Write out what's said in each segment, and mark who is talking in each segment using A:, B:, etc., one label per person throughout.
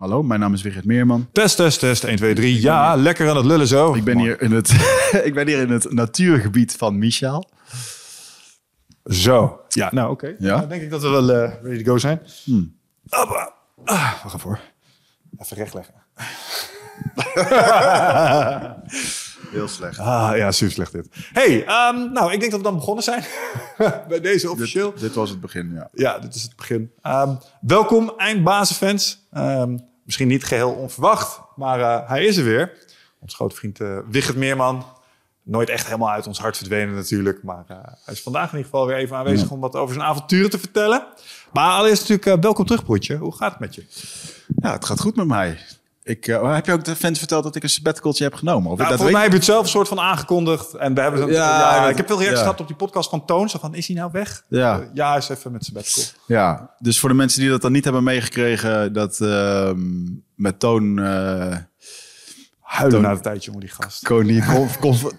A: Hallo, mijn naam is Wigert Meerman.
B: Test, test, test. 1, 2, 3. Ja, lekker aan het lullen zo.
A: Ik ben hier in het, ik ben hier in het natuurgebied van Michaal.
B: Zo. Ja, nou oké.
A: Ja?
B: Dan denk ik dat we wel eh, ready to go zijn.
A: Hmm.
B: Hoppa. Ah, wacht even hoor. Even recht leggen.
A: Heel slecht.
B: Ah, ja, super slecht dit. hey, ehm, nou, ik denk dat we dan begonnen zijn. Bij deze officieel.
A: Dit, dit was het begin, ja.
B: Ja, dit is het begin. Ehm, welkom, eindbazenfans. Ehm misschien niet geheel onverwacht, maar eh, hij is er weer. Ons grote vriend uh, Wigert Meerman. Nooit echt helemaal uit ons hart verdwenen natuurlijk. Maar uh, hij is vandaag in ieder geval weer even aanwezig
A: Ja.
B: om wat over zijn avonturen te vertellen. Maar allereerst natuurlijk, welkom terug broertje. Hoe gaat het met je?
A: Ja, het gaat goed met mij. Ik, eh, heb je ook de fans verteld dat ik een sabbaticaltje heb genomen? Of
B: Nou,
A: dat
B: volgens mij heb je het zelf een soort van aangekondigd. En we hebben het,
A: Ja,
B: ik heb veel reacties
A: ja.
B: gehad op die podcast van Toon. Zo van, is hij nou weg?
A: Ja.
B: Uh, ja, is even met sabbatical.
A: Ja, dus voor de mensen die dat dan niet hebben meegekregen, dat ehm, met Toon... eh,
B: Huilen na een tijdje om die gast.
A: Toon die,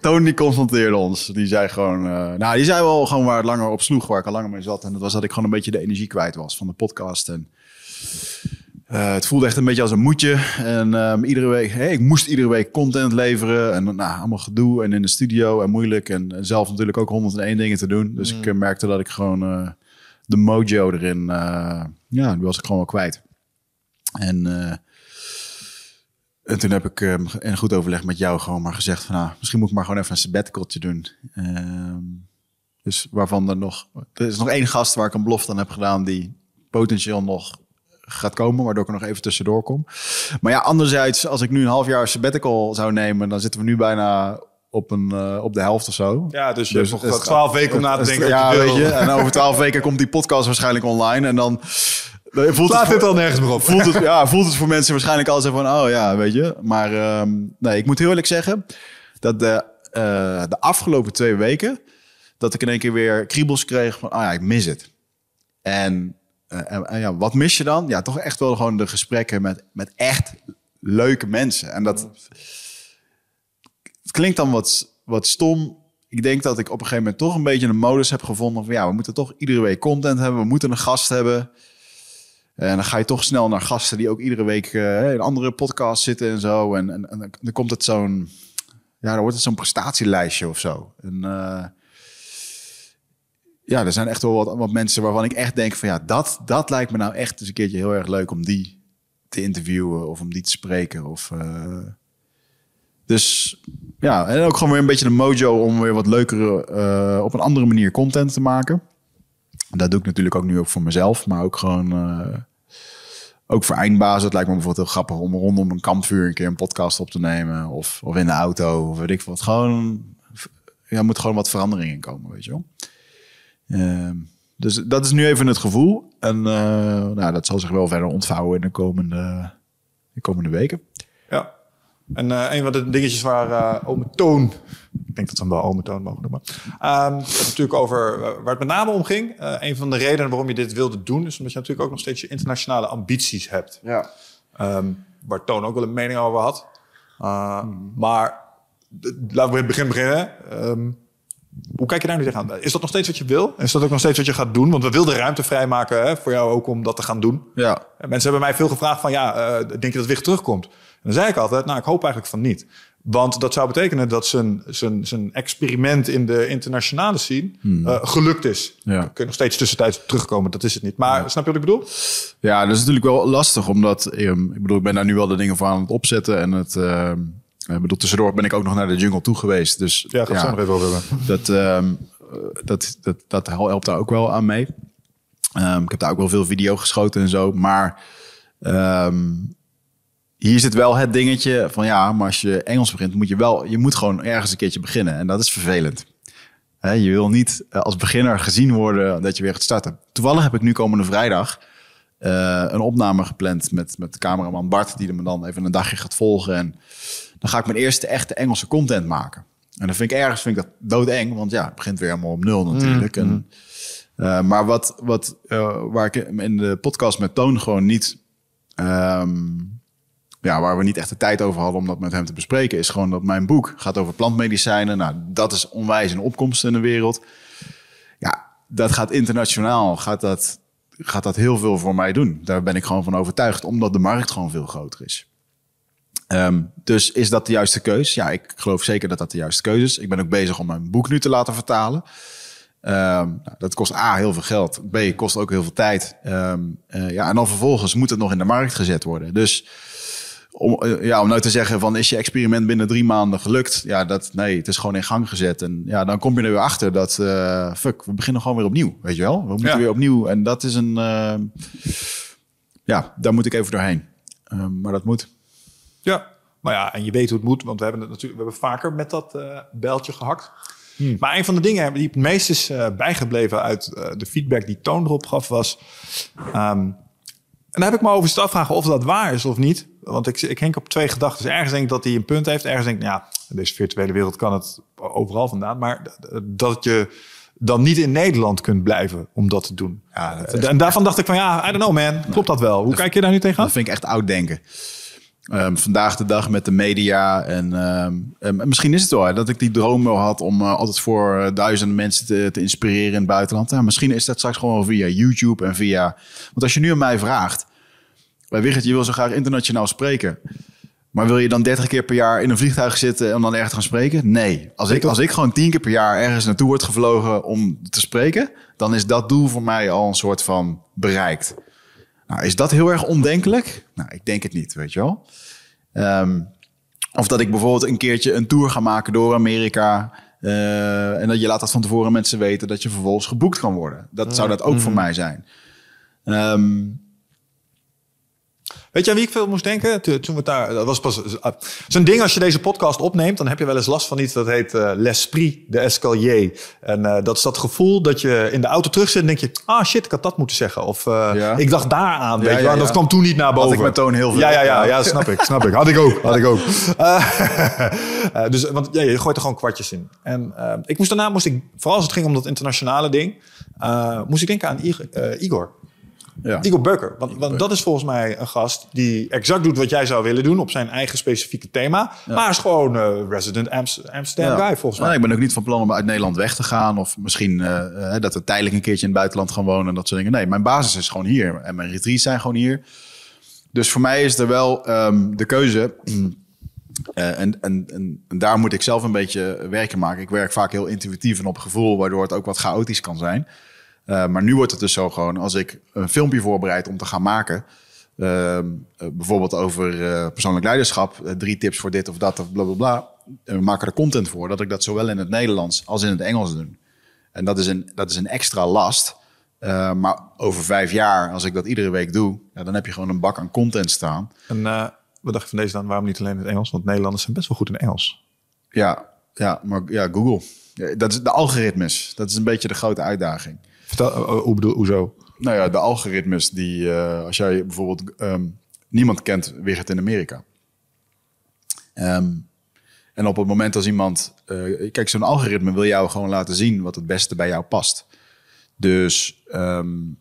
A: Toon confronteerde ons. Die zei gewoon... eh, nou, die zei wel gewoon waar het langer op sloeg, waar ik al langer mee zat. En dat was dat ik gewoon een beetje de energie kwijt was van de podcast. En eh, het voelde echt een beetje als een moedje. En ehm, iedere week... Hey, ik moest iedere week content leveren. En nou, allemaal gedoe. En in de studio en moeilijk. En, en zelf natuurlijk ook 101 dingen te doen. Dus ik eh, merkte dat ik gewoon eh, de mojo erin... ja, die was ik gewoon wel kwijt. En... en toen heb ik ehm, in goed overleg met jou gewoon maar gezegd van... Nou, misschien moet ik maar gewoon even een sabbaticaltje doen. Ehm, dus waarvan er nog... Er is nog één gast waar ik een belofte aan heb gedaan... die potentieel nog gaat komen, waardoor ik er nog even tussendoor kom. Maar ja, anderzijds, als ik nu een half jaar sabbatical zou nemen... dan zitten we nu bijna op, een, eh, op de helft of zo.
B: Ja, dus je
A: Dus
B: hebt nog twaalf weken om na te denken.
A: Ja,
B: je
A: weet je. En over twaalf weken komt die podcast waarschijnlijk online. En dan... dan voelt
B: Laat
A: het
B: dit al nergens meer op.
A: voelt het, ja, voelt het voor mensen waarschijnlijk al zo van, oh ja, weet je. Maar ehm, nee, ik moet heel eerlijk zeggen dat de, eh, de afgelopen twee weken, dat ik in één keer weer kriebels kreeg van, ah ja, ik mis het. En, eh, en, en ja, wat mis je dan? Ja, toch echt wel gewoon de gesprekken met, met echt leuke mensen. En dat het klinkt dan wat, wat stom. Ik denk dat ik op een gegeven moment toch een beetje een modus heb gevonden van, ja, we moeten toch iedere week content hebben, we moeten een gast hebben. En dan ga je toch snel naar gasten die ook iedere week eh, in andere podcasts zitten en zo. En, en, en dan komt het zo'n, ja, dan wordt het zo'n prestatielijstje of zo. En eh, ja, er zijn echt wel wat, wat mensen waarvan ik echt denk van ja, dat, dat lijkt me nou echt eens een keertje heel erg leuk om die te interviewen of om die te spreken. Of, eh, dus ja, en ook gewoon weer een beetje de mojo om weer wat leukere, eh, op een andere manier content te maken. Dat doe ik natuurlijk ook nu ook voor mezelf, maar ook gewoon eh, ook voor eindbazen. Het lijkt me bijvoorbeeld heel grappig om rondom een kampvuur een keer een podcast op te nemen. Of, of in de auto, of weet ik wat. Gewoon, ja, moet gewoon wat verandering in komen, weet je wel. Ehm, dus dat is nu even het gevoel. En eh, nou, dat zal zich wel verder ontvouwen in de komende, de komende weken.
B: Ja. En eh, een van de dingetjes waar eh ome Toon... Ik denk dat we hem wel ome Toon mogen noemen. Ehm het is natuurlijk over waar het met name om ging. Eh, een van de redenen waarom je dit wilde doen... is omdat je natuurlijk ook nog steeds je internationale ambities hebt.
A: Ja.
B: Ehm, waar Toon ook wel een mening over had. Uh, Maar laten we in het begin beginnen. Ehm, hoe kijk je daar nu tegenaan? Is dat nog steeds wat je wil? Is dat ook nog steeds wat je gaat doen? Want we wilden ruimte vrijmaken hè, voor jou ook om dat te gaan doen.
A: Ja.
B: En mensen hebben mij veel gevraagd van... ja, eh, denk je dat Wig terugkomt? En dan zei ik altijd, nou, ik hoop eigenlijk van niet. Want dat zou betekenen dat zijn, zijn, zijn experiment in de internationale scene eh, gelukt is.
A: Ja.
B: Dan kun je nog steeds tussentijds terugkomen, dat is het niet. Maar snap je wat ik bedoel?
A: Ja, dat is natuurlijk wel lastig, omdat ehm, ik bedoel, ik ben daar nu wel de dingen voor aan het opzetten. En het, ehm, ik bedoel, tussendoor ben ik ook nog naar de jungle toe geweest. Dus
B: Ja, ga ik zo nog even over hebben.
A: dat, ehm, eh, dat, dat, dat helpt daar ook wel aan mee. Ehm, ik heb daar ook wel veel video geschoten en zo. Maar ehm, hier zit wel het dingetje van ja, maar als je Engels begint, moet je wel, je moet gewoon ergens een keertje beginnen. En dat is vervelend. Je wil niet eh, als beginner gezien worden dat je weer gaat starten. Toevallig heb ik nu komende vrijdag eh, een opname gepland met, met de cameraman Bart, die me dan even een dagje gaat volgen. En dan ga ik mijn eerste echte Engelse content maken. En dan vind ik ergens vind ik dat doodeng, want ja, het begint weer helemaal op nul natuurlijk. En, eh, maar wat, wat eh, waar ik in de podcast met Toon gewoon niet, ehm, ja, waar we niet echt de tijd over hadden om dat met hem te bespreken, is gewoon dat mijn boek gaat over plantmedicijnen. Nou, dat is onwijs een opkomst in de wereld. Ja, dat gaat internationaal, gaat dat gaat dat heel veel voor mij doen. Daar ben ik gewoon van overtuigd, omdat de markt gewoon veel groter is. Ehm, dus is dat de juiste keus? Ja, ik geloof zeker dat dat de juiste keuze is. Ik ben ook bezig om mijn boek nu te laten vertalen. Ehm, nou, dat kost A, heel veel geld. B, kost ook heel veel tijd. Ehm, eh, ja, en dan vervolgens moet het nog in de markt gezet worden. Dus om, eh, ja, om nou te zeggen van is je experiment binnen drie maanden gelukt? Ja, dat, nee, het is gewoon in gang gezet. En ja, dan kom je er weer achter dat, uh, fuck, we beginnen gewoon weer opnieuw. Weet je wel? We moeten weer opnieuw. En dat is een, ja, daar moet ik even doorheen. maar dat moet.
B: Ja, maar ja, en je weet hoe het moet, want we hebben het natuurlijk, we hebben vaker met dat uh, bijltje gehakt. Hmm. Maar een van de dingen die het meest is uh, bijgebleven uit uh, de feedback die Toon erop gaf, was. Um, en daar heb ik me over zitten afvragen of dat waar is of niet. Want ik, ik henk op twee gedachten. Ergens denk ik dat hij een punt heeft. Ergens denk ik, ja, in deze virtuele wereld kan het overal vandaan. Maar dat je dan niet in Nederland kunt blijven om dat te doen. Ja, En daarvan dacht ik van, ja, I don't know man. Klopt dat wel? Hoe kijk je daar nu tegenaan?
A: Dat vind ik echt oud denken. Um, vandaag de dag met de media. En, en, misschien is het wel dat ik die droom wel had om uh, altijd voor uh, duizenden mensen te, te, inspireren in het buitenland. Ja, misschien is dat straks gewoon via YouTube en via. Want als je nu aan mij vraagt, bij Wigert, je wil zo graag internationaal spreken. Maar wil je dan 30 keer per jaar in een vliegtuig zitten en dan ergens gaan spreken? Nee. Als ik, als ik gewoon 10 keer per jaar ergens naartoe word gevlogen om te spreken, dan is dat doel voor mij al een soort van bereikt. Nou, is dat heel erg ondenkelijk? Nou, ik denk het niet, weet je wel. Um, of dat ik bijvoorbeeld een keertje een tour ga maken door Amerika. Uh, en dat je laat dat van tevoren mensen weten dat je vervolgens geboekt kan worden. Dat zou dat ook voor mhm. mij zijn. Um,
B: Weet je aan wie ik veel moest denken? Toen we daar, dat was pas zo'n ding als je deze podcast opneemt, dan heb je wel eens last van iets dat heet uh, l'esprit de escalier. En uh, dat is dat gevoel dat je in de auto terug zit en denk je, ah shit, ik had dat moeten zeggen. Of ja. ik dacht daar aan, weet je, ja, dat kwam toen niet naar boven.
A: Had ik met toon heel veel.
B: Ja, ja, ja, ja, snap ik, snap ik. Had ik ook, had ik ook. dus, want ja, je gooit er gewoon kwartjes in. En ik moest daarna, moest ik, vooral als het ging om dat internationale ding, moest ik denken aan Igor. Ja. Igor Beuker. Want, want, dat is volgens mij een gast die exact doet wat jij zou willen doen op zijn eigen specifieke thema. Maar is gewoon uh, resident Amsterdam guy volgens mij.
A: ik ben ook niet van plan om uit Nederland weg te gaan. Of misschien uh, dat we tijdelijk een keertje in het buitenland gaan wonen en dat soort dingen. Nee, mijn basis is gewoon hier. En mijn retreats zijn gewoon hier. Dus voor mij is er wel um, de keuze. Uh, en, en, en, en, daar moet ik zelf een beetje werken maken. Ik werk vaak heel intuïtief en op gevoel, waardoor het ook wat chaotisch kan zijn. Uh, maar nu wordt het dus zo gewoon, als ik een filmpje voorbereid om te gaan maken, uh, bijvoorbeeld over uh, persoonlijk leiderschap, drie tips voor dit of dat of bla bla bla. En we maken er content voor, dat ik dat zowel in het Nederlands als in het Engels doe. En dat is een, dat is een extra last. maar over vijf jaar, als ik dat iedere week doe, ja, dan heb je gewoon een bak aan content staan.
B: En wat dacht je van deze dan? Waarom niet alleen in het Engels? Want Nederlanders zijn best wel goed in Engels.
A: Ja, ja maar ja, Google. dat is de algoritmes. Dat is een beetje de grote uitdaging.
B: Vertel, eh, eh, hoe bedoel, hoezo?
A: Nou ja, de algoritmes die, uh, als jij bijvoorbeeld, um, niemand kent Wigert in Amerika. Um, en op het moment als iemand, uh, kijk, zo'n algoritme wil jou gewoon laten zien wat het beste bij jou past. Dus um,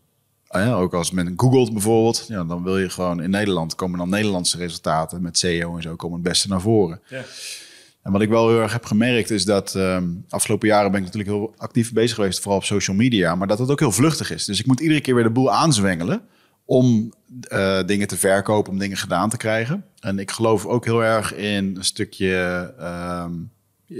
A: ja, ook als men googelt bijvoorbeeld, ja, dan wil je gewoon in Nederland komen dan Nederlandse resultaten met SEO en zo komen het beste naar voren. Ja. En wat ik wel heel erg heb gemerkt is dat um, afgelopen jaren ben ik natuurlijk heel actief bezig geweest, vooral op social media, maar dat het ook heel vluchtig is. Dus ik moet iedere keer weer de boel aanzwengelen om uh, dingen te verkopen, om dingen gedaan te krijgen. En ik geloof ook heel erg in een stukje um,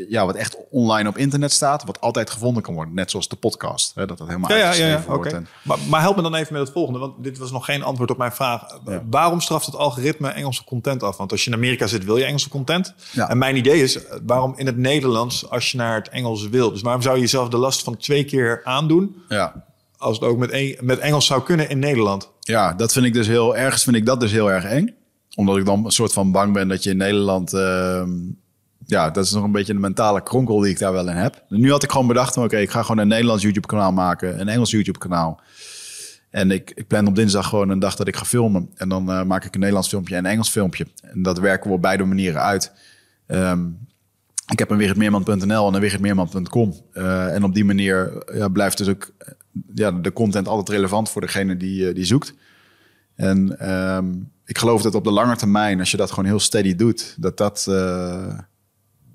A: ja, wat echt online op internet staat, wat altijd gevonden kan worden. Net zoals de podcast, hè, dat dat helemaal ja, ja, ja, wordt. En...
B: Maar, maar, help me dan even met het volgende, want dit was nog geen antwoord op mijn vraag. Waarom straft het algoritme Engelse content af? Want als je in Amerika zit, wil je Engelse content. En mijn idee is, waarom in het Nederlands als je naar het Engels wil? Dus waarom zou je jezelf de last van twee keer aandoen? Ja. Als het ook met, met Engels zou kunnen in Nederland.
A: Ja, dat vind ik dus heel ergens vind ik dat dus heel erg eng omdat ik dan een soort van bang ben dat je in Nederland uh, ja, dat is nog een beetje de mentale kronkel die ik daar wel in heb. Nu had ik gewoon bedacht, oké, ik ga gewoon een Nederlands YouTube-kanaal maken, een Engels YouTube-kanaal. En ik, ik plan op dinsdag gewoon een dag dat ik ga filmen. En dan uh, maak ik een Nederlands filmpje en een Engels filmpje. En dat werken we op beide manieren uit. Um, ik heb een wichertmeerman.nl en een wichertmeerman.com. Uh, en op die manier ja, blijft dus ook ja, de content altijd relevant voor degene die, uh, die zoekt. En um, ik geloof dat op de lange termijn, als je dat gewoon heel steady doet, dat dat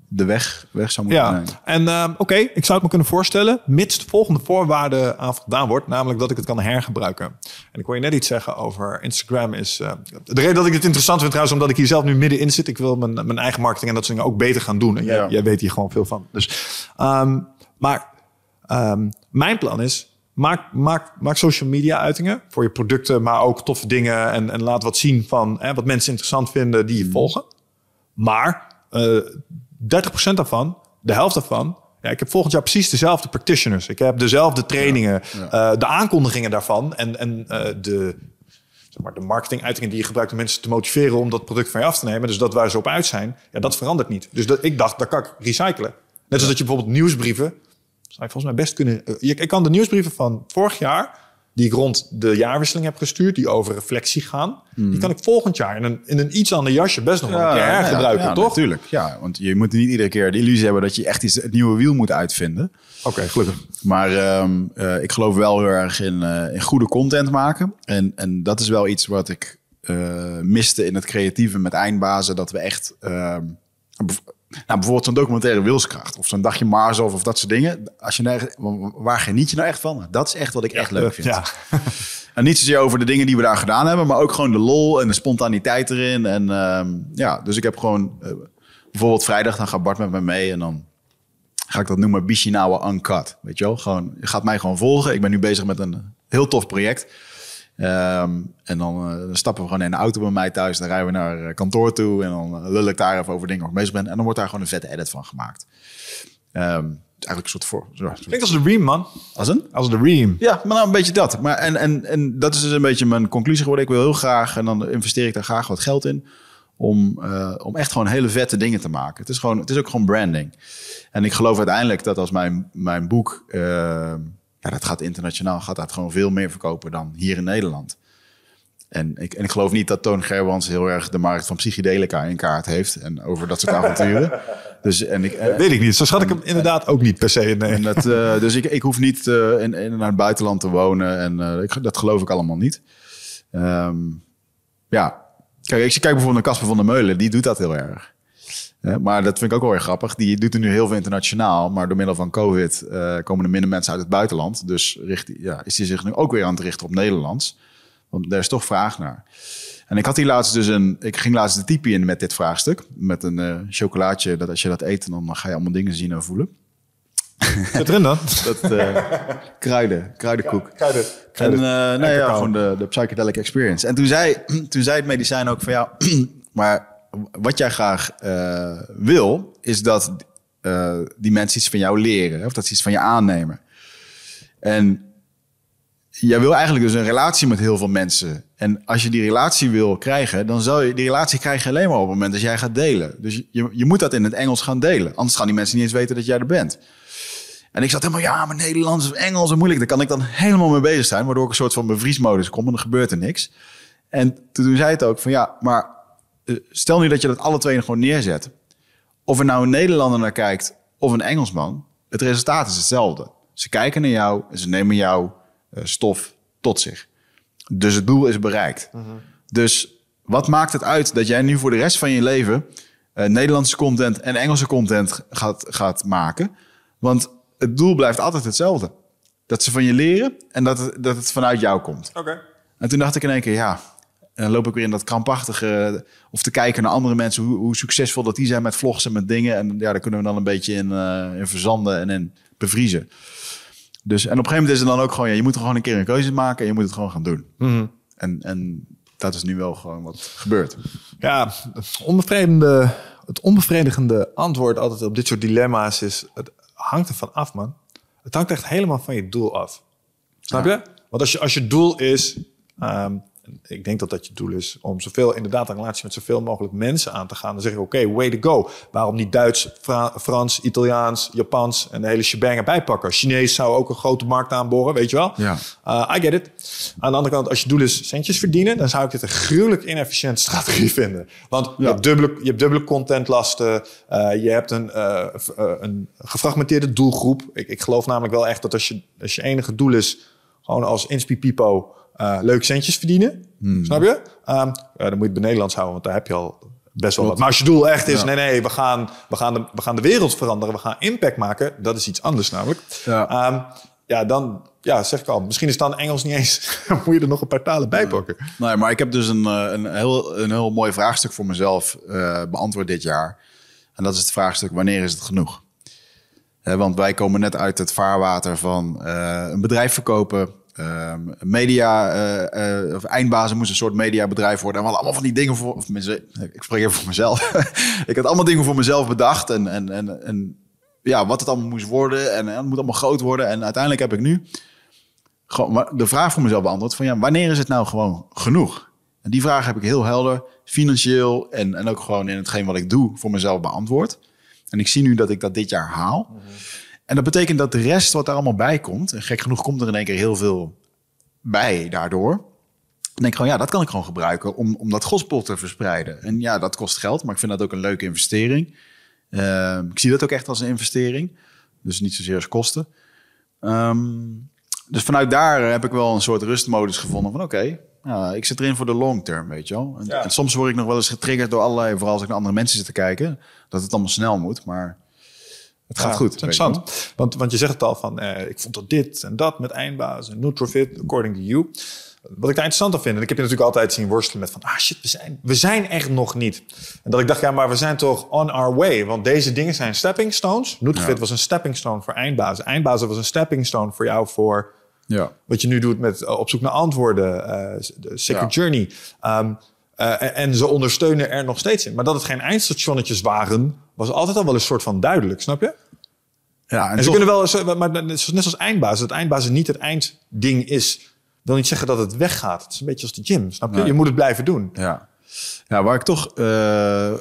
A: de weg, weg zou moeten
B: Ja,
A: nemen.
B: en ehm, oké, ik zou het me kunnen voorstellen, mits de volgende voorwaarde aan voldaan wordt, namelijk dat ik het kan hergebruiken. En ik hoor je net iets zeggen over Instagram is. eh, de reden dat ik het interessant vind trouwens, omdat ik hier zelf nu middenin zit. Ik wil mijn, mijn eigen marketing en dat soort dingen ook beter gaan doen. En jij,
A: Ja.
B: jij weet hier gewoon veel van. Dus, ehm, maar ehm, mijn plan is. Maak, maak, maak social media uitingen voor je producten, maar ook toffe dingen. En, en laat wat zien van hè, wat mensen interessant vinden die je volgen. Maar eh 30% daarvan, de helft daarvan. Ja, ik heb volgend jaar precies dezelfde practitioners. Ik heb dezelfde trainingen, eh, de aankondigingen daarvan en, en eh, de, zeg maar, de marketinguitingen die je gebruikt om mensen te motiveren om dat product van je af te nemen. Dus dat waar ze op uit zijn, ja, dat verandert niet. Dus dat, ik dacht, dat kan ik recyclen. Net zoals dat je bijvoorbeeld nieuwsbrieven, zou ik volgens mij best kunnen. eh, je- Ik kan de nieuwsbrieven van vorig jaar, die ik rond de jaarwisseling heb gestuurd, die over reflectie gaan, die kan ik volgend jaar in een, in een iets ander jasje best nog wel een keer hergebruiken,
A: ja,
B: toch?
A: Natuurlijk, ja. Want je moet niet iedere keer de illusie hebben dat je echt iets, het nieuwe wiel moet uitvinden.
B: Oké, gelukkig.
A: Maar ehm, eh, ik geloof wel heel erg in, eh, in goede content maken. En, en dat is wel iets wat ik eh, miste in het creatieve met eindbazen. Dat we echt... nou, bijvoorbeeld zo'n documentaire Wilskracht. Of zo'n dagje Mars of, of dat soort dingen. Als je echt, waar geniet je nou echt van? Dat is echt wat ik echt leuk vind.
B: Ja.
A: En niet zozeer over de dingen die we daar gedaan hebben, maar ook gewoon de lol en de spontaniteit erin. En ehm, ja, dus ik heb gewoon eh, bijvoorbeeld vrijdag, dan gaat Bart met me mee en dan ga ik dat noemen Bishinawa Uncut. Weet je wel? Gewoon, je gaat mij gewoon volgen. Ik ben nu bezig met een heel tof project. Ehm, en dan, eh, dan stappen we gewoon in de auto bij mij thuis. Dan rijden we naar eh, kantoor toe. En dan eh, lul ik daar even over dingen waar ik bezig ben. En dan wordt daar gewoon een vette edit van gemaakt. Ehm, eigenlijk een soort voor.
B: Klinkt als de Ream, man.
A: Als een?
B: Als de Ream.
A: Ja, maar nou een beetje dat. Maar en, en, en dat is dus een beetje mijn conclusie geworden. Ik wil heel graag, en dan investeer ik daar graag wat geld in, om, om echt gewoon hele vette dingen te maken. Het is, gewoon, het is ook gewoon branding. En ik geloof uiteindelijk dat als mijn, mijn boek, eh, ja, dat gaat internationaal, gaat dat gewoon veel meer verkopen dan hier in Nederland. En ik, en ik geloof niet dat Toon Gerwans heel erg de markt van psychedelica in kaart heeft. En over dat soort avonturen. Dus, en ik, eh,
B: Weet ik niet. Zo schat ik hem inderdaad ook niet per se. Nee.
A: en dat, eh, dus ik, ik hoef niet eh, in, in, naar het buitenland te wonen. En eh, ik, dat geloof ik allemaal niet. Ehm, ja, kijk, ik zie- kijk bijvoorbeeld naar Casper van der Meulen. Die doet dat heel erg. Eh, maar dat vind ik ook wel weer grappig. Die doet er nu heel veel internationaal. Maar door middel van COVID eh, komen er minder mensen uit het buitenland. Dus richt, ja, is hij zich nu ook weer aan het richten op Nederlands. Want daar is toch vraag naar. En ik had hier laatst dus een... Ik ging laatst de typie in met dit vraagstuk. Met een eh, chocolaatje. Dat als je dat eet, dan ga je allemaal dingen zien en voelen.
B: Zit erin dan?
A: Dat eh, kruiden, kruidenkoek.
B: Kruiden.
A: En uh, nou ja, gewoon de, de psychedelic experience. En toen zei, toen zei het medicijn ook van ja, maar wat jij graag eh, wil, is dat eh, die mensen iets van jou leren. Of dat ze iets van je aannemen. En jij wil eigenlijk dus een relatie met heel veel mensen. En als je die relatie wil krijgen, dan zal je die relatie krijgen alleen maar op het moment dat jij gaat delen. Dus je, je moet dat in het Engels gaan delen. Anders gaan die mensen niet eens weten dat jij er bent. En ik zat helemaal, ja, maar Nederlands of Engels, en moeilijk. Daar kan ik dan helemaal mee bezig zijn, waardoor ik een soort van bevriesmodus kom en er gebeurt er niks. En toen zei het ook van, ja, maar stel nu dat je dat alle twee gewoon neerzet. Of er nou een Nederlander naar kijkt of een Engelsman, het resultaat is hetzelfde. Ze kijken naar jou en ze nemen jouw eh, stof tot zich. Dus het doel is bereikt. Dus wat maakt het uit dat jij nu voor de rest van je leven eh, Nederlandse content en Engelse content gaat, gaat maken? Want het doel blijft altijd hetzelfde. Dat ze van je leren en dat het, dat het vanuit jou komt.
B: Oké.
A: En toen dacht ik in één keer, ja, en dan loop ik weer in dat krampachtige... of te kijken naar andere mensen, hoe, hoe succesvol dat die zijn met vlogs en met dingen. En ja, daar kunnen we dan een beetje in, eh, in verzanden en in bevriezen. Dus, en op een gegeven moment is het dan ook gewoon... Ja, je moet er gewoon een keer een keuze maken en je moet het gewoon gaan doen. en, en dat is nu wel gewoon wat gebeurt.
B: Ja, het onbevredigende, het onbevredigende antwoord altijd op dit soort dilemma's is... het hangt ervan af, man. Het hangt echt helemaal van je doel af. Snap je? Want als je, als je doel is... ehm, ik denk dat dat je doel is om zoveel, inderdaad een relatie met zoveel mogelijk mensen aan te gaan. Dan zeg je, oké, way to go. Waarom niet Duits, Fra- Frans, Italiaans, Japans en de hele shebang erbij pakken? Chinees zou ook een grote markt aanboren, weet je wel?
A: Ja.
B: Uh, I get it. Aan de andere kant, als je doel is centjes verdienen, dan zou ik dit een gruwelijk inefficiënte strategie vinden. Want je, hebt dubbele, je hebt dubbele contentlasten, uh, je hebt een, uh, een gefragmenteerde doelgroep. Ik, ik geloof namelijk wel echt dat als je, als je enige doel is, gewoon als Inspi Pipo, uh, leuk centjes verdienen. Snap je? Um, ja, dan moet je het bij Nederlands houden, want daar heb je al best wel wat. Maar als je doel echt is,
A: Ja.
B: nee, nee, we gaan, we, gaan de, we gaan de wereld veranderen, we gaan impact maken, dat is iets anders namelijk.
A: Ja.
B: Ehm, ja, dan ja, zeg ik al, misschien is dan Engels niet eens, moet je er nog een paar talen bij pakken.
A: Nee, maar ik heb dus een, eh, een, heel, een heel mooi vraagstuk voor mezelf eh, beantwoord dit jaar. En dat is het vraagstuk, wanneer is het genoeg? Want wij komen net uit het vaarwater van een bedrijf verkopen. Ehm, media, eh, eh, of eindbazen moest een soort mediabedrijf worden. En we hadden allemaal van die dingen voor... Of ik spreek even voor mezelf. ik had allemaal dingen voor mezelf bedacht. En, en, en, en ja, wat het allemaal moest worden. En, en het moet allemaal groot worden. En uiteindelijk heb ik nu gewoon de vraag voor mezelf beantwoord van ja, wanneer is het nou gewoon genoeg? En die vraag heb ik heel helder, financieel en, en ook gewoon in hetgeen wat ik doe voor mezelf beantwoord. En ik zie nu dat ik dat dit jaar haal. En dat betekent dat de rest wat er allemaal bij komt, en gek genoeg komt er in één keer heel veel bij daardoor. Dan denk ik gewoon, ja, dat kan ik gewoon gebruiken om, om dat gospel te verspreiden. En ja, dat kost geld, maar ik vind dat ook een leuke investering. Ehm, ik zie dat ook echt als een investering. Dus niet zozeer als kosten. Ehm, dus vanuit daar heb ik wel een soort rustmodus gevonden van oké, ik zit erin voor de long term, weet je wel. En,
B: Ja.
A: en soms word ik nog wel eens getriggerd door allerlei, vooral als ik naar andere mensen zit te kijken, dat het allemaal snel moet, maar het gaat
B: Ja,
A: goed.
B: interessant. Want, want je zegt het al van, eh, ik vond dat dit en dat met eindbaas en Nutrofit, according to you. Wat ik daar interessant aan vind, en ik heb je natuurlijk altijd zien worstelen met van, ah shit, we zijn, we zijn echt nog niet. En dat ik dacht, ja, maar we zijn toch on our way. Want deze dingen zijn stepping stones. Nutrofit
A: Ja.
B: was een stepping stone voor eindbazen. Eindbazen was een stepping stone voor jou voor
A: Ja.
B: wat je nu doet met eh, op zoek naar antwoorden, eh, de Secret. Journey. Ehm, eh, en- ze ondersteunen er nog steeds in. Maar dat het geen eindstationnetjes waren, was altijd al wel een soort van duidelijk, snap je?
A: Ja, en,
B: En ze
A: toch-
B: kunnen wel, maar net net als eindbaas, dat eindbazen niet het eindding is, wil niet zeggen dat het weggaat. Het is een beetje als de gym, snap je?
A: Nee.
B: Je moet het blijven doen.
A: Ja. ja, waar ik toch... eh,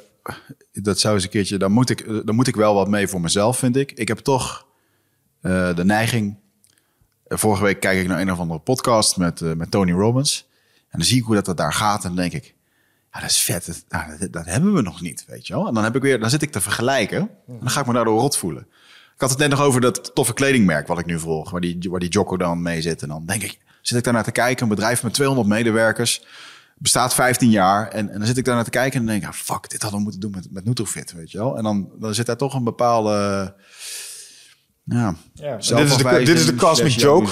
A: dat zou eens een keertje... Daar moet, ik, eh, daar moet ik wel wat mee voor mezelf, vind ik. Ik heb toch de neiging... vorige week kijk ik naar een of andere podcast met, met Tony Robbins. En dan zie ik hoe dat, dat daar gaat. En dan denk ik... Ja, dat is vet. Dat, nou, dat, dat hebben we nog niet, weet je wel. En dan, heb ik weer, dan zit ik te vergelijken. En dan ga ik me daardoor rot voelen. Ik had het net nog over dat toffe kledingmerk wat ik nu volg. Waar die, waar die Jocko dan mee zit. En dan denk ik, zit ik daar naar te kijken. Een bedrijf met 200 medewerkers. Bestaat 15 jaar. En, en dan zit ik daar naar te kijken. En dan denk ik, ah, fuck, dit hadden we moeten doen met, met Nutrofit, weet je wel. En dan, dan zit daar toch een bepaalde... Ja,
B: Ja, dit is de- dit is de cosmic joke.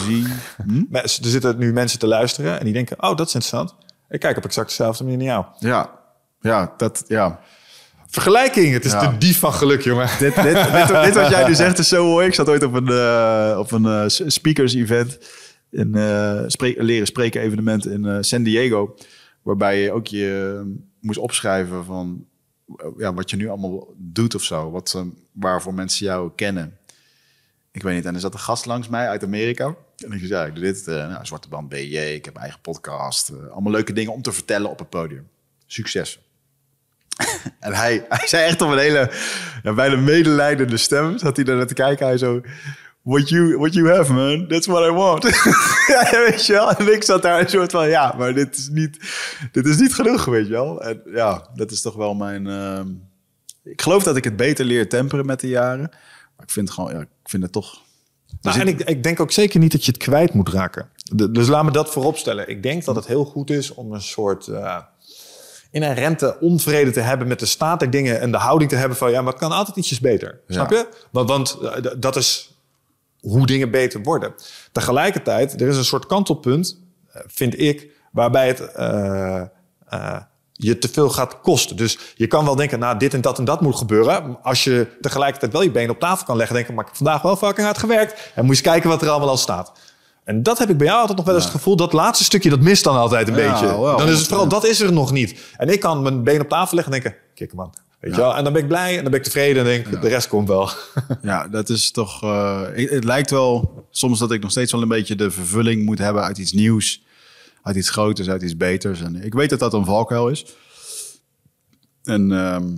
A: Hm?
B: Er zitten nu mensen te luisteren en die denken, oh, dat is interessant. Ik kijk op exact dezelfde manier naar jou.
A: Ja, ja, dat, ja.
B: Vergelijking, het is
A: Ja.
B: de dief van geluk, jongen.
A: dit, dit, dit, dit wat jij nu zegt is zo mooi. Ik zat ooit op een, eh, op een eh, speakers event. Een eh, spreek- leren spreken evenement in San Diego. Waarbij je ook je moest opschrijven van ja, wat je nu allemaal doet of zo. Wat, waarvoor mensen jou kennen. Ik weet niet. En er zat een gast langs mij uit Amerika. En ik zei, ja, ik doe dit. eh, nou, Zwarte Band BJ. Ik heb mijn eigen podcast. eh, allemaal leuke dingen om te vertellen op het podium. Succes. En hij, hij zei echt op een hele ja, bijna medelijdende stem. Zat hij daar naar te kijken. Hij zo... What you, what you have, man. That's what I want. ja, weet je wel. En ik zat daar een soort van... Ja, maar dit is niet, dit is niet genoeg, weet je wel. En ja, dat is toch wel mijn... ehm, ik geloof dat ik het beter leer temperen met de jaren. Maar ik vind, gewoon, ja, ik vind het toch...
B: Nou, en ik, ik denk ook zeker niet dat je het kwijt moet raken. De- dus laat me dat voorop stellen. Ik denk dat het heel goed is om een soort eh inherente onvrede te hebben met de staat der dingen en de houding te hebben van ja, maar het kan altijd ietsjes beter. Snap je? Want, want eh, dat is hoe dingen beter worden. Tegelijkertijd, er is een soort kantelpunt, eh, vind ik, waarbij het je te veel gaat kosten. Dus je kan wel denken, nou, dit en dat en dat moet gebeuren. Als je tegelijkertijd wel je benen op tafel kan leggen, denken, maar ik heb vandaag wel fucking hard gewerkt. En moet je eens kijken wat er allemaal al staat. En dat heb ik bij jou altijd nog wel eens het gevoel. Dat laatste stukje, dat mist dan altijd een
A: Ja,
B: beetje. dan is het vooral,
A: 100%.
B: dat is er nog niet. En ik kan mijn been op tafel leggen en denken, kijk man. Weet je wel? En dan ben ik blij en dan ben ik tevreden en denk, de rest komt wel.
A: Ja, dat is toch. eh, het, het lijkt wel soms dat ik nog steeds wel een beetje de vervulling moet hebben uit iets nieuws, uit iets groters, uit iets beters. En ik weet dat dat een valkuil is. En, ehm,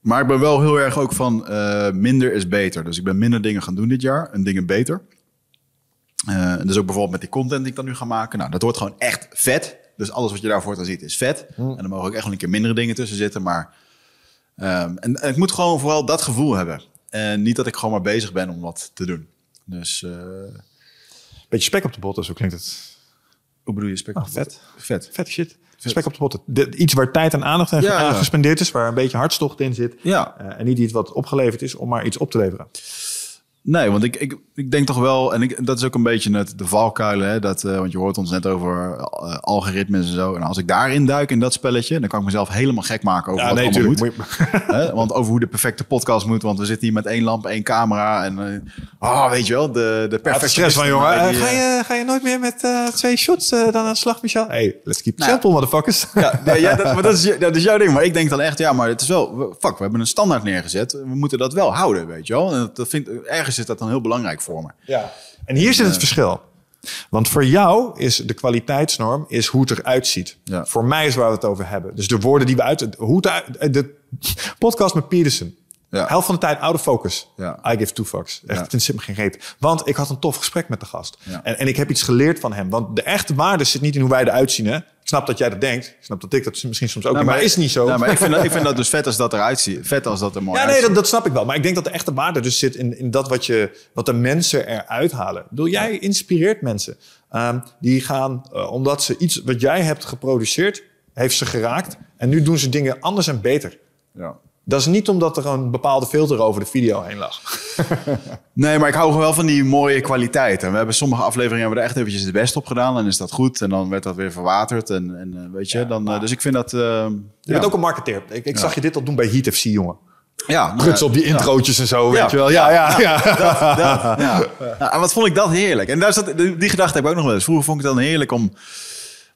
A: maar ik ben wel heel erg ook van eh, minder is beter. Dus ik ben minder dingen gaan doen dit jaar en dingen beter. En dus ook bijvoorbeeld met die content die ik dan nu ga maken. Nou, dat wordt gewoon echt vet. Dus alles wat je daarvoor dan ziet is vet. En dan mogen ook echt wel een keer mindere dingen tussen zitten. Maar Ehm, en, en ik moet gewoon vooral dat gevoel hebben. En niet dat ik gewoon maar bezig ben om wat te doen. Dus, eh,
B: Beetje spek op de botten, zo klinkt het.
A: Hoe bedoel je? Spek
B: Oh, vet.
A: Vet.
B: Vet shit. Spek op de botten. De- iets waar tijd en aandacht aan
A: Ja,
B: aan
A: ja.
B: gespendeerd is, waar een beetje hartstocht in zit.
A: Ja,
B: Eh, en niet iets wat opgeleverd is om maar iets op te leveren.
A: Nee, want ik, ik, ik denk toch wel, en ik, dat is ook een beetje het, de valkuilen, hè, dat, eh, want je hoort ons net over eh, algoritmes en zo. En als ik daarin duik in dat spelletje, dan kan ik mezelf helemaal gek maken over wat allemaal moet. Want over hoe de perfecte podcast moet, want we zitten hier met één lamp, één camera. En oh, weet je wel, de, de perfecte
B: stress van jongen.
A: die,
B: ga, je, ga je nooit meer met twee shots dan aan de slag, Michel? Hey, let's keep it
A: Nou,
B: simple, motherfuckers.
A: Ja, nee, ja, dat, maar dat, is, dat is jouw ding. Maar ik denk dan echt, ja, maar het is wel... we- Fuck, we hebben een standaard neergezet. We moeten dat wel houden, weet je wel. En dat, dat vind, ergens is dat dan heel belangrijk voor me.
B: Ja. En hier zit het verschil. Want voor jou is de kwaliteitsnorm is hoe het eruit ziet.
A: Ja.
B: Voor mij is waar we het over hebben. Dus de woorden die we uit... Hoe het uit de podcast met Peterson.
A: Ja.
B: Helft van de tijd out of focus.
A: Ja.
B: I give two fucks. Echt,
A: Ja.
B: het zit me geen reet. Want ik had een tof gesprek met de gast. En, en ik heb iets geleerd van hem. Want de echte waarde zit niet in hoe wij eruit zien. Hè? Ik snap dat jij dat denkt. Ik snap dat ik dat misschien soms ook
A: Nou.
B: Maar, is niet zo.
A: Nou, maar ik vind, dat, ik vind dat dus vet als dat eruit ziet. Vet als dat er mooi
B: Ja, nee, dat, dat snap ik wel. Maar ik denk dat de echte waarde dus zit in, in dat wat, je, wat de mensen eruit halen. Ik bedoel, jij inspireert mensen. Ehm, die gaan, eh, omdat ze iets wat jij hebt geproduceerd, heeft ze geraakt. En nu doen ze dingen anders en beter.
A: Ja.
B: Dat is niet omdat er een bepaalde filter over de video heen lag.
A: Nee, maar ik hou gewoon wel van die mooie kwaliteit. En we hebben sommige afleveringen hebben we er echt eventjes de best op gedaan. En is dat goed. En dan werd dat weer verwaterd. En, en eh, weet je, dan, eh, dus ik vind dat... eh,
B: Je
A: ja.
B: bent ook een marketeer. Ik, ik zag je dit al doen bij Heat FC, jongen.
A: ja, nou,
B: Prutsen op die introotjes en zo,
A: Ja.
B: weet je wel. Ja, ja, ja.
A: dat, ja. Nou, en wat vond ik dat heerlijk. En daar zat, die, die gedachte heb ik ook nog wel eens. Vroeger vond ik het dan heerlijk om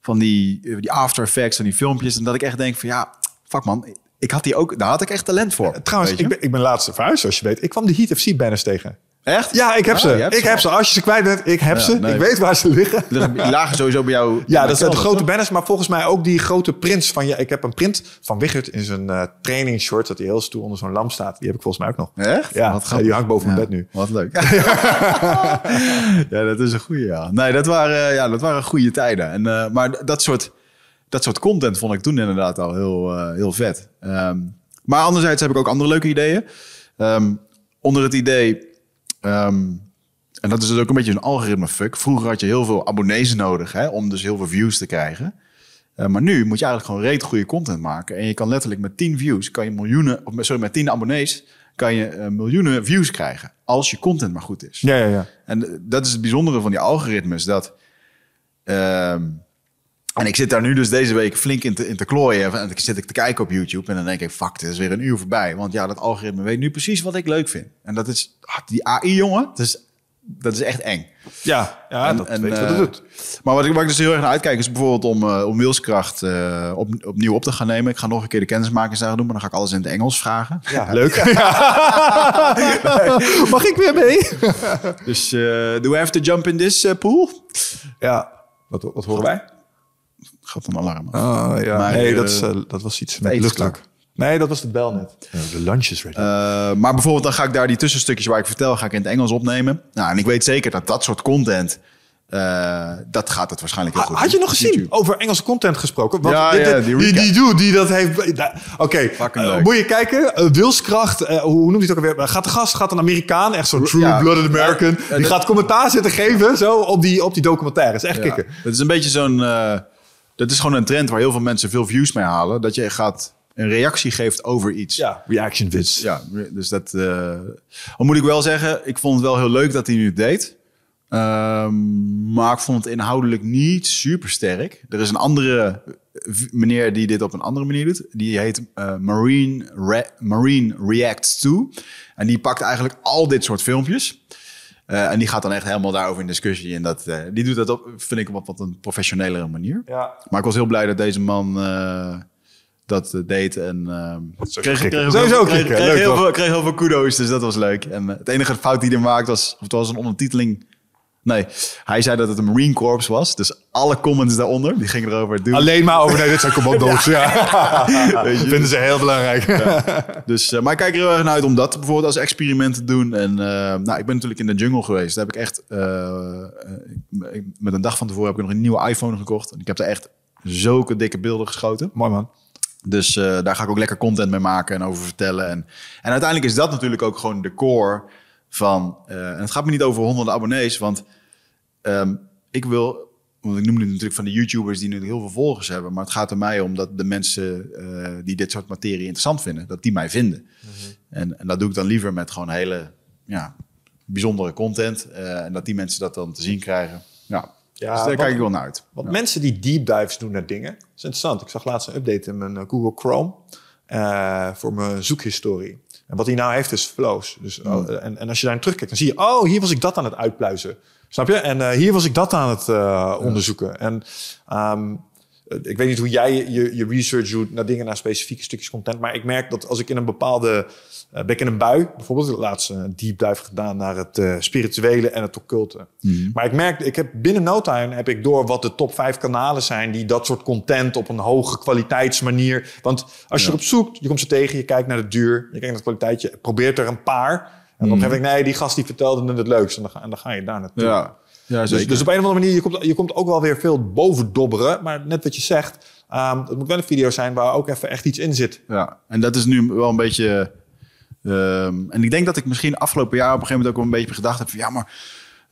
A: van die, die After Effects en die filmpjes. En dat ik echt denk van ja, fuck man. Ik had die ook, daar had ik echt talent voor.
B: Trouwens,
A: Weet je?
B: ik ben, ik ben laatst verhuisd, zoals je weet. Ik kwam de Heat FC banners tegen.
A: Echt?
B: Ja, ik heb
A: Oh,
B: ze. Ik
A: ze
B: heb
A: al.
B: ze. Als je ze kwijt bent, ik heb
A: Ja,
B: ze.
A: nee.
B: Ik weet waar ze liggen.
A: Die lagen sowieso bij jou.
B: Ja, dat zijn de grote
A: toch?
B: banners, maar volgens mij ook die grote prints van je. Ik heb een print van Wichert in zijn eh training short, dat hij heel stoer onder zo'n lamp staat. Die heb ik volgens mij ook nog.
A: Echt?
B: Ja,
A: Wat
B: ja,
A: grappig.
B: die hangt boven mijn bed nu.
A: Wat leuk. ja, dat is een goede. Ja. Nee, dat waren, ja, dat waren goede tijden. En, eh, maar dat soort, dat soort content vond ik toen inderdaad al heel, eh, heel vet. Ehm, maar anderzijds heb ik ook andere leuke ideeën. Ehm, onder het idee... ehm, en dat is dus ook een beetje een algoritme fuck. Vroeger had je heel veel abonnees nodig hè, om dus heel veel views te krijgen. Eh, maar nu moet je eigenlijk gewoon reet goede content maken. En je kan letterlijk met 10 views, kan je miljoenen, of met- sorry, met 10 abonnees, kan je eh, miljoenen views krijgen. Als je content maar goed is.
B: Ja, ja, ja.
A: En dat is het bijzondere van die algoritmes. Dat, en ik zit daar nu dus deze week flink in te, in te klooien. En ik zit ik te kijken op YouTube. En dan denk ik, fuck, het is weer een uur voorbij. Want ja, dat algoritme weet nu precies wat ik leuk vind. En dat is, ah, die AI, jongen, dat is, dat is echt eng.
B: Ja, ja
A: En-
B: dat
A: en,
B: weet je wat
A: eh,
B: het doet.
A: Maar wat ik, waar ik dus heel erg naar uitkijk is bijvoorbeeld om, eh, om wilskracht eh, op, opnieuw op te gaan nemen. Ik ga nog een keer de kennismakingsdagen doen, maar dan ga ik alles in het Engels vragen.
B: Ja, leuk. Mag ik weer mee?
A: Dus do we have to jump in this pool?
B: ja, wat, wat horen wij?
A: Gaat een alarm. af.
B: Oh, ja.
A: Maar,
B: nee,
A: eh,
B: dat, is, eh, dat was iets met. Nee, dat was de bel net. de lunch is ready.
A: Eh, maar bijvoorbeeld dan ga ik daar die tussenstukjes waar ik vertel, ga ik in het Engels opnemen. Nou, en ik weet zeker dat dat soort content, eh, dat gaat het waarschijnlijk heel goed
B: Had je nog gezien
A: YouTube.
B: over Engelse content gesproken? Want
A: Ja,
B: dit-
A: ja,
B: dit-
A: die
B: die, die dude die dat heeft... Oké, eh, moet je kijken. eh, wilskracht, eh, hoe noemt hij het ook alweer? Gaat de gast, gaat een Amerikaan, echt zo'n
A: Ja.
B: true-blooded American. Die gaat commentaar zitten geven zo, op, die, op die documentaire. is echt
A: Ja.
B: kicken.
A: Het is een beetje zo'n, eh, dat is gewoon een trend waar heel veel mensen veel views mee halen. Dat je gaat een reactie geeft over iets.
B: Ja, reaction vids.
A: Ja, dus dat. eh al moet ik wel zeggen, ik vond het wel heel leuk dat hij nu het deed. Ehm, maar ik vond het inhoudelijk niet super sterk. Er is een andere v- meneer die dit op een andere manier doet. Die heet eh, Marine, Re- Marine Reacts 2. En die pakt eigenlijk al dit soort filmpjes. Eh, en die gaat dan echt helemaal daarover in discussie. En dat, eh, die doet dat op, vind ik, op wat, wat een professionelere manier.
B: Ja.
A: Maar ik was heel blij dat deze man eh, dat deed. En uh, kreeg,
B: kicken.
A: kreeg,
B: Sowieso
A: kreeg,
B: kicken.
A: kreeg
B: Leuk,
A: heel veel, kreeg heel veel kudo's, dus dat was leuk. En het enige fout die hij maakte was, of het was een ondertiteling. Nee, hij zei dat het een Marine Corps was. Dus alle comments daaronder, die gingen erover. Dude,
B: Alleen maar over, nee, dit zijn commando's. ja.
A: Je.
B: Vinden ze heel belangrijk.
A: Dus, eh, maar ik kijk er heel erg naar uit om dat bijvoorbeeld als experiment te doen. En eh, nou, ik ben natuurlijk in de jungle geweest. Daar heb ik echt, eh, met een dag van tevoren heb ik nog een nieuwe iPhone gekocht. En ik heb er echt zulke dikke beelden geschoten.
B: Mooi man.
A: Dus daar ga ik ook lekker content mee maken en over vertellen. En, en uiteindelijk is dat natuurlijk ook gewoon de core van... en het gaat me niet over honderden abonnees, want ehm, ik wil want ik noemde het natuurlijk van de YouTubers die nu heel veel volgers hebben. Maar het gaat er mij om dat de mensen eh, die dit soort materie interessant vinden, dat die mij vinden. en, en dat doe ik dan liever met gewoon hele ja, bijzondere content. eh, en dat die mensen dat dan te zien krijgen. Ja,
B: Ja,
A: dus daar
B: wat-
A: kijk ik wel naar uit.
B: Want
A: Ja.
B: mensen die deep dives doen naar dingen, dat is interessant. Ik zag laatst een update in mijn eh, Google Chrome voor mijn zoekhistorie. En wat hij nou heeft is flows. Dus,
A: Hmm.
B: oh, en, en als je daarin terugkijkt, dan zie je, oh, hier was ik dat aan het uitpluizen. Snap je? En eh, hier was ik dat aan het eh, onderzoeken. En ehm, eh, ik weet niet hoe jij je, je research doet naar dingen, naar specifieke stukjes content. Maar ik merk dat als ik in een bepaalde. eh, ben ik in een bui, bijvoorbeeld, ik heb laatst een deep dive gedaan naar het spirituele en het occulte. Maar ik merk, ik heb binnen no time heb ik door wat de top 5 kanalen zijn die dat soort content op een hoge kwaliteitsmanier. Want als je
A: Ja.
B: erop zoekt, je komt ze tegen, je kijkt naar de duur, je kijkt naar de kwaliteit, je probeert er een paar. En dan heb ik, nee, die gast die vertelde het het leukste. En dan en dan ga je daar naartoe.
A: Ja, ja
B: Dus, dus op een of andere manier, je komt, je komt ook wel weer veel bovendobberen. Maar net wat je zegt, ehm het moet wel een video zijn waar ook even echt iets in zit.
A: Ja, en dat is nu wel een beetje. ehm, en ik denk dat ik misschien afgelopen jaar op een gegeven moment ook wel een beetje gedacht heb van ja, maar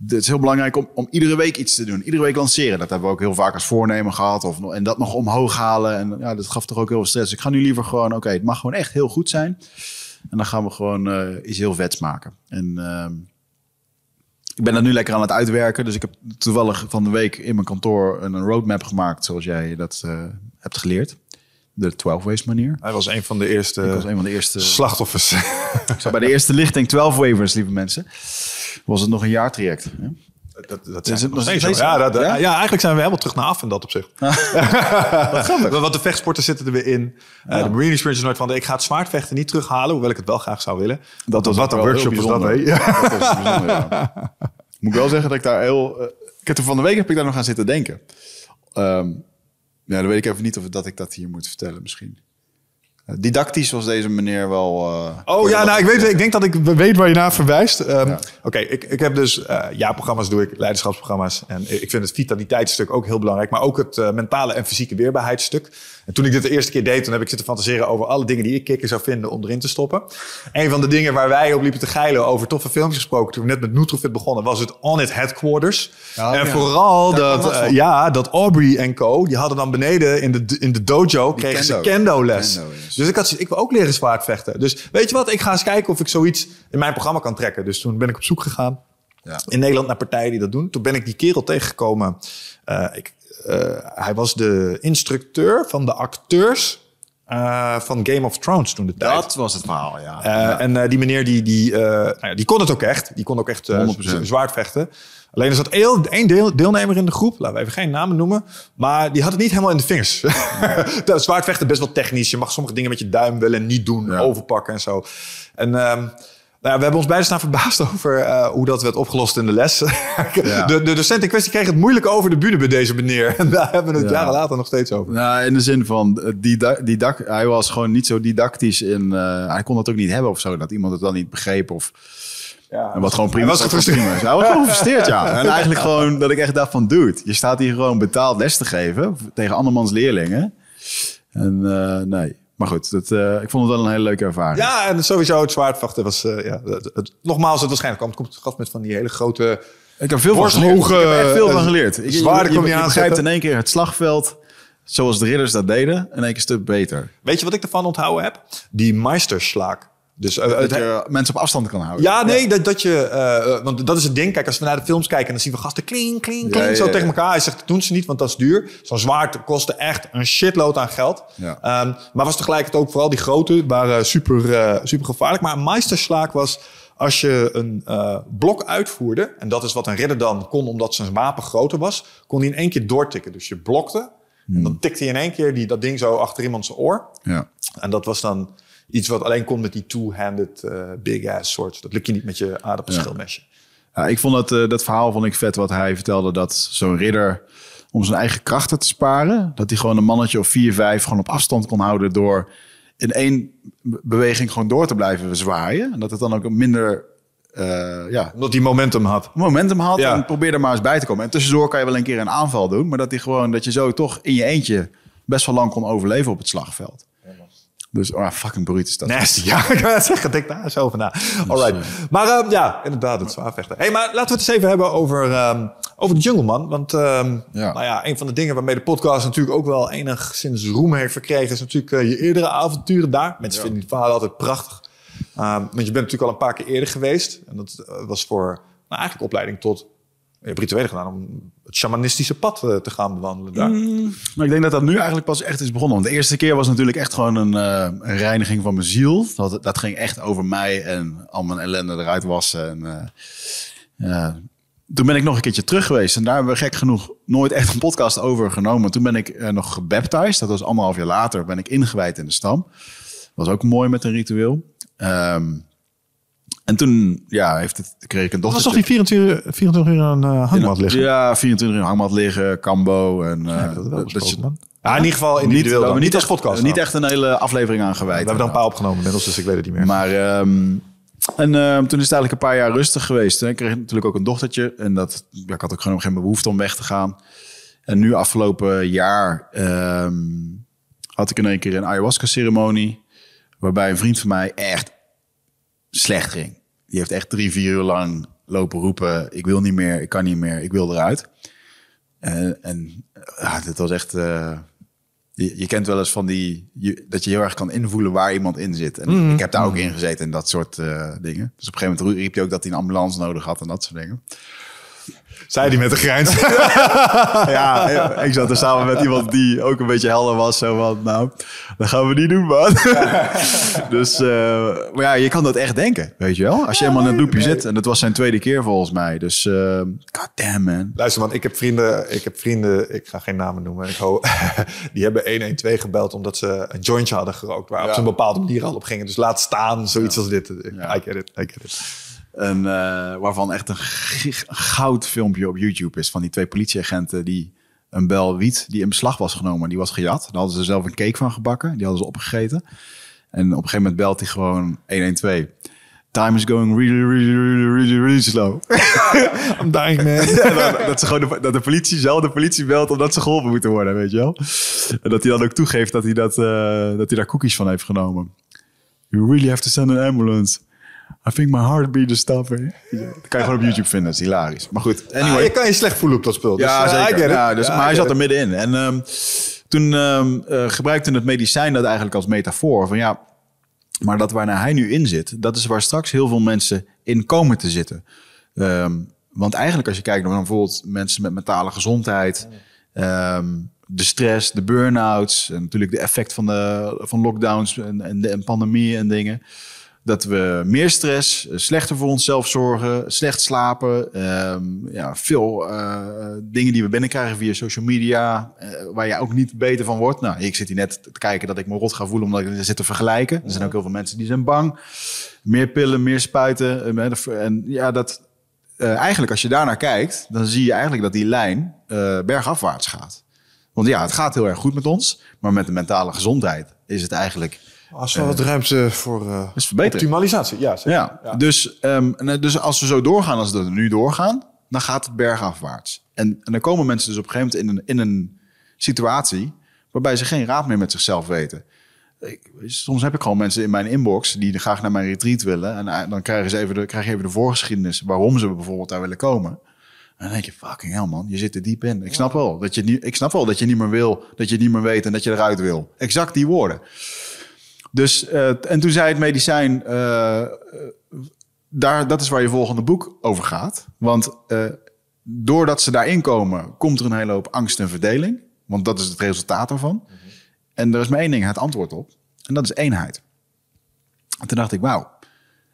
A: het is heel belangrijk om, om iedere week iets te doen. Iedere week lanceren. Dat hebben we ook heel vaak als voornemen gehad. Of, en dat nog omhoog halen. En ja, dat gaf toch ook heel veel stress. Ik ga nu liever gewoon, oké, het mag gewoon echt heel goed zijn. En dan gaan we gewoon eh, iets heel vets maken. En ehm, ik ben dat nu lekker aan het uitwerken. Dus ik heb toevallig van de week in mijn kantoor een, roadmap gemaakt. Zoals jij dat eh, hebt geleerd. De 12 ways manier.
B: Hij was een van de eerste
A: Ik was een van de eerste.
B: slachtoffers.
A: Ik zat bij de eerste lichting 12 waivers, lieve mensen. Was het nog een jaartraject. hè?
B: Dat, dat
A: Is
B: zijn nog steeds zo. Ja, dat,
A: Ja?
B: ja? eigenlijk zijn we helemaal terug naar af in dat opzicht. Want de vechtsporten zitten er weer in. Eh, de Marine Experience is nooit van, ik ga het zwaardvechten niet terughalen, hoewel ik het wel graag zou willen. Dat, was wat een workshop was dat.
A: Moet ik wel zeggen dat ik daar heel... eh, ik heb er van de week heb ik daar nog aan zitten denken. Ehm, ja, dan weet ik even niet of dat ik dat hier moet vertellen misschien. Didactisch was deze meneer wel... eh,
B: Oh ja, nou, ik, weet, ik denk dat ik weet waar je naar verwijst. Ehm,
A: Ja.
B: Oké, ik, ik heb dus eh jaarprogramma's doe ik, leiderschapsprogramma's. En ik vind het vitaliteitsstuk ook heel belangrijk. Maar ook het eh, mentale en fysieke weerbaarheidsstuk. En toen ik dit de eerste keer deed, toen heb ik zitten fantaseren over alle dingen die ik kikker zou vinden om erin te stoppen. Een van de dingen waar wij op liepen te geilen over toffe filmpjes gesproken, toen we net met Nutrofit begonnen, was het On It Headquarters.
A: Ja,
B: en
A: ja.
B: vooral
A: Daar
B: dat, ja, dat Aubrey en co, die hadden dan beneden in de, in de dojo, kregen ze
A: kendo.
B: les.
A: Kendo.
B: Dus ik had ik wil ook leren zwaardvechten. Dus weet je wat, ik ga eens kijken of ik zoiets in mijn programma kan trekken. Dus toen ben ik op zoek gegaan
A: Ja.
B: in Nederland naar partijen die dat doen. Toen ben ik die kerel tegengekomen. Eh, ik, eh, hij was de instructeur van de acteurs eh, van Game of Thrones toen de tijd.
A: Dat was het verhaal, ja.
B: En die meneer die, die, nou ja, die kon het ook echt. Die kon ook echt eh,
A: 100%.
B: z- zwaard vechten. Alleen er zat één één deel, deelnemer in de groep. Laten we even geen namen noemen. Maar die had het niet helemaal in de vingers. dat zwaardvechten best wel technisch. Je mag sommige dingen met je duim wel en niet doen.
A: Ja.
B: Overpakken en zo. En ehm, nou ja, we hebben ons beiden staan verbaasd over eh, hoe dat werd opgelost in de les. de, de docent in kwestie kreeg het moeilijk over de bühne bij deze meneer. En daar hebben we het
A: Ja.
B: jaren later nog steeds over.
A: Nou, in de zin van, eh, didac hij was gewoon niet zo didactisch in... eh, hij kon dat ook niet hebben of zo, dat iemand het dan niet begreep. Of,
B: Ja,
A: en wat gewoon prima
B: Hij was gefrustreerd.
A: prima. Hij was gewoon gefrustreerd, ja. En eigenlijk gewoon dat ik echt dacht van, dude, je staat hier gewoon betaald les te geven tegen andermans leerlingen. En eh, nee, maar goed, dat, eh, ik vond het wel een hele leuke ervaring.
B: Ja, en sowieso het zwaardvechten was... eh, ja, het, het- nogmaals, het waarschijnlijk kwam, komt het gast met van die hele grote...
A: Ik heb veel van geleerd. Ik heb echt veel van geleerd. Ik, je,
B: zwaarden
A: je,
B: kon
A: je
B: je
A: begrijpt
B: aanzetten.
A: in één keer het slagveld, zoals de ridders dat deden, in één keer een stuk beter.
B: Weet je wat ik ervan onthouden heb? Die Meisterschlag. Dus eh,
A: Dat
B: het,
A: je mensen op afstand kan houden.
B: ja, nee, Dat, dat je... eh, eh, want dat is het ding. Kijk, als we naar de films kijken... dan zien we gasten kling, kling, kling...
A: Ja, ja,
B: zo
A: ja.
B: tegen elkaar. Hij zegt, dat doen ze niet, want dat is duur. Zo'n zwaard kostte echt een shitload aan geld. Ehm, maar was tegelijkertijd ook vooral die grote... waren super, eh, super gevaarlijk. Maar een Meisterschlag was... Als je een eh, blok uitvoerde... en dat is wat een ridder dan kon... omdat zijn wapen groter was... kon hij in één keer doortikken. Dus je blokte... en dan tikte hij in één keer die, dat ding zo achter iemand zijn oor...
A: Ja.
B: en dat was dan iets wat alleen kon met die two-handed eh, big ass swords. Dat lukt je niet met je aardappelschilmesje.
A: Ja, ik vond dat, eh, dat verhaal vond ik vet wat hij vertelde. Dat zo'n ridder, om zijn eigen krachten te sparen... dat hij gewoon een mannetje of vier, vijf gewoon op afstand kon houden... door in één be- beweging gewoon door te blijven zwaaien. En dat het dan ook minder eh, ja,
B: Omdat die momentum had.
A: momentum had.
B: Ja.
A: En probeer er maar eens bij te komen. En tussendoor kan je wel een keer een aanval doen... maar dat, hij gewoon, dat je zo toch in je eentje best wel lang kon overleven op het slagveld. Dus oh, fucking bruut is dat.
B: Nasty, ja. Ik net zeggen, denk daar eens over na. Alright. Maar eh, ja, inderdaad, het zwaar vechten. hey, maar laten we het eens even hebben over, ehm, over de Jungle Man. Want ehm,
A: Ja.
B: Nou ja, een van de dingen waarmee de podcast natuurlijk ook wel enigszins roem heeft verkregen... is natuurlijk eh, je eerdere avonturen daar. Mensen vinden die verhalen altijd prachtig. Ehm, want je bent natuurlijk al een paar keer eerder geweest. En dat eh, was voor nou, eigenlijk opleiding tot... Rituelen gedaan om het shamanistische pad eh, te gaan bewandelen daar.
A: Maar ik denk dat dat nu eigenlijk pas echt is begonnen. Want de eerste keer was natuurlijk echt gewoon een, eh, een reiniging van mijn ziel. Dat, dat ging echt over mij en al mijn ellende eruit wassen. En, eh, ja. Toen ben ik nog een keertje terug geweest. En daar hebben we gek genoeg nooit echt een podcast over genomen. Toen ben ik nog gebaptized. Dat was anderhalf jaar later. Ben ik ingewijd in de stam. Was ook mooi met een ritueel. Ehm, en toen ja, heeft het, kreeg ik een
B: Dat was
A: dochter.
B: toch die 24, 24 uur aan uh, hangmat liggen?
A: Ja, 24 uur hangmat liggen, kambo. En, eh,
B: Ja, dat, wel
A: dat je-.
B: Ja, in ieder geval individueel.
A: we
B: dan.
A: hebben
B: Niet als
A: echt-
B: podcast.
A: Niet echt een hele aflevering aan gewijd.
B: We hebben er een paar opgenomen inmiddels, dus ik weet het niet meer.
A: Maar ehm, en, ehm, toen is het eigenlijk een paar jaar rustig geweest. hè. Ik kreeg natuurlijk ook een dochtertje. En dat, ja, ik had ook gewoon geen behoefte om weg te gaan. En nu afgelopen jaar ehm, had ik in één keer een ayahuasca-ceremonie. Waarbij een vriend van mij echt slecht ging. Die heeft echt drie, vier uur lang lopen roepen... ik wil niet meer, ik kan niet meer, ik wil eruit. En, en ja, dit was echt... eh, je, je kent wel eens van die... Je, dat je heel erg kan invoelen waar iemand in zit. En ik heb daar ook in gezeten in dat soort eh, dingen. Dus op een gegeven moment riep je ook dat hij een ambulance nodig had en dat soort dingen.
B: Zei die met een grijns.
A: Ja, ik zat er samen met iemand die ook een beetje helder was. Zo van, nou, dat gaan we niet doen, man. dus, eh, maar ja, je kan dat echt denken, weet je wel. Als je helemaal in het loopje zit. En dat was zijn tweede keer volgens mij. Dus, eh god damn, man.
B: Luister man, ik heb vrienden, ik heb vrienden, ik ga geen namen noemen. Ik die hebben 112 gebeld omdat ze een jointje hadden gerookt. Waar op
A: Ja.
B: ze een bepaalde manier al op gingen. Dus laat staan, zoiets als dit. I get it, I get it.
A: Eh, waarvan echt een gig- goud filmpje op YouTube is. Van die twee politieagenten die een bel wiet die in beslag was genomen. Die was gejat. Daar hadden ze zelf een cake van gebakken. Die hadden ze opgegeten. En op een gegeven moment belt hij gewoon 112. Time is going really, really, really, really, really slow.
B: I'm dying man.
A: Dat, ze gewoon de, dat de politie zelf de politie belt omdat ze geholpen moeten worden, weet je wel. En dat hij dan ook toegeeft dat hij, dat, eh, dat hij daar cookies van heeft genomen. You really have to send an ambulance. I think my heartbeat is stopping. Dat kan je gewoon op YouTube vinden, dat is hilarisch. Maar goed, anyway.
B: Ah, je kan je slecht voelen op dat spul. Dus,
A: Ja,
B: eh,
A: zeker. Ja, dus,
B: Ja,
A: maar hij zat er middenin. En ehm, toen ehm eh, gebruikte het medicijn dat eigenlijk als metafoor. Van ja, maar dat waar hij nu in zit, dat is waar straks heel veel mensen in komen te zitten. Ehm, want eigenlijk als je kijkt naar bijvoorbeeld mensen met mentale gezondheid... ehm, de stress, de burn-outs... en natuurlijk de effect van, de, van lockdowns en, en, de, en pandemie en dingen... Dat we meer stress, eh, slechter voor onszelf zorgen, slecht slapen. ehm, ja, veel eh, dingen die we binnenkrijgen via social media, eh, waar je ook niet beter van wordt. Nou, ik zit hier net te kijken dat ik me rot ga voelen omdat ik zit te vergelijken. Er zijn ook heel veel mensen die zijn bang. Meer pillen, meer spuiten. En ja, dat, eigenlijk als je daarnaar kijkt, dan zie je eigenlijk dat die lijn bergafwaarts gaat. Want ja, het gaat heel erg goed met ons, maar met de mentale gezondheid is het eigenlijk
B: Als wel wat ruimte voor eh, optimalisatie. Ja.
A: Ja, Dus, ehm, eh, dus als we zo doorgaan als we nu doorgaan, dan gaat het bergafwaarts. En, en dan komen mensen dus op een gegeven moment in een, in een situatie waarbij ze geen raad meer met zichzelf weten. Ik, soms heb ik gewoon mensen in mijn inbox die graag naar mijn retreat willen. En eh, dan krijgen ze even de, krijg even de voorgeschiedenis waarom ze bijvoorbeeld daar willen komen. En dan denk je, fucking hell man, je zit er diep in. Ik snap wel dat je, niet, ik snap wel dat je niet meer wil, dat je niet meer weet en dat je eruit wil. Exact die woorden. Dus, eh, en toen zei het medicijn, eh, daar, dat is waar je volgende boek over gaat. Want eh, doordat ze daarin komen, komt er een hele hoop angst en verdeling. Want dat is het resultaat daarvan. En er is maar één ding, het antwoord op. En dat is eenheid. En toen dacht ik, wauw.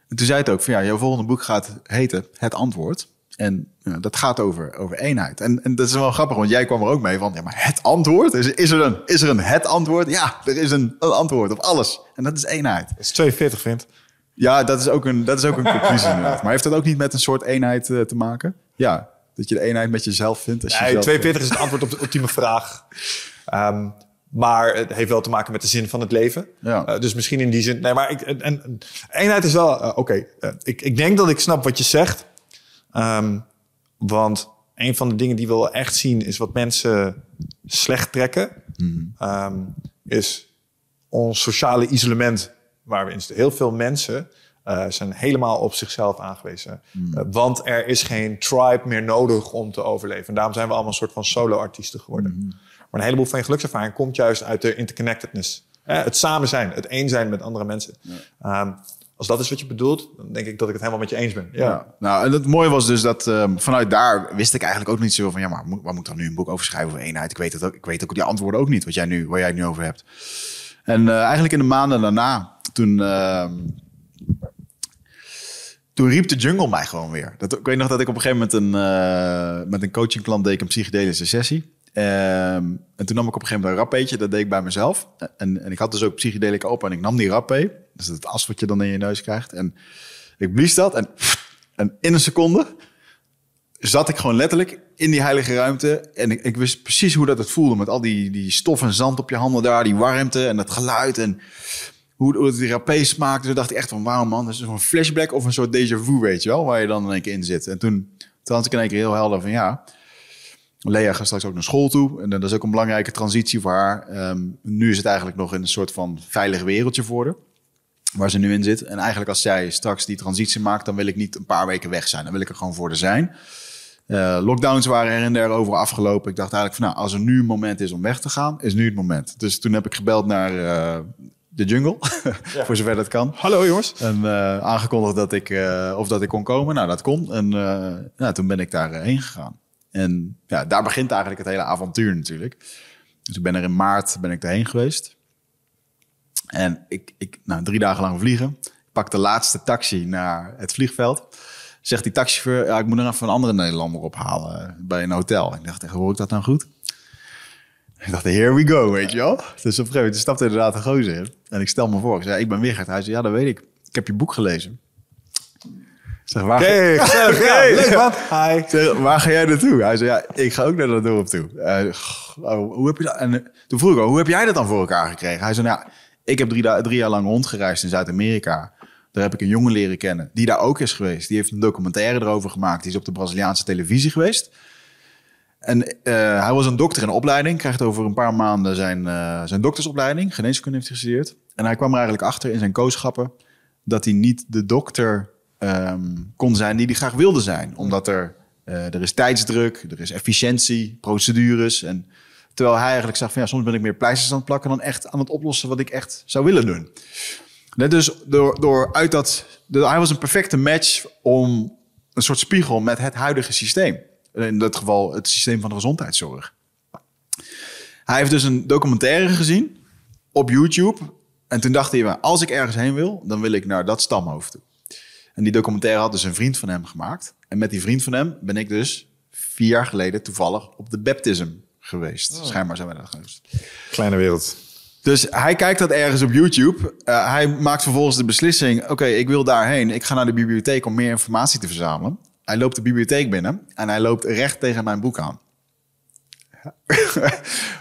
A: En toen zei het ook van ja, jouw volgende boek gaat heten Het Antwoord. En ja, dat gaat over, over eenheid. En, en dat is wel grappig, want jij kwam er ook mee van... ja, maar het antwoord? Is, is, er, een, is er een het antwoord? Ja, er is een, een antwoord op alles. En dat is eenheid.
B: Dat is 42, vindt.
A: Ja, dat is ook een, dat is ook een conclusie. Maar heeft dat ook niet met een soort eenheid eh, te maken? Ja, dat je de eenheid met jezelf vindt. Als je
B: Nee,
A: zelf-
B: 42 is het antwoord op de ultieme vraag. Ehm, maar het heeft wel te maken met de zin van het leven.
A: Ja.
B: Eh, dus misschien in die zin. Nee, maar ik, en, en- eenheid is wel. eh, Oké, ik, ik denk dat ik snap wat je zegt. Ehm, want een van de dingen die we wel echt zien is wat mensen slecht trekken. Ehm, is ons sociale isolement waar we in zitten. Heel veel mensen eh, zijn helemaal op zichzelf aangewezen.
A: Hmm.
B: Eh, want er is geen tribe meer nodig om te overleven. En daarom zijn we allemaal een soort van solo-artiesten geworden.
A: Hmm.
B: Maar een heleboel van je gelukservaring komt juist uit de interconnectedness. Eh, het samen zijn, het één zijn met andere mensen. Ehm, als dat is wat je bedoelt, dan denk ik dat ik het helemaal met je eens ben. Ja.
A: Nou, en het mooie was dus dat ehm, vanuit daar wist ik eigenlijk ook niet zo van... ja, maar moet, waar moet ik dan nu een boek over schrijven over eenheid? Ik weet, het ook, ik weet ook die antwoorden ook niet, wat jij nu, waar jij het nu over hebt. En eh, eigenlijk in de maanden daarna, toen... ehm, toen riep de jungle mij gewoon weer. Dat, ik weet nog dat ik op een gegeven moment een, eh, met een coachingklant deed ik een psychedelische sessie. Ehm, en toen nam ik op een gegeven moment een rappeetje, dat deed ik bij mezelf. En, en ik had dus ook psychedelica open en ik nam die rappee. Dus het as wat je dan in je neus krijgt. En ik blies dat en, en in een seconde zat ik gewoon letterlijk in die heilige ruimte. En ik, ik wist precies hoe dat het voelde met al die, die stof en zand op je handen daar, die warmte en het geluid en hoe, hoe die rapé smaakte. Toen dacht ik echt van, wauw man, dat is zo'n flashback of een soort déjà vu, weet je wel, waar je dan in één keer in zit. En toen, toen had ik in één keer heel helder van, ja, Lea gaat straks ook naar school toe. En dat is ook een belangrijke transitie voor haar. Ehm, nu is het eigenlijk nog in een soort van veilig wereldje voor haar. Waar ze nu in zit. En eigenlijk als zij straks die transitie maakt, dan wil ik niet een paar weken weg zijn. Dan wil ik er gewoon voor de zijn. Eh, lockdowns waren er en der over afgelopen. Ik dacht eigenlijk van, nou, als er nu een moment is om weg te gaan, is nu het moment. Dus toen heb ik gebeld naar eh, de jungle, voor zover dat kan.
B: Hallo jongens.
A: En eh, aangekondigd dat ik, eh, of dat ik kon komen. Nou, dat kon. En eh, nou, toen ben ik daarheen gegaan. En ja, daar begint eigenlijk het hele avontuur natuurlijk. Dus ik ben er in maart ben ik erheen geweest. En ik, ik nou, drie dagen lang vliegen. Ik pak de laatste taxi naar het vliegveld. Zegt die taxichauffeur, ja, ik moet er even een andere Nederlander ophalen eh, bij een hotel. Ik dacht, hoor ik dat nou goed? Ik dacht, here we go, weet je wel. Dus op een gegeven moment stapte inderdaad een gozer in. En ik stel me voor, ik zei, ik ben Wigert. Hij zei, ja, dat weet ik. Ik heb je boek gelezen. Ik zeg, waar.
B: Ja, leuk man. Hi.
A: zeg, waar ga jij naartoe? Hij zei, ja, ik ga ook naar dat dorp toe. Eh, oh, hoe heb je dat? En eh, toen vroeg ik, ook, hoe heb jij dat dan voor elkaar gekregen? Hij zei, nou, ja, ik heb drie, jaar lang rondgereisd in Zuid-Amerika. Daar heb ik een jongen leren kennen die daar ook is geweest. Die heeft een documentaire erover gemaakt. Die is op de Braziliaanse televisie geweest. En eh, hij was een dokter in opleiding. Krijgt over een paar maanden zijn, eh, zijn doktersopleiding. Geneeskunde heeft hij gestudeerd. En hij kwam er eigenlijk achter in zijn kooschappen... dat hij niet de dokter ehm, kon zijn die hij graag wilde zijn. Omdat er, eh, er is tijdsdruk, er is efficiëntie, procedures. En terwijl hij eigenlijk zegt van... ja, soms ben ik meer pleisters aan het plakken... dan echt aan het oplossen wat ik echt zou willen doen. Net dus door, door uit dat... hij was een perfecte match om een soort spiegel met het huidige systeem. In dit geval het systeem van de gezondheidszorg. Hij heeft dus een documentaire gezien op YouTube. En toen dacht hij, "Maar als ik ergens heen wil, dan wil ik naar dat stamhoofd toe. En die documentaire had dus een vriend van hem gemaakt. En met die vriend van hem ben ik dus vier jaar geleden toevallig op de baptism geweest. Schijnbaar zijn we daar geweest.
B: Kleine wereld.
A: Dus hij kijkt dat ergens op YouTube. Eh, hij maakt vervolgens de beslissing: oké, ik wil daarheen. Ik ga naar de bibliotheek om meer informatie te verzamelen. Hij loopt de bibliotheek binnen en hij loopt recht tegen mijn boek aan.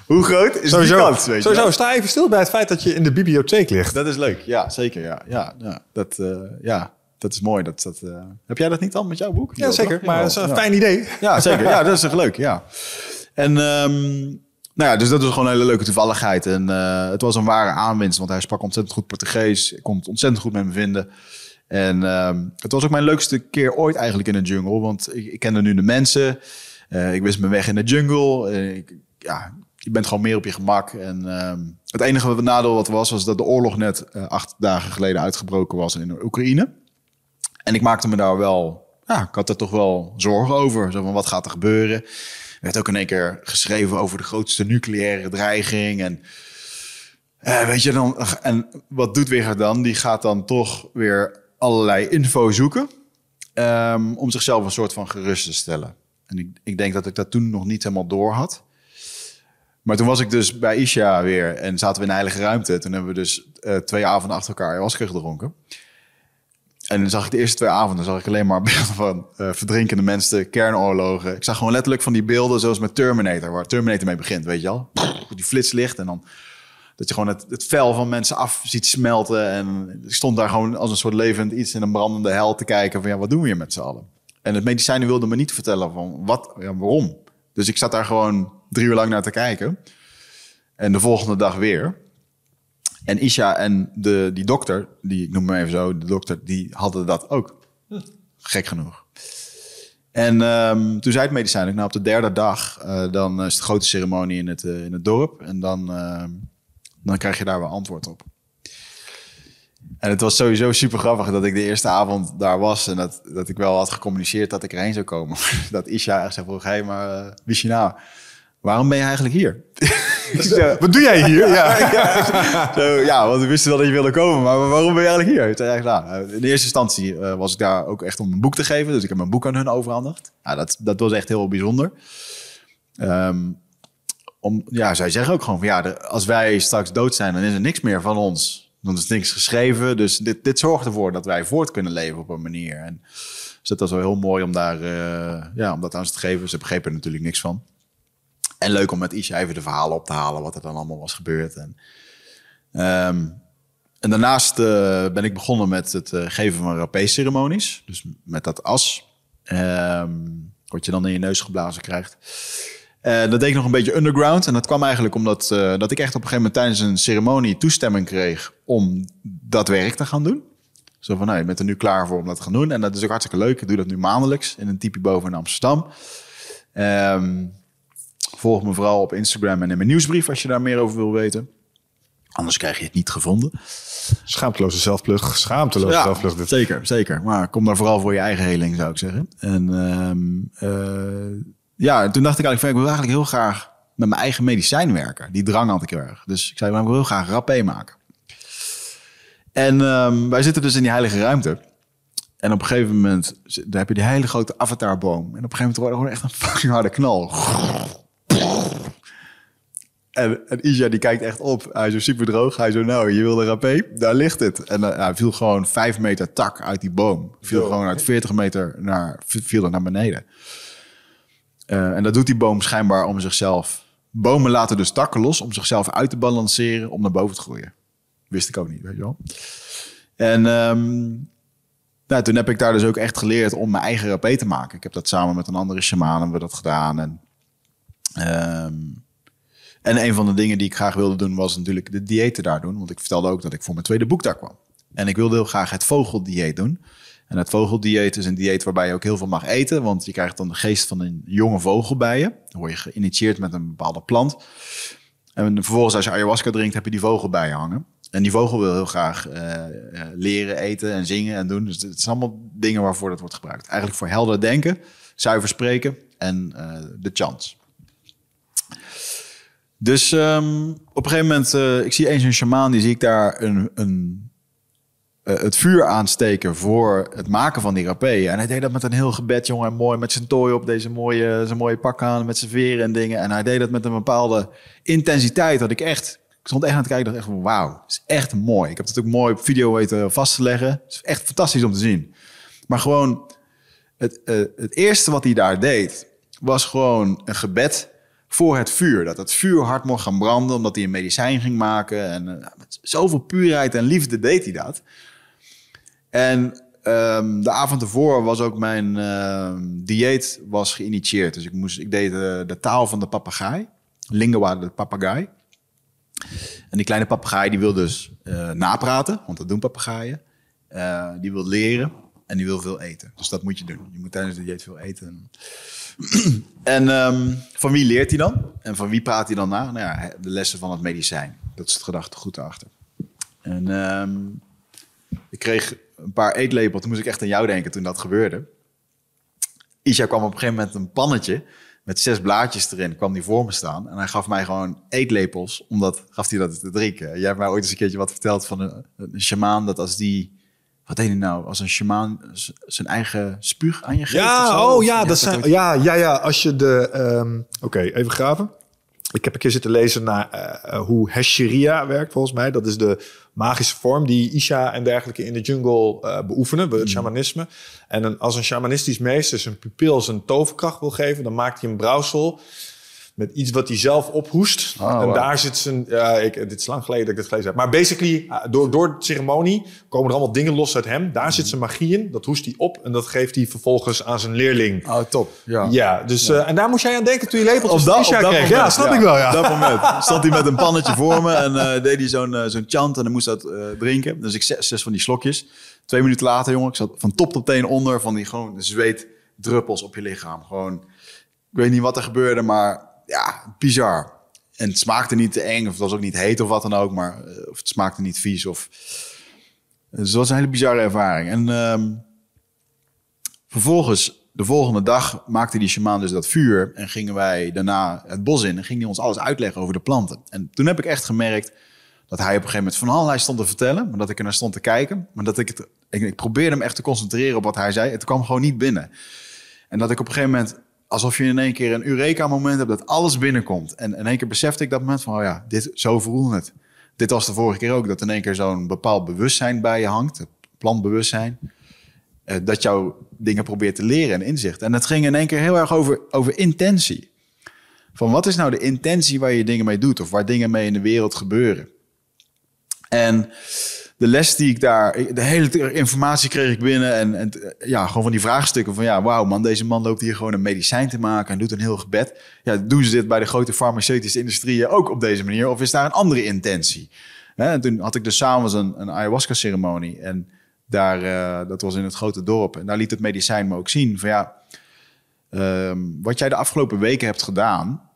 A: Hoe groot is die
B: Sowieso,
A: kans? Weet je
B: sowieso sta even stil bij het feit dat je in de bibliotheek ligt.
A: Dat is leuk. Ja, zeker. Ja, ja, ja. Dat, eh, ja, dat is mooi. Dat, dat, eh, Heb jij dat niet al met jouw boek?
B: Ja, zeker. Maar dat is een
A: Ja.
B: fijn idee.
A: Ja, zeker. Ja, dat is echt leuk. Ja. En ehm, nou ja, dus dat was gewoon een hele leuke toevalligheid. En eh, het was een ware aanwinst, want hij sprak ontzettend goed Portugees. Ik kon het ontzettend goed met me vinden. En ehm, het was ook mijn leukste keer ooit eigenlijk in de jungle, want ik, ik kende nu de mensen. Eh, ik wist mijn weg in de jungle. Ik, ja, je bent gewoon meer op je gemak. En ehm, het enige nadeel wat was, was dat de oorlog net acht dagen geleden uitgebroken was in Oekraïne. En ik maakte me daar wel, ja, ik had er toch wel zorgen over. Zo van, wat gaat er gebeuren? Er werd ook in één keer geschreven over de grootste nucleaire dreiging. En eh, weet je dan, en wat doet Wigert dan? Die gaat dan toch weer allerlei info zoeken. ehm, om zichzelf een soort van gerust te stellen. En ik, ik denk dat ik dat toen nog niet helemaal door had. Maar toen was ik dus bij Isha weer en zaten we in een heilige ruimte. Toen hebben we dus eh, twee avonden achter elkaar ayahuasca gedronken. En dan zag ik de eerste twee avonden zag ik alleen maar beelden van eh, verdrinkende mensen, kernoorlogen. Ik zag gewoon letterlijk van die beelden zoals met Terminator, waar Terminator mee begint, weet je wel? Die flitslicht en dan dat je gewoon het, het vel van mensen af ziet smelten. En ik stond daar gewoon als een soort levend iets in een brandende hel te kijken van ja, wat doen we hier met z'n allen? En het medicijn wilde me niet vertellen van wat, ja, waarom. Dus ik zat daar gewoon drie uur lang naar te kijken. En de volgende dag weer. En Isha en de, die dokter, die, ik noem hem even zo, de dokter, die hadden dat ook. Gek genoeg. En ehm, toen zei het medicijn, nou op de derde dag, uh, dan is de grote ceremonie in het, uh, in het dorp. En dan, uh, dan krijg je daar wel antwoord op. En het was sowieso super grappig dat ik de eerste avond daar was. En dat, dat ik wel had gecommuniceerd dat ik erheen zou komen. dat Isha echt zei vroeg, hé, maar uh, waarom ben je eigenlijk hier?
B: Wat doe jij hier? Ja.
A: zo, ja, want we wisten wel dat je wilde komen, maar waarom ben je eigenlijk hier? Nou, in eerste instantie uh, was ik daar ook echt om een boek te geven. Dus ik heb mijn boek aan hun overhandigd. Nou, dat, dat was echt heel bijzonder. Um, om, ja, zij zeggen ook gewoon van ja, de, als wij straks dood zijn, dan is er niks meer van ons. Dan is niks geschreven. Dus dit, dit zorgt ervoor dat wij voort kunnen leven op een manier. En dus dat was wel heel mooi om, daar, uh, ja, om dat aan ze te geven. Ze begrepen er natuurlijk niks van. En leuk om met Isha even de verhalen op te halen, wat er dan allemaal was gebeurd. En, um, en daarnaast uh, ben ik begonnen met het uh, geven van rapé-ceremonies. Dus met dat as, um, wat je dan in je neus geblazen krijgt. Uh, dat deed ik nog een beetje underground. En dat kwam eigenlijk omdat dat ik echt op een gegeven moment tijdens een ceremonie toestemming kreeg om dat werk te gaan doen. Zo van, nou, je bent er nu klaar voor om dat te gaan doen. En dat is ook hartstikke leuk. Ik doe dat nu maandelijks in een typie boven in Amsterdam. Um, volg me vooral op Instagram en in mijn nieuwsbrief als je daar meer over wil weten. Anders krijg je het niet gevonden.
B: Schaamteloze zelfplug. Schaamteloze ja, zelfplug.
A: Zeker, zeker. Maar kom daar vooral voor je eigen heling, zou ik zeggen. En um, uh, ja, toen dacht ik eigenlijk, ik wil eigenlijk heel graag met mijn eigen medicijn werken. Die drang had ik heel erg. Dus ik zei, ik wil heel graag rapé maken. En um, wij zitten dus in die heilige ruimte. En op een gegeven moment, daar heb je die hele grote avatarboom. En op een gegeven moment er gewoon echt een fucking harde knal. En, en Isha die kijkt echt op. Hij is zo super droog. Hij zo, nou, je wilde rapé? Daar ligt het. En uh, hij viel gewoon vijf meter tak uit die boom. Viel gewoon uit 40 meter naar, viel er naar beneden. Uh, en dat doet die boom schijnbaar om zichzelf. Bomen laten dus takken los om zichzelf uit te balanceren om naar boven te groeien. Wist ik ook niet, weet je wel. En um, nou, toen heb ik daar dus ook echt geleerd om mijn eigen rapé te maken. Ik heb dat samen met een andere shaman hebben we dat gedaan. En, um, en een van de dingen die ik graag wilde doen was natuurlijk de diëten daar doen. Want ik vertelde ook dat ik voor mijn tweede boek daar kwam. En ik wilde heel graag het vogeldieet doen. En het vogeldieet is een dieet waarbij je ook heel veel mag eten. Want je krijgt dan de geest van een jonge vogel bij je. Dan word je geïnitieerd met een bepaalde plant. En vervolgens als je ayahuasca drinkt, heb je die vogel bij je hangen. En die vogel wil heel graag uh, leren eten en zingen en doen. Dus het zijn allemaal dingen waarvoor dat wordt gebruikt. Eigenlijk voor helder denken, zuiver spreken en uh, de chance. Dus um, op een gegeven moment, uh, ik zie eens een shamaan, die zie ik daar een, een uh, het vuur aansteken voor het maken van die rapé. En hij deed dat met een heel gebed, jongen, mooi met zijn tooi op, deze mooie, zijn mooie pak aan, met zijn veren en dingen. En hij deed dat met een bepaalde intensiteit, dat ik echt, ik stond echt aan het kijken, dacht echt van, wauw, is echt mooi. Ik heb het ook mooi op video weten vast te leggen. Het is echt fantastisch om te zien. Maar gewoon, het, uh, het eerste wat hij daar deed, was gewoon een gebed voor het vuur. Dat het vuur hard mocht gaan branden, omdat hij een medicijn ging maken. En uh, met zoveel puurheid en liefde deed hij dat. En um, de avond ervoor was ook mijn uh, dieet was geïnitieerd. Dus ik, moest, ik deed de, de taal van de papegaai. Lingua de papegaai. En die kleine papegaai die wil dus uh, napraten, want dat doen papegaaien. Die wil leren en die wil veel eten. Dus dat moet je doen. Je moet tijdens de dieet veel eten. en um, van wie leert hij dan? En van wie praat hij dan na? Nou ja, de lessen van het medicijn. Dat is het gedachtegoed erachter. En um, ik kreeg een paar eetlepels. Toen moest ik echt aan jou denken toen dat gebeurde. Isha kwam op een gegeven moment een pannetje met zes blaadjes erin, kwam die voor me staan. En hij gaf mij gewoon eetlepels, omdat gaf hij dat te drinken. Jij hebt mij ooit eens een keertje wat verteld van een, een shamaan, dat als die... Wat deed hij nou? Als een shamaan zijn eigen spuug aan je geeft?
B: Ja, oh ja, dat zijn, ja, ja, ja. Als je de... Um, Oké, okay, even graven. Ik heb een keer zitten lezen naar uh, hoe Hesheria werkt, volgens mij. Dat is de magische vorm die Isha en dergelijke in de jungle uh, beoefenen, het mm. shamanisme. En een, als een shamanistisch meester zijn pupil zijn toverkracht wil geven, dan maakt hij een brouwsel met iets wat hij zelf ophoest.
A: Oh,
B: en
A: wow.
B: daar zit zijn... Ja, ik, dit is lang geleden dat ik dit gelezen heb. Maar basically, uh, door, door de ceremonie komen er allemaal dingen los uit hem. Daar zit zijn magie in. Dat hoest hij op en dat geeft hij vervolgens aan zijn leerling.
A: Oh, top. Ja.
B: Ja, dus, eh, en daar moest jij aan denken toen je lepeltjes
A: Op dat, op
B: Tisha
A: dat
B: kreeg.
A: moment,
B: ja, snap ik wel, ja.
A: Op dat moment stond hij met een pannetje voor me en eh, deed hij zo'n eh, zo'n chant en dan moest dat eh, drinken. Dus ik zes, zes van die slokjes. Twee minuten later, jongen, ik zat van top tot teen onder van die gewoon zweetdruppels op je lichaam. Gewoon, ik weet niet wat er gebeurde, maar ja, bizar. En het smaakte niet te eng, of het was ook niet heet of wat dan ook, maar eh, of het smaakte niet vies. Of... Dus dat was een hele bizarre ervaring. En ehm, vervolgens, de volgende dag, maakte die shamaan dus dat vuur. En gingen wij daarna het bos in en ging hij ons alles uitleggen over de planten. En toen heb ik echt gemerkt dat hij op een gegeven moment van allerlei stond te vertellen. Maar dat ik er naar stond te kijken. Maar dat ik het, ik, ik probeerde hem echt te concentreren op wat hij zei. Het kwam gewoon niet binnen. En dat ik op een gegeven moment, alsof je in één keer een Eureka-moment hebt, dat alles binnenkomt. En in één keer besefte ik dat moment van, oh ja, dit, zo voelde het. Dit was de vorige keer ook, dat in één keer zo'n bepaald bewustzijn bij je hangt. Het plantbewustzijn. Eh, dat jou dingen probeert te leren en inzicht. En het ging in één keer heel erg over, over intentie. Van wat is nou de intentie waar je dingen mee doet? Of waar dingen mee in de wereld gebeuren? En de les die ik daar, de hele informatie kreeg ik binnen. En, en ja, gewoon van die vraagstukken van ja, wauw man, deze man loopt hier gewoon een medicijn te maken en doet een heel gebed. Ja, doen ze dit bij de grote farmaceutische industrieën ook op deze manier? Of is daar een andere intentie? Hè, en toen had ik dus s'avonds een, een ayahuasca-ceremonie. En daar, eh, dat was in het grote dorp. En daar liet het medicijn me ook zien van ja, ehm, wat jij de afgelopen weken hebt gedaan,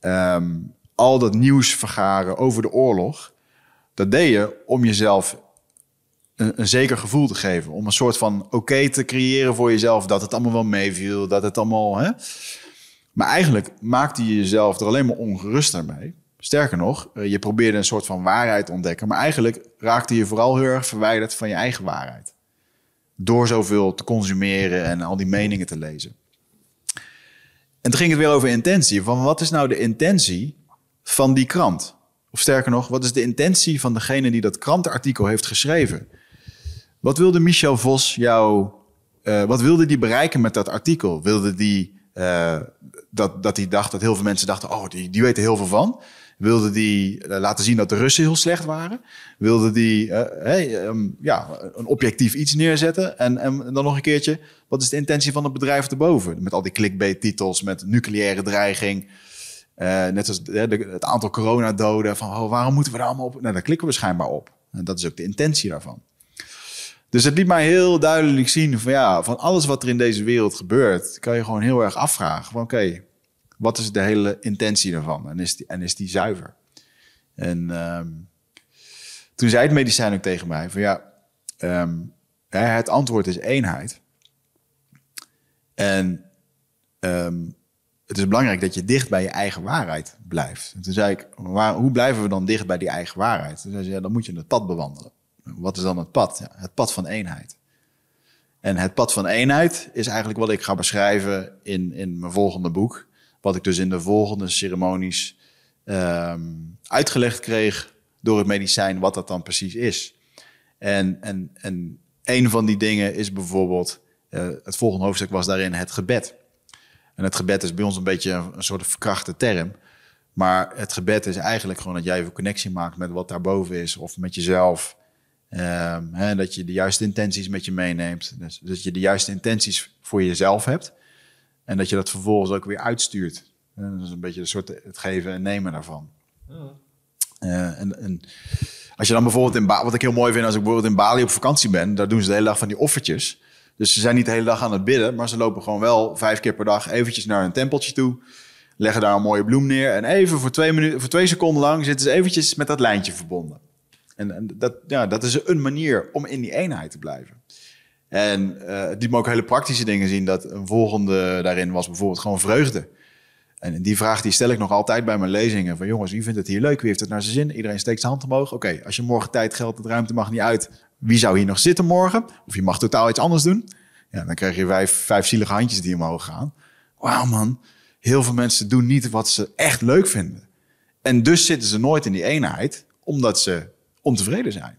A: ehm, al dat nieuws vergaren over de oorlog, dat deed je om jezelf een, een zeker gevoel te geven. Om een soort van oké te creëren voor jezelf. Dat het allemaal wel meeviel. Dat het allemaal. Hè? Maar eigenlijk maakte je jezelf er alleen maar ongeruster mee. Sterker nog, eh, je probeerde een soort van waarheid te ontdekken. Maar eigenlijk raakte je vooral heel erg verwijderd van je eigen waarheid. Door zoveel te consumeren en al die meningen te lezen. En toen ging het weer over intentie. Van wat is nou de intentie van die krant? Of sterker nog, wat is de intentie van degene die dat krantenartikel heeft geschreven? Wat wilde Michel Vos jou, uh, wat wilde die bereiken met dat artikel? Wilde die uh, dat, dat hij dacht dat heel veel mensen dachten, oh, die, die weten heel veel van. Wilde die uh, laten zien dat de Russen heel slecht waren? Wilde die um, ja, een objectief iets neerzetten? En, en dan nog een keertje, wat is de intentie van het bedrijf erboven? Met al die clickbait-titels, met nucleaire dreiging. Uh, net als de, het aantal coronadoden. Van oh, waarom moeten we daar allemaal op? Nou, daar klikken we schijnbaar op. En dat is ook de intentie daarvan. Dus het liet mij heel duidelijk zien van ja, van alles wat er in deze wereld gebeurt, kan je gewoon heel erg afvragen. Van oké, wat is de hele intentie daarvan? En is die, en is die zuiver? En um, toen zei het medicijn ook tegen mij van ja, um, het antwoord is eenheid. En um, het is belangrijk dat je dicht bij je eigen waarheid blijft. En toen zei ik, hoe blijven we dan dicht bij die eigen waarheid? Toen zei ze, dan moet je het pad bewandelen. Wat is dan het pad? Ja, het pad van eenheid. En het pad van eenheid is eigenlijk wat ik ga beschrijven in, in mijn volgende boek. Wat ik dus in de volgende ceremonies um, uitgelegd kreeg door het medicijn, wat dat dan precies is. En, en, en een van die dingen is bijvoorbeeld, uh, het volgende hoofdstuk was daarin het gebed. En het gebed is bij ons een beetje een, een soort verkrachte term. Maar het gebed is eigenlijk gewoon dat jij even connectie maakt met wat daarboven is of met jezelf. Um, hè, dat je de juiste intenties met je meeneemt. Dus dat je de juiste intenties voor jezelf hebt. En dat je dat vervolgens ook weer uitstuurt. En dat is een beetje een soort het geven en nemen daarvan. Ja. Uh, en, en, als je dan bijvoorbeeld in Bali, wat ik heel mooi vind als ik bijvoorbeeld in Bali op vakantie ben, daar doen ze de hele dag van die offertjes. Dus ze zijn niet de hele dag aan het bidden, maar ze lopen gewoon wel vijf keer per dag eventjes naar een tempeltje toe. Leggen daar een mooie bloem neer. En even voor twee, minuten, voor twee seconden lang zitten ze eventjes met dat lijntje verbonden. En, en dat, ja, dat is een manier om in die eenheid te blijven. En uh, die me ook hele praktische dingen zien. Dat een volgende daarin was bijvoorbeeld gewoon vreugde. En die vraag die stel ik nog altijd bij mijn lezingen. Van jongens, wie vindt het hier leuk? Wie heeft het naar zijn zin? Iedereen steekt zijn hand omhoog. Oké, als je morgen tijd, geld, de ruimte mag niet uit. Wie zou hier nog zitten morgen? Of je mag totaal iets anders doen. Ja, dan krijg je vijf, vijf zielige handjes die omhoog gaan. Wauw man, heel veel mensen doen niet wat ze echt leuk vinden. En dus zitten ze nooit in die eenheid, omdat ze ontevreden zijn.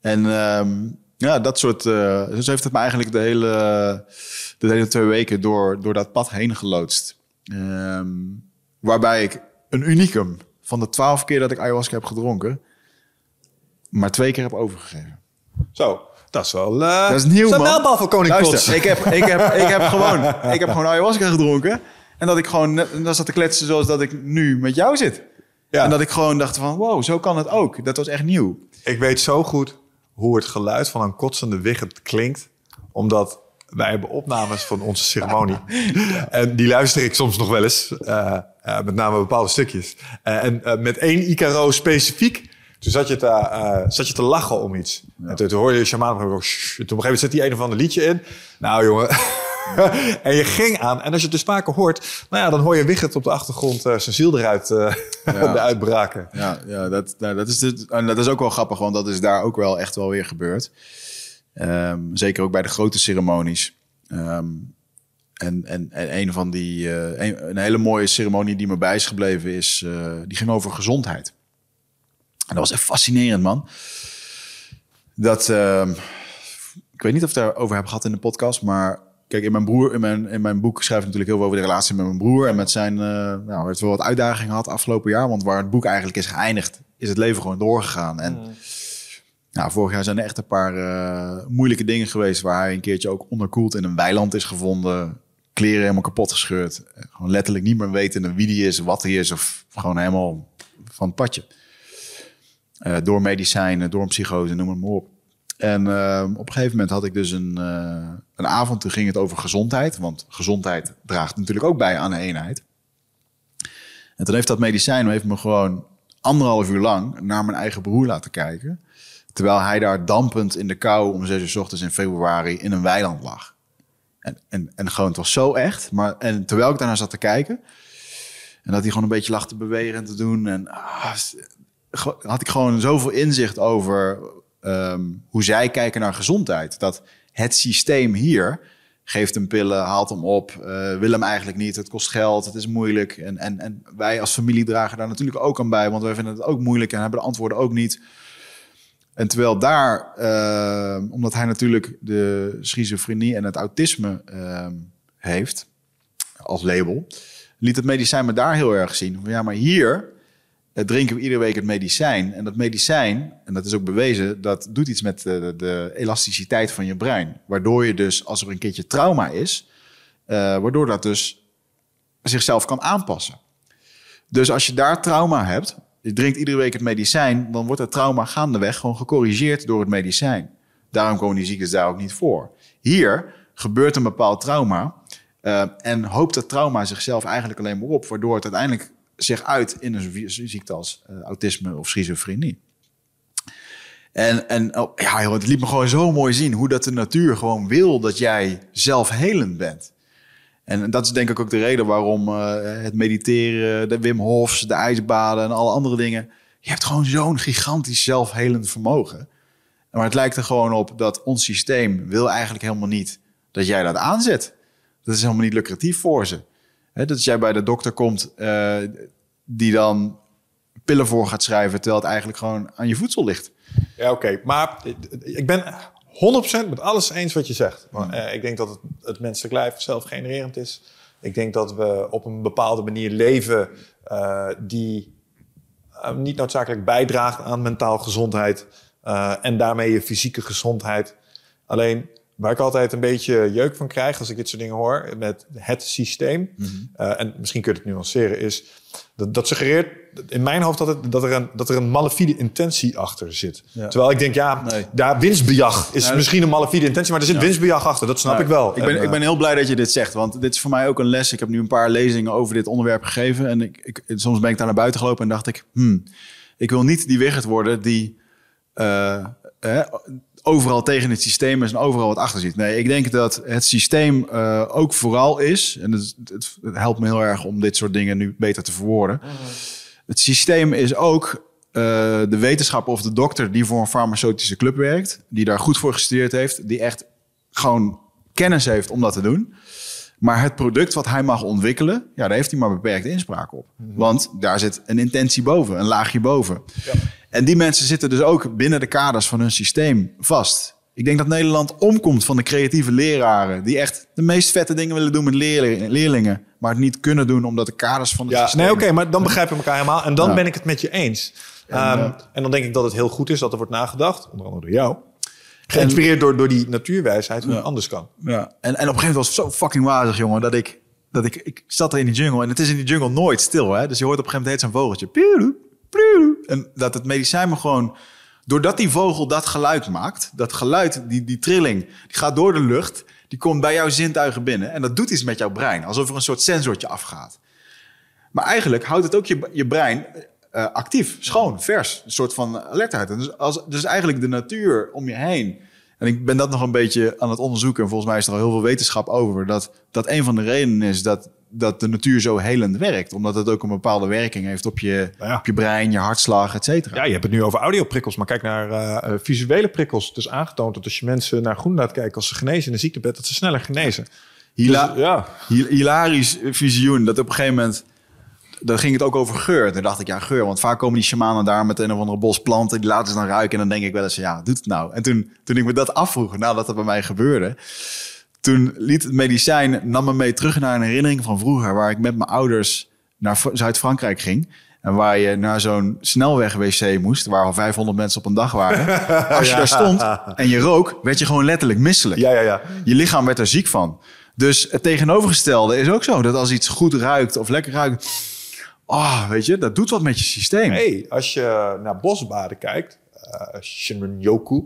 A: En um, ja, dat soort... Uh, dus heeft het me eigenlijk de hele, de hele twee weken door, door dat pad heen geloodst. Um, Waarbij ik een unicum van de twaalf keer dat ik ayahuasca heb gedronken, maar twee keer heb overgegeven.
B: Zo, dat is wel... Uh,
A: dat is nieuw, man.
B: mijlpaal voor Koning
A: Luister, ik heb, ik, heb, ik, heb gewoon, ik heb gewoon ayahuasca gedronken. En dat ik gewoon, dat zat te kletsen zoals dat ik nu met jou zit.
B: Ja.
A: En dat ik gewoon dacht van, wow, zo kan het ook. Dat was echt nieuw.
B: Ik weet zo goed hoe het geluid van een kotsende wigget klinkt. Omdat wij hebben opnames van onze ceremonie. En die luister ik soms nog wel eens. eh, eh, met name bepaalde stukjes. Eh, en met één Icaro specifiek. Toen zat je te, eh, zat je te lachen om iets. En toen, toen hoorde je shaman. Toen op een gegeven moment zet hij een of ander liedje in. Nou jongen. en je ging aan. En als je het dus vaker hoort. Nou ja, dan hoor je Wigget op de achtergrond eh, zijn ziel eruit, eruit braken.
A: Ja, ja dat, nou, dat, is dit, en dat is ook wel grappig, want dat is daar ook wel echt wel weer gebeurd. Ehm, zeker ook bij de grote ceremonies. Ehm, en, en, en een van die, een, een hele mooie ceremonie die me bij is gebleven is, die ging over gezondheid. En dat was echt fascinerend, man. Dat, ehm, ik weet niet of ik daarover heb gehad in de podcast, maar kijk, in mijn broer, in mijn, in mijn boek schrijf ik natuurlijk heel veel over de relatie met mijn broer en met zijn, eh nou, het wel wat uitdagingen had afgelopen jaar, want waar het boek eigenlijk is geëindigd, is het leven gewoon doorgegaan. En nou, vorig jaar zijn er echt een paar eh, moeilijke dingen geweest waar hij een keertje ook onderkoeld in een weiland is gevonden. Kleren helemaal kapot gescheurd. Gewoon letterlijk niet meer weten wie die is, wat hij is of gewoon helemaal van het padje. Eh, door medicijnen, door een psychose, noem het maar op. En eh, op een gegeven moment had ik dus een, eh, een avond, toen ging het over gezondheid. Want gezondheid draagt natuurlijk ook bij aan de eenheid. En toen heeft dat medicijn heeft me gewoon anderhalf uur lang naar mijn eigen broer laten kijken. Terwijl hij daar dampend in de kou om zes uur 's ochtends in februari in een weiland lag. En, en, en gewoon, het was zo echt. Maar, en terwijl ik daarnaar zat te kijken... en dat hij gewoon een beetje lag te bewegen en te doen... en ah, had ik gewoon zoveel inzicht over ehm, hoe zij kijken naar gezondheid. Dat het systeem hier geeft hem pillen, haalt hem op, eh, wil hem eigenlijk niet. Het kost geld, het is moeilijk. En, en, en wij als familie dragen daar natuurlijk ook aan bij, want wij vinden het ook moeilijk en hebben de antwoorden ook niet. En terwijl daar, eh, omdat hij natuurlijk de schizofrenie en het autisme eh, heeft als label, liet het medicijn me daar heel erg zien. Ja, maar hier eh, drinken we iedere week het medicijn. En dat medicijn, en dat is ook bewezen, dat doet iets met de, de elasticiteit van je brein. Waardoor je dus, als er een keertje trauma is, eh, waardoor dat dus zichzelf kan aanpassen. Dus als je daar trauma hebt, je drinkt iedere week het medicijn, dan wordt het trauma gaandeweg gewoon gecorrigeerd door het medicijn. Daarom komen die ziektes daar ook niet voor. Hier gebeurt een bepaald trauma eh, en hoopt dat trauma zichzelf eigenlijk alleen maar op, waardoor het uiteindelijk zich uit in een zie- ziekte als eh, autisme of schizofrenie. En, en oh, ja, joh, het liet me gewoon zo mooi zien hoe dat de natuur gewoon wil dat jij zelfhelend bent. En dat is denk ik ook de reden waarom eh, het mediteren, de Wim Hofs, de ijsbaden en alle andere dingen. Je hebt gewoon zo'n gigantisch zelfhelend vermogen. Maar het lijkt er gewoon op dat ons systeem wil eigenlijk helemaal niet dat jij dat aanzet. Dat is helemaal niet lucratief voor ze. Hè, dat als jij bij de dokter komt eh, die dan pillen voor gaat schrijven... terwijl het eigenlijk gewoon aan je voedsel ligt.
B: Ja, oké. Maar ik ben 100% met alles eens wat je zegt. Maar, eh, ik denk dat het, het menselijk lijf zelfgenererend is. Ik denk dat we op een bepaalde manier leven eh, die eh, niet noodzakelijk bijdraagt aan mentaal gezondheid. eh, en daarmee je fysieke gezondheid. Alleen waar ik altijd een beetje jeuk van krijg als ik dit soort dingen hoor met het systeem. eh, en misschien kun je het nuanceren, is dat, dat suggereert in mijn hoofd dat, het, dat, er een, dat er een malafide intentie achter zit.
A: Ja.
B: Terwijl ik denk, ja,
A: Nee.
B: daar winstbejag is
A: Ja,
B: misschien een malafide intentie, maar er zit winstbejag achter. Dat snap
A: Nou,
B: ik wel.
A: Ik ben,
B: En,
A: ik ben heel blij dat je dit zegt, want dit is voor mij ook een les. Ik heb nu een paar lezingen over dit onderwerp gegeven. En ik, ik, soms ben ik daar naar buiten gelopen en dacht ik... Hmm, ik wil niet die Wigert worden die eh, eh, overal tegen het systeem is en overal wat achter ziet. Nee, ik denk dat het systeem eh, ook vooral is... en het, het, het helpt me heel erg om dit soort dingen nu beter te verwoorden. Het systeem is ook eh, de wetenschapper of de dokter die voor een farmaceutische club werkt, die daar goed voor gestudeerd heeft, die echt gewoon kennis heeft om dat te doen. Maar het product wat hij mag ontwikkelen, ja, daar heeft hij maar beperkte inspraak op. Want daar zit een intentie boven, een laagje boven. En die mensen zitten dus ook binnen de kaders van hun systeem vast. Ik denk dat Nederland omkomt van de creatieve leraren... die echt de meest vette dingen willen doen met leerlingen, maar het niet kunnen doen omdat de kaders van het
B: Ja,
A: systeem...
B: nee, oké, maar dan begrijpen we elkaar helemaal. En dan
A: Ja.
B: ben ik het met je eens.
A: En,
B: Ehm,
A: eh,
B: en dan denk ik dat het heel goed is dat er wordt nagedacht, onder andere door jou. Geïnspireerd door, door die natuurwijsheid, hoe
A: Ja.
B: het anders kan.
A: Ja. En, en op een gegeven moment was het zo fucking wazig, jongen, dat ik, dat ik, ik zat er in die jungle en het is in die jungle nooit stil, hè. Dus je hoort op een gegeven moment zo'n vogeltje. Pieudoe. En dat het medicijn me gewoon, doordat die vogel dat geluid maakt, dat geluid, die, die trilling, die gaat door de lucht, die komt bij jouw zintuigen binnen en dat doet iets met jouw brein, alsof er een soort sensortje afgaat. Maar eigenlijk houdt het ook je, je brein eh, actief, schoon, vers. Een soort van alertheid. Dus, als, dus eigenlijk de natuur om je heen. En ik ben dat nog een beetje aan het onderzoeken. En volgens mij is er al heel veel wetenschap over. Dat, dat een van de redenen is dat, dat de natuur zo helend werkt. Omdat het ook een bepaalde werking heeft op je,
B: Nou ja.
A: op je brein, je hartslag, et cetera.
B: Ja, je hebt het nu over audioprikkels, maar kijk naar eh, eh, visuele prikkels. Het is aangetoond dat als je mensen naar groen laat kijken als ze genezen in een ziektebed, dat ze sneller genezen.
A: Hila-
B: Dus, ja.
A: Hi- hilarisch visioen. Dat op een gegeven moment... Dan ging het ook over geur. Toen dacht ik, ja, geur. Want vaak komen die shamanen daar met een of andere bos planten. Die laten ze dan ruiken. En dan denk ik wel eens, ja, doet het nou? En toen, toen ik me dat afvroeg, nadat dat bij mij gebeurde... Toen liet het medicijn, nam me mee terug naar een herinnering van vroeger... waar ik met mijn ouders naar Zuid-Frankrijk ging. En waar je naar zo'n snelweg-wc moest... waar al 500 mensen op een dag waren. Als je
B: Ja.
A: daar stond en je rook, werd je gewoon letterlijk misselijk.
B: Ja, ja, ja.
A: Je lichaam werd er ziek van. Dus het tegenovergestelde is ook zo. Dat als iets goed ruikt of lekker ruikt... Oh, weet je, dat doet wat met je systeem.
B: Hey, als je naar bosbaden kijkt, eh Shinrin-yoku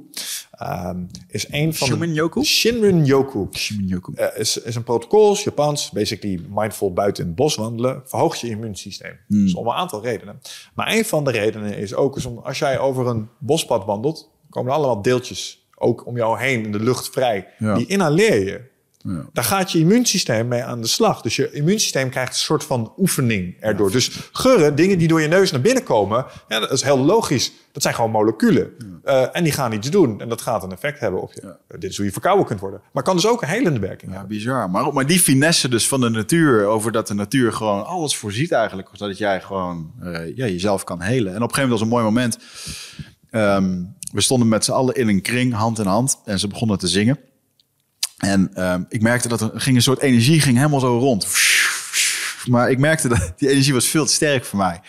B: ehm, is een van
A: Shinrin-yoku?
B: de... Shinrin-yoku?
A: Shiminyoku.
B: Eh, is, is een protocol, Japans, basically mindful buiten in het bos wandelen, verhoogt je immuunsysteem.
A: Hmm.
B: Dus om een aantal redenen. Maar een van de redenen is ook, is om, als jij over een bospad wandelt, komen er allemaal deeltjes ook om jou heen in de lucht vrij.
A: Ja.
B: Die inhaleer je.
A: Ja.
B: Daar gaat je immuunsysteem mee aan de slag. Dus je immuunsysteem krijgt een soort van oefening erdoor. Dus geuren, dingen die door je neus naar binnen komen, ja, dat is heel logisch. Dat zijn gewoon moleculen. Eh, en die gaan iets doen. En dat gaat een effect hebben op je. Eh, dit is hoe je verkouden kunt worden. Maar kan dus ook een helende werking
A: Ja,
B: hebben.
A: bizar. Maar, maar die finesse dus van de natuur... over dat de natuur gewoon alles voorziet eigenlijk... zodat jij gewoon eh, ja, jezelf kan helen. En op een gegeven moment was een mooi moment... Ehm, we stonden met z'n allen in een kring, hand in hand... en ze begonnen te zingen. En ehm, ik merkte dat er ging een soort energie ging helemaal zo rond. Maar ik merkte dat die energie was veel te sterk voor mij.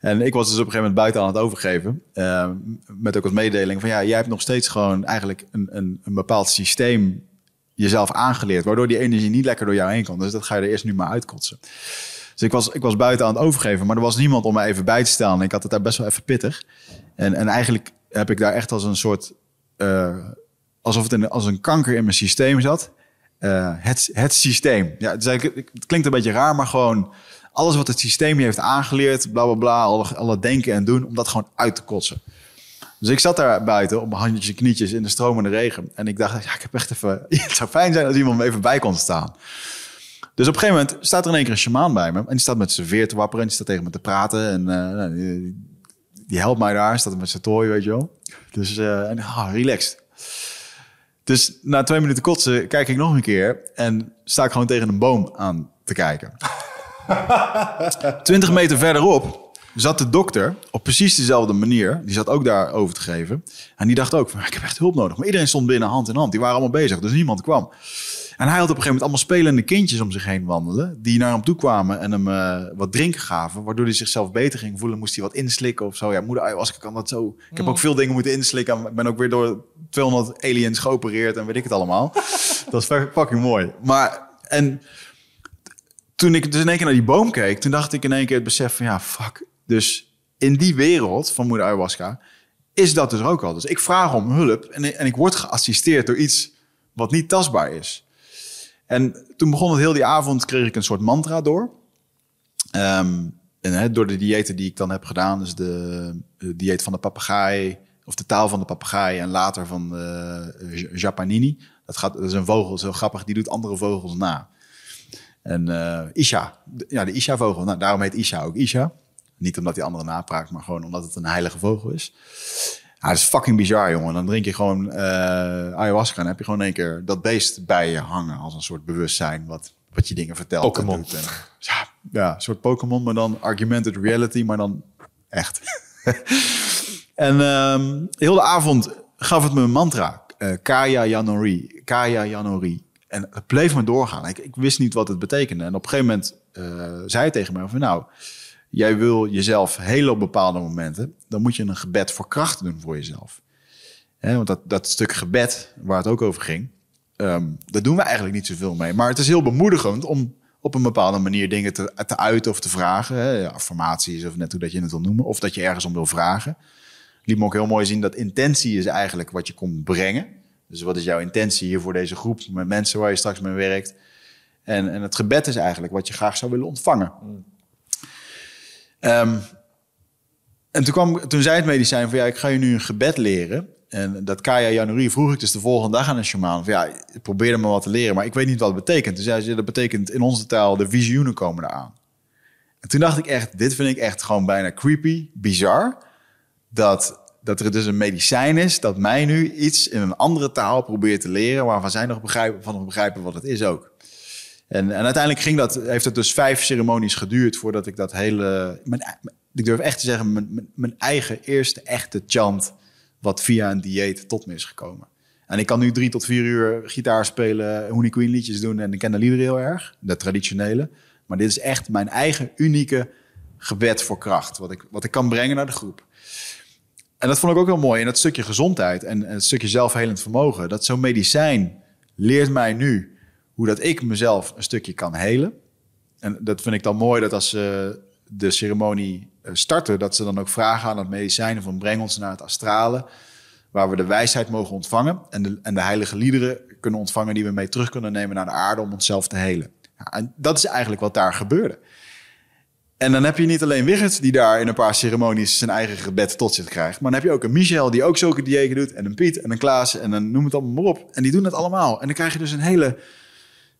A: En ik was dus op een gegeven moment buiten aan het overgeven. ehm, met ook als mededeling van ja, jij hebt nog steeds gewoon eigenlijk een, een, een bepaald systeem jezelf aangeleerd. Waardoor die energie niet lekker door jou heen kan. Dus dat ga je er eerst nu maar uitkotsen. Dus ik was, ik was buiten aan het overgeven, maar er was niemand om me even bij te staan. Ik had het daar best wel even pittig. En, en eigenlijk heb ik daar echt als een soort... eh, alsof het in, als een kanker in mijn systeem zat. Eh, het, het systeem. Ja, het, het klinkt een beetje raar, maar gewoon alles wat het systeem heeft aangeleerd, bla bla bla, alle, alle denken en doen, om dat gewoon uit te kotsen. Dus ik zat daar buiten op mijn handjes en knietjes in de stromende regen. En ik dacht, ja, ik heb echt even. Het zou fijn zijn als iemand me even bij kon staan. Dus op een gegeven moment staat er in één keer een shamaan bij me. En die staat met zijn veer te wapperen. En die staat tegen me te praten. En eh, nou, die, die helpt mij daar. Staat met zijn tooi, weet je wel. Dus uh, en, ah, relaxed. Dus na twee minuten kotsen kijk ik nog een keer. En sta ik gewoon tegen een boom aan te kijken. Twintig meter verderop zat de dokter op precies dezelfde manier. Die zat ook daar over te geven. En die dacht ook van, ik heb echt hulp nodig. Maar iedereen stond binnen hand in hand. Die waren allemaal bezig, dus niemand kwam. En hij had op een gegeven moment allemaal spelende kindjes om zich heen wandelen. Die naar hem toe kwamen en hem uh, wat drinken gaven. Waardoor hij zichzelf beter ging voelen. Moest hij wat inslikken of zo. Ja, moeder ayahuasca kan dat zo. Ik heb ook veel dingen moeten inslikken. Ik ben ook weer door 200 aliens geopereerd en weet ik het allemaal. dat is fucking mooi. Maar, en toen ik dus in één keer naar die boom keek, toen dacht ik in één keer het besef van ja, fuck. Dus in die wereld van moeder ayahuasca is dat dus ook al. Dus ik vraag om hulp en, en ik word geassisteerd door iets wat niet tastbaar is. En toen begon het heel die avond, kreeg ik een soort mantra door. Um, en door de diëten die ik dan heb gedaan, dus de, de dieet van de papegaai, of de taal van de papegaai en later van de Japanini. Dat, gaat, dat is een vogel, zo grappig, die doet andere vogels na. En uh, Isha, ja, de Isha-vogel, nou, daarom heet Isha ook Isha. Niet omdat die andere napraakt, maar gewoon omdat het een heilige vogel is. Ja, dat is fucking bizar, jongen. Dan drink je gewoon uh, ayahuasca en heb je gewoon in één keer dat beest bij je hangen als een soort bewustzijn wat, wat je dingen vertelt.
B: Pokémon.
A: Ja, ja, een soort Pokémon, maar dan argumented reality, maar dan echt. en um, heel de avond gaf het me een mantra. eh, Kaya Janori. Kaya Janori. En het bleef maar doorgaan. Ik, ik wist niet wat het betekende. En op een gegeven moment uh, zei hij tegen mij van... nou, jij wil jezelf heel op bepaalde momenten... dan moet je een gebed voor kracht doen voor jezelf. He, want dat, dat stuk gebed, waar het ook over ging... Um, daar doen we eigenlijk niet zoveel mee. Maar het is heel bemoedigend om op een bepaalde manier dingen te, te uiten of te vragen. Affirmaties of net hoe dat je het wil noemen. Of dat je ergens om wil vragen. Liet me ook heel mooi zien dat intentie is eigenlijk wat je komt brengen. Dus wat is jouw intentie hier voor deze groep met mensen waar je straks mee werkt? En, en het gebed is eigenlijk wat je graag zou willen ontvangen. Um, en toen, kwam, toen zei het medicijn van ja, ik ga je nu een gebed leren. En dat Kaya Januari vroeg ik dus de volgende dag aan een shaman. Van, ja, ik probeerde me wat te leren, maar ik weet niet wat het betekent. Dus zei ze, dat betekent in onze taal, de visioenen komen eraan. En toen dacht ik echt, dit vind ik echt gewoon bijna creepy, bizar. Dat, dat er dus een medicijn is dat mij nu iets in een andere taal probeert te leren... waarvan zij nog begrijpen, van nog begrijpen wat het is ook. En, en uiteindelijk ging dat, heeft het dus vijf ceremonies geduurd voordat ik dat hele... Mijn, ik durf echt te zeggen, mijn, mijn, eigen eerste echte chant wat via een dieet tot me is gekomen. En ik kan nu drie tot vier uur gitaar spelen, Honey Queen liedjes doen en ik ken de liederen heel erg, de traditionele. Maar dit is echt mijn eigen unieke gebed voor kracht, wat ik, wat ik kan brengen naar de groep. En dat vond ik ook heel mooi in dat stukje gezondheid en, en het stukje zelfhelend vermogen. Dat zo'n medicijn leert mij nu hoe dat ik mezelf een stukje kan helen. En dat vind ik dan mooi dat als ze de ceremonie eh, starten, dat ze dan ook vragen aan het medicijn van breng ons naar het astrale, waar we de wijsheid mogen ontvangen en de, en de heilige liederen kunnen ontvangen die we mee terug kunnen nemen naar de aarde om onszelf te helen. Ja, en dat is eigenlijk wat daar gebeurde. En dan heb je niet alleen Wigert die daar in een paar ceremonies zijn eigen gebed tot zich krijgt. Maar dan heb je ook een Michel die ook zulke diëten doet. En een Piet en een Klaas en dan noem het allemaal maar op. En die doen het allemaal. En dan krijg je dus een hele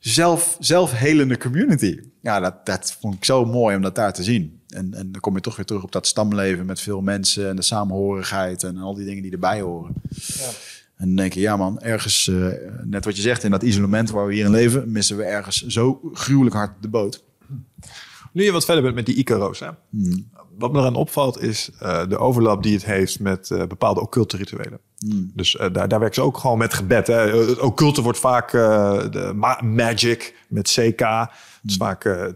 A: zelf, zelfhelende community. Ja, dat, dat vond ik zo mooi om dat daar te zien. En, en dan kom je toch weer terug op dat stamleven met veel mensen en de samenhorigheid en al die dingen die erbij horen. Ja. En dan denk je, ja man, ergens, uh, net wat je zegt, in dat isolement waar we hier in leven, missen we ergens zo gruwelijk hard de boot.
B: Nu je wat verder bent met die Icaro's, hè? Hmm. Wat me eraan opvalt is uh, de overlap die het heeft met uh, bepaalde occulte rituelen. Hmm. Dus uh, daar, daar werken ze ook gewoon met gebed. Hè? Het occulte wordt vaak de ma magic met CK. Het is hmm. vaak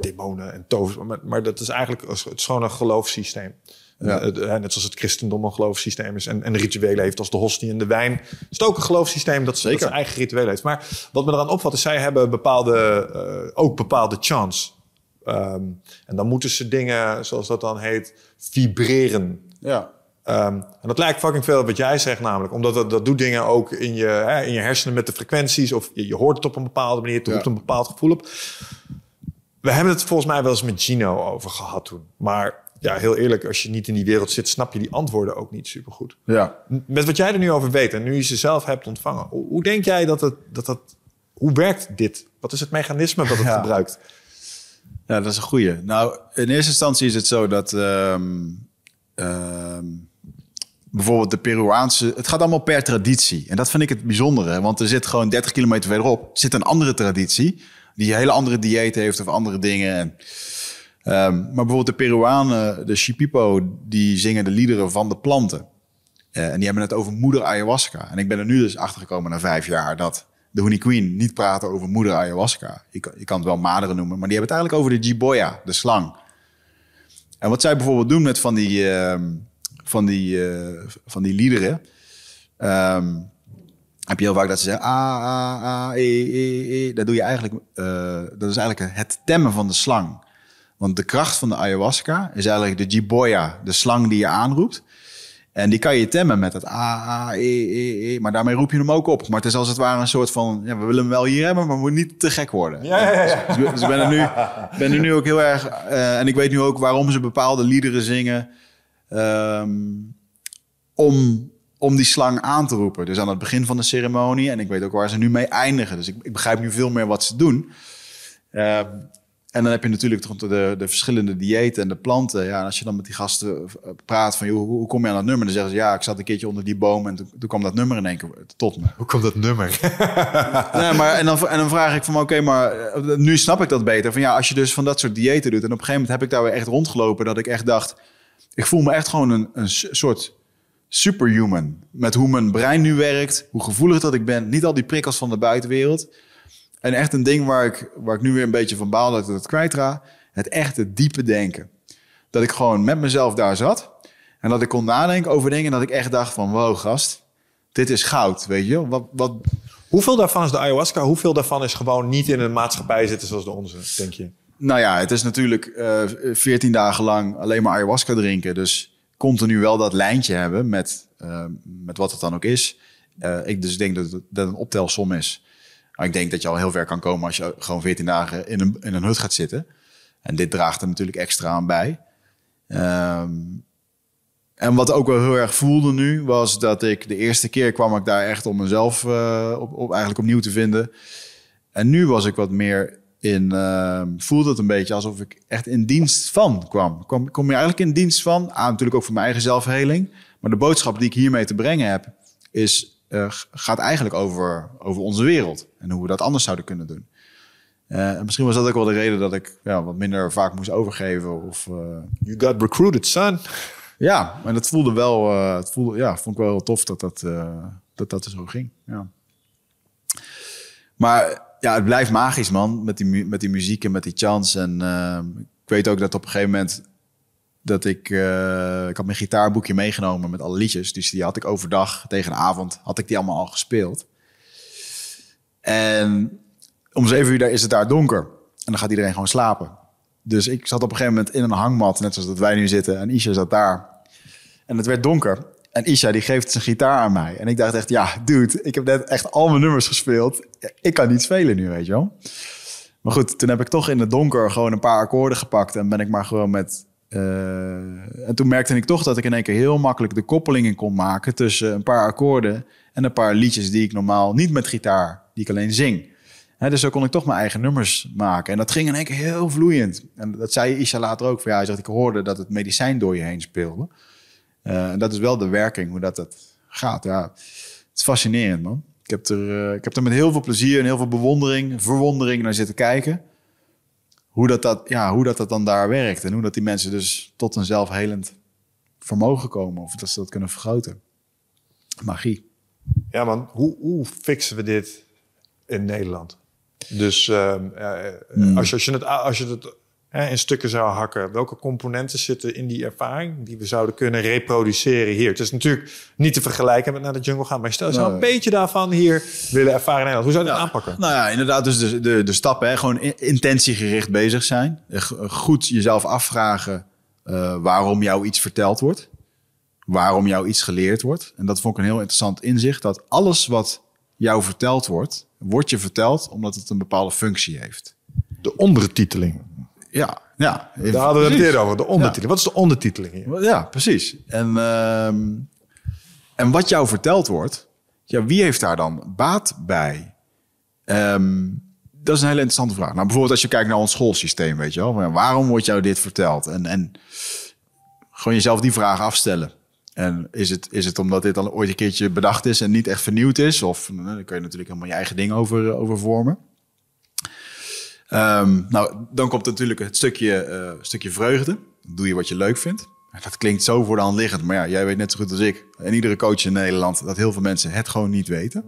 B: demonen en tovers. Maar, maar, dat is eigenlijk het is gewoon een geloofssysteem. Ja. net zoals het christendom een geloofssysteem is. En, en rituelen heeft als de hostie en de wijn. Is het ook een geloofssysteem dat, Zeker. dat zijn eigen rituelen heeft. Maar wat me eraan opvalt is, zij hebben bepaalde, ook bepaalde chants. Um, en dan moeten ze dingen, zoals dat dan heet, vibreren.
A: Ja.
B: Um, en dat lijkt fucking veel wat jij zegt namelijk. Omdat dat, dat doet dingen ook in je, hè, in je hersenen met de frequenties. Of je, je hoort het op een bepaalde manier. Het roept een bepaald gevoel op. We hebben het volgens mij wel eens met Gino over gehad toen. Maar ja, heel eerlijk, als je niet in die wereld zit, snap je die antwoorden ook niet super goed.
A: Ja.
B: Met wat jij er nu over weet en nu je ze zelf hebt ontvangen. Hoe, hoe denk jij dat het, dat dat, hoe werkt dit? Wat is het mechanisme dat het ja. gebruikt?
A: Ja, dat is een goeie. Nou, in eerste instantie is het zo dat um, um, bijvoorbeeld de Peruaanse... Het gaat allemaal per traditie. En dat vind ik het bijzondere. Want er zit gewoon 30 kilometer verderop zit een andere traditie... die een hele andere dieet heeft of andere dingen. En, um, maar bijvoorbeeld de Peruanen, de Shipipo... die zingen de liederen van de planten. Uh, en die hebben het over moeder ayahuasca. En ik ben er nu dus achter gekomen na vijf jaar... dat de Honey Queen niet praten over moeder ayahuasca. Je kan, kan het wel maderen noemen, maar die hebben het eigenlijk over de jiboya, de slang. En wat zij bijvoorbeeld doen met van die, uh, van die, uh, van die liederen... Um, heb je heel vaak dat ze zeggen... Ah, ah, ah, e, e, e. Dat, doe je eigenlijk, uh, dat is eigenlijk het temmen van de slang. Want de kracht van de ayahuasca is eigenlijk de jiboya, de slang die je aanroept. En die kan je temmen met het A, A, E, E, E. Maar daarmee roep je hem ook op. Maar het is als het ware een soort van... Ja, we willen hem wel hier hebben, maar we moeten niet te gek worden.
B: Ja, ja, ja.
A: Dus, dus ik ben er nu, ben er nu ook heel erg... Uh, en ik weet nu ook waarom ze bepaalde liederen zingen... Um, om, om die slang aan te roepen. Dus aan het begin van de ceremonie. En ik weet ook waar ze nu mee eindigen. Dus ik, ik begrijp nu veel meer wat ze doen. Uh, en dan heb je natuurlijk de, de verschillende diëten en de planten. Ja, en als je dan met die gasten eh, praat van, joh, hoe, kom je aan dat nummer? Dan zeggen ze, ja, ik zat een keertje onder die boom en toen, toen kwam dat nummer in één keer tot me.
B: Hoe komt dat nummer?
A: nee, maar, en, dan, en dan vraag ik van, oké, maar eh, nu snap ik dat beter. Van ja, als je dus van dat soort diëten doet. En op een gegeven moment heb ik daar weer echt rondgelopen dat ik echt dacht, ik voel me echt gewoon een, een soort superhuman. Met hoe mijn brein nu werkt, hoe gevoelig dat ik ben. Niet al die prikkels van de buitenwereld. En echt een ding waar ik, waar ik nu weer een beetje van baal dat ik het kwijtra. Het echte diepe denken. Dat ik gewoon met mezelf daar zat. En dat ik kon nadenken over dingen. En dat ik echt dacht van, wow gast, dit is goud, weet je. Wat, wat...
B: Hoeveel daarvan is de ayahuasca? Hoeveel daarvan is gewoon niet in een maatschappij zitten zoals de onze, denk je?
A: Nou ja, het is natuurlijk uh, 14 dagen lang alleen maar ayahuasca drinken. Dus continu wel dat lijntje hebben met, uh, met wat het dan ook is. Uh, ik dus denk dat het dat een optelsom is. Maar ik denk dat je al heel ver kan komen als je gewoon 14 dagen in een, in een hut gaat zitten. En dit draagt er natuurlijk extra aan bij. Um, en wat ook wel heel erg voelde nu, was dat ik de eerste keer kwam ik daar echt om mezelf uh, op, op, eigenlijk opnieuw te vinden. En nu was ik wat meer in, uh, voelde het een beetje alsof ik echt in dienst van kwam. Kom, kom je eigenlijk in dienst van, ah, natuurlijk ook voor mijn eigen zelfheling. Maar de boodschap die ik hiermee te brengen heb, is, uh, gaat eigenlijk over, over onze wereld. En hoe we dat anders zouden kunnen doen. Uh, en misschien was dat ook wel de reden dat ik ja, wat minder vaak moest overgeven. Of,
B: you got recruited, son.
A: Ja, maar dat voelde wel, het voelde, ja, vond ik wel heel tof dat dat, dat, dat zo ging. Ja. Maar ja, het blijft magisch, man, met die, met die muziek en met die chants. En uh, ik weet ook dat op een gegeven moment dat ik, ik had mijn gitaarboekje meegenomen met alle liedjes. Dus die had ik overdag tegen de avond, had ik die allemaal al gespeeld. En om zeven uur daar is het daar donker. En dan gaat iedereen gewoon slapen. Dus ik zat op een gegeven moment in een hangmat, net zoals dat wij nu zitten. En Isha zat daar. En het werd donker. En Isha die geeft zijn gitaar aan mij. En ik dacht echt, ja, dude, ik heb net echt al mijn nummers gespeeld. Ik kan niet spelen nu, weet je wel. Maar goed, toen heb ik toch in het donker gewoon een paar akkoorden gepakt. En ben ik maar gewoon met... Uh... En toen merkte ik toch dat ik in één keer heel makkelijk de koppelingen kon maken... tussen een paar akkoorden en een paar liedjes die ik normaal niet met gitaar, die ik alleen zing. Dus zo kon ik toch mijn eigen nummers maken. En dat ging in één keer heel vloeiend. En dat zei Isha later ook. Van, hij zegt, ik hoorde dat het medicijn door je heen speelde. Uh, en dat is wel de werking, hoe dat, dat gaat. Ja, het is fascinerend, man. Ik heb, er, uh, ik heb er met heel veel plezier en heel veel bewondering, verwondering naar zitten kijken. Hoe dat, dat, ja, hoe dat, dat dan daar werkt. En hoe dat die mensen dus tot een zelfhelend vermogen komen. Of dat ze dat kunnen vergroten. Magie.
B: Ja, man. Hoe, hoe fixen we dit in Nederland? Dus uh, mm. als, je, als, je het, als je het in stukken zou hakken, welke componenten zitten in die ervaring die we zouden kunnen reproduceren hier? Het is natuurlijk niet te vergelijken met naar de jungle gaan, maar stel je zou een beetje daarvan hier willen ervaren in Nederland. Hoe zou je dat aanpakken?
A: Nou ja, inderdaad, dus de, de, de stappen, hè, gewoon intentiegericht bezig zijn. Goed jezelf afvragen uh, waarom jou iets verteld wordt. Waarom jou iets geleerd wordt. En dat vond ik een heel interessant inzicht. Dat alles wat jou verteld wordt, wordt je verteld omdat het een bepaalde functie heeft.
B: De ondertiteling.
A: Ja, ja.
B: Daar hadden we het eerder over, de ondertiteling. Wat is de ondertiteling hier?
A: Ja, precies. En, uh, en wat jou verteld wordt, ja, wie heeft daar dan baat bij? Um, dat is een hele interessante vraag. Nou, bijvoorbeeld als je kijkt naar ons schoolsysteem, weet je wel. Waarom wordt jou dit verteld? En, en gewoon jezelf die vraag afstellen. En is het, is het omdat dit al ooit een keertje bedacht is en niet echt vernieuwd is? Of nou, dan kun je natuurlijk helemaal je eigen ding over, over vormen. Um, nou, dan komt natuurlijk het stukje, uh, stukje vreugde. Doe je wat je leuk vindt. Dat klinkt zo voor de hand liggend, maar ja, jij weet net zo goed als ik en iedere coach in Nederland dat heel veel mensen het gewoon niet weten.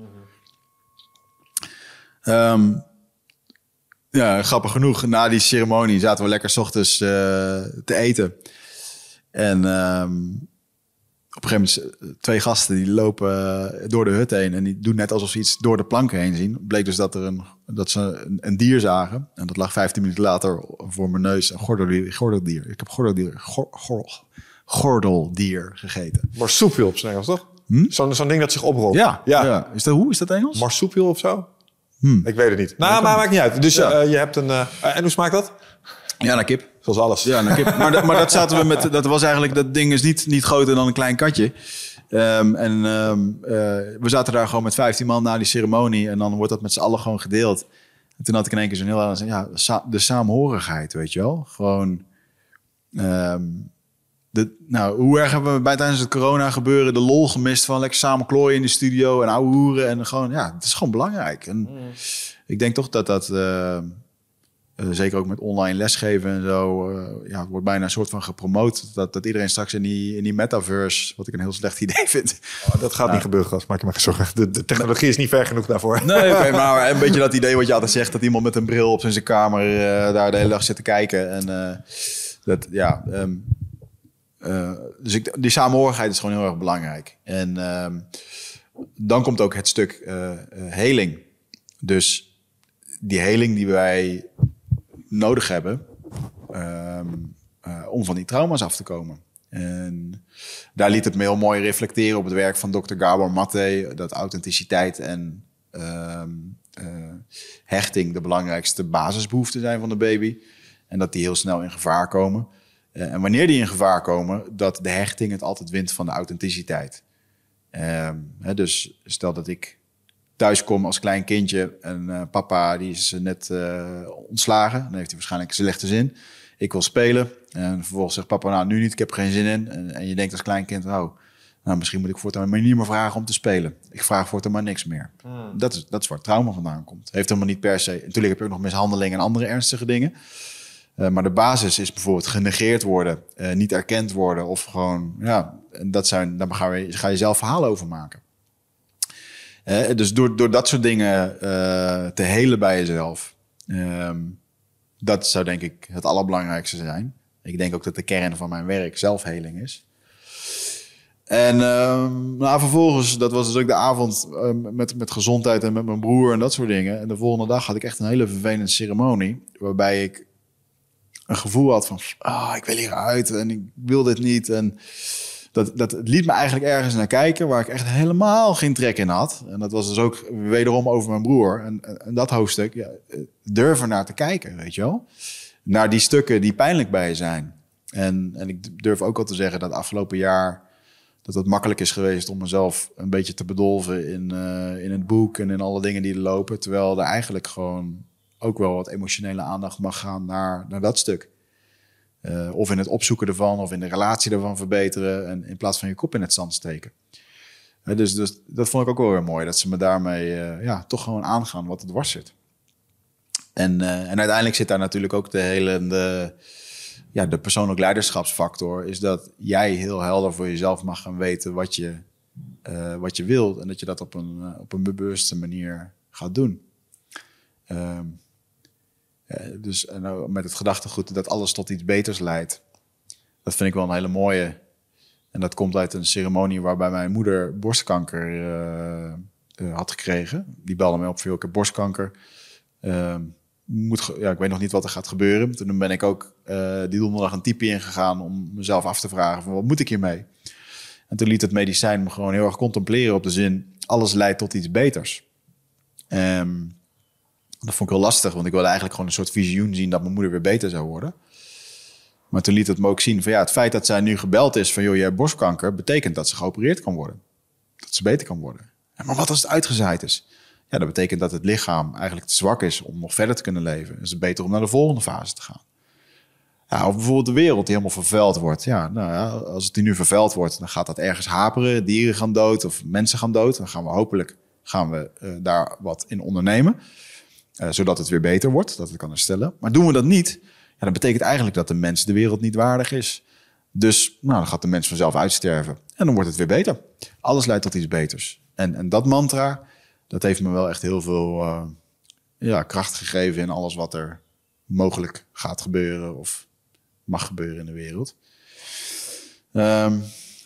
A: Um, ja, grappig genoeg, na die ceremonie zaten we lekker s ochtends uh, te eten. En um, op een gegeven moment twee gasten die lopen eh, door de hut heen en die doen net alsof ze iets door de planken heen zien. Bleek dus dat, er een, dat ze een, een dier zagen. En dat lag 15 minuten later voor mijn neus. Een gordeldier. gordeldier. Ik heb gordeldier, gor, gor, gordeldier gegeten.
B: Marsupial op zijn Engels, toch? Hm? Zo'n zo'n ding dat zich oprolt.
A: Ja, ja. ja. Is dat, hoe is dat Engels?
B: Marsupial of zo? Hm. Ik weet het niet. Nou, maar maakt niet uit. Dus ja. uh, je hebt een... Uh, en hoe smaakt dat?
A: Ja, naar kip.
B: Zoals alles.
A: Ja, naar kip. maar, dat, maar dat zaten we met. Dat was eigenlijk. Dat ding is niet, niet groter dan een klein katje. Um, en um, uh, we zaten daar gewoon met 15 man na die ceremonie. En dan wordt dat met z'n allen gewoon gedeeld. En toen had ik in één keer zo'n heel. Ja, de saamhorigheid, weet je wel. Gewoon. Um, de, nou, hoe erg hebben we bij tijdens het corona gebeuren de lol gemist van lekker samen klooien in de studio en ouwe hoeren en gewoon, ja, het is gewoon belangrijk. En mm. ik denk toch dat dat, uh, eh, zeker ook met online lesgeven en zo, uh, ja, wordt bijna een soort van gepromoot. Dat, dat iedereen straks in die, in die metaverse, wat ik een heel slecht idee vind.
B: Oh, dat gaat niet gebeuren, gast. Maak je maar zorgen. De, de, technologie is niet ver genoeg daarvoor.
A: Nee, okay, maar een beetje dat idee wat je altijd zegt, dat iemand met een bril op zijn kamer uh, daar de hele dag zit te kijken. En dat, ja, um, dus ik, die samenhorigheid is gewoon heel erg belangrijk. En um, dan komt ook het stuk heling. Dus die heling die wij nodig hebben um, uh, om van die trauma's af te komen. En daar liet het me heel mooi reflecteren op het werk van Dr. Gabor Maté. Dat authenticiteit en um, uh, hechting de belangrijkste basisbehoeften zijn van de baby. En dat die heel snel in gevaar komen. Uh, en wanneer die in gevaar komen, dat de hechting het altijd wint van de authenticiteit. Um, hè, dus stel dat ik thuis kom als klein kindje en uh, papa die is net uh, ontslagen. Dan heeft hij waarschijnlijk een slechte zin. Ik wil spelen. En vervolgens zegt papa, nou nu niet, ik heb geen zin in. En, en je denkt als klein kind, oh, nou misschien moet ik voortaan maar niet meer vragen om te spelen. Ik vraag voortaan maar niks meer. Hmm. Dat, is, dat is waar trauma vandaan komt. Heeft helemaal niet per se. Natuurlijk heb je ook nog mishandeling en andere ernstige dingen. Uh, maar de basis is bijvoorbeeld genegeerd worden, niet erkend worden of gewoon, ja, dat zijn, daar ga je, ga je zelf verhalen over maken dus door, door dat soort dingen uh, te helen bij jezelf. Um, dat zou denk ik het allerbelangrijkste zijn. Ik denk ook dat de kern van mijn werk zelfheling is. En um, vervolgens, dat was dus ook de avond uh, met, met gezondheid en met mijn broer en dat soort dingen. En de volgende dag had ik echt een hele vervelende ceremonie. Waarbij ik een gevoel had van, oh, ik wil hieruit en ik wil dit niet. En dat, dat liet me eigenlijk ergens naar kijken waar ik echt helemaal geen trek in had. En dat was dus ook wederom over mijn broer. En, en dat hoofdstuk, ja, durven naar te kijken, weet je wel. Naar die stukken die pijnlijk bij je zijn. En, en ik durf ook al te zeggen dat afgelopen jaar dat het makkelijk is geweest om mezelf een beetje te bedolven in, uh, in het boek en in alle dingen die er lopen. Terwijl er eigenlijk gewoon ook wel wat emotionele aandacht mag gaan naar, naar dat stuk. Uh, of in het opzoeken ervan, of in de relatie ervan verbeteren. En in plaats van je kop in het zand steken. Uh, dus, dus dat vond ik ook wel weer mooi. Dat ze me daarmee uh, ja, toch gewoon aangaan wat het dwars zit. En, en uiteindelijk zit daar natuurlijk ook de hele. De, ja, de persoonlijk leiderschapsfactor. Is dat jij heel helder voor jezelf mag gaan weten wat je, wat je wilt. En dat je dat op een, op een bewuste manier gaat doen. Ehm, eh, dus nou, met het gedachtegoed dat alles tot iets beters leidt. Dat vind ik wel een hele mooie. En dat komt uit een ceremonie waarbij mijn moeder borstkanker uh, uh, had gekregen. Die belde mij op voor ik borstkanker. Uh, moet, ja, ik weet nog niet wat er gaat gebeuren. Toen ben ik ook die donderdag een type ingegaan om mezelf af te vragen van wat moet ik hiermee? En toen liet het medicijn me gewoon heel erg contempleren op de zin alles leidt tot iets beters. Um, dat vond ik heel lastig, want ik wilde eigenlijk gewoon een soort visioen zien dat mijn moeder weer beter zou worden. Maar toen liet het me ook zien van ja, het feit dat zij nu gebeld is van joh, je hebt borstkanker, betekent dat ze geopereerd kan worden. Dat ze beter kan worden. maar wat als het uitgezaaid is? Ja, dat betekent dat het lichaam eigenlijk te zwak is om nog verder te kunnen leven. Dus het is beter om naar de volgende fase te gaan. Ja, of bijvoorbeeld de wereld die helemaal vervuild wordt. Ja, nou ja, als het die nu vervuild wordt, dan gaat dat ergens haperen. Dieren gaan dood of mensen gaan dood. Dan gaan we hopelijk gaan we, uh, daar wat in ondernemen. Uh, zodat het weer beter wordt, dat het kan herstellen. Maar doen we dat niet, ja, dan betekent eigenlijk dat de mens de wereld niet waardig is. Dus nou, dan gaat de mens vanzelf uitsterven. En dan wordt het weer beter. Alles leidt tot iets beters. En, en dat mantra, dat heeft me wel echt heel veel uh, ja, kracht gegeven in alles wat er mogelijk gaat gebeuren of mag gebeuren in de wereld. Um,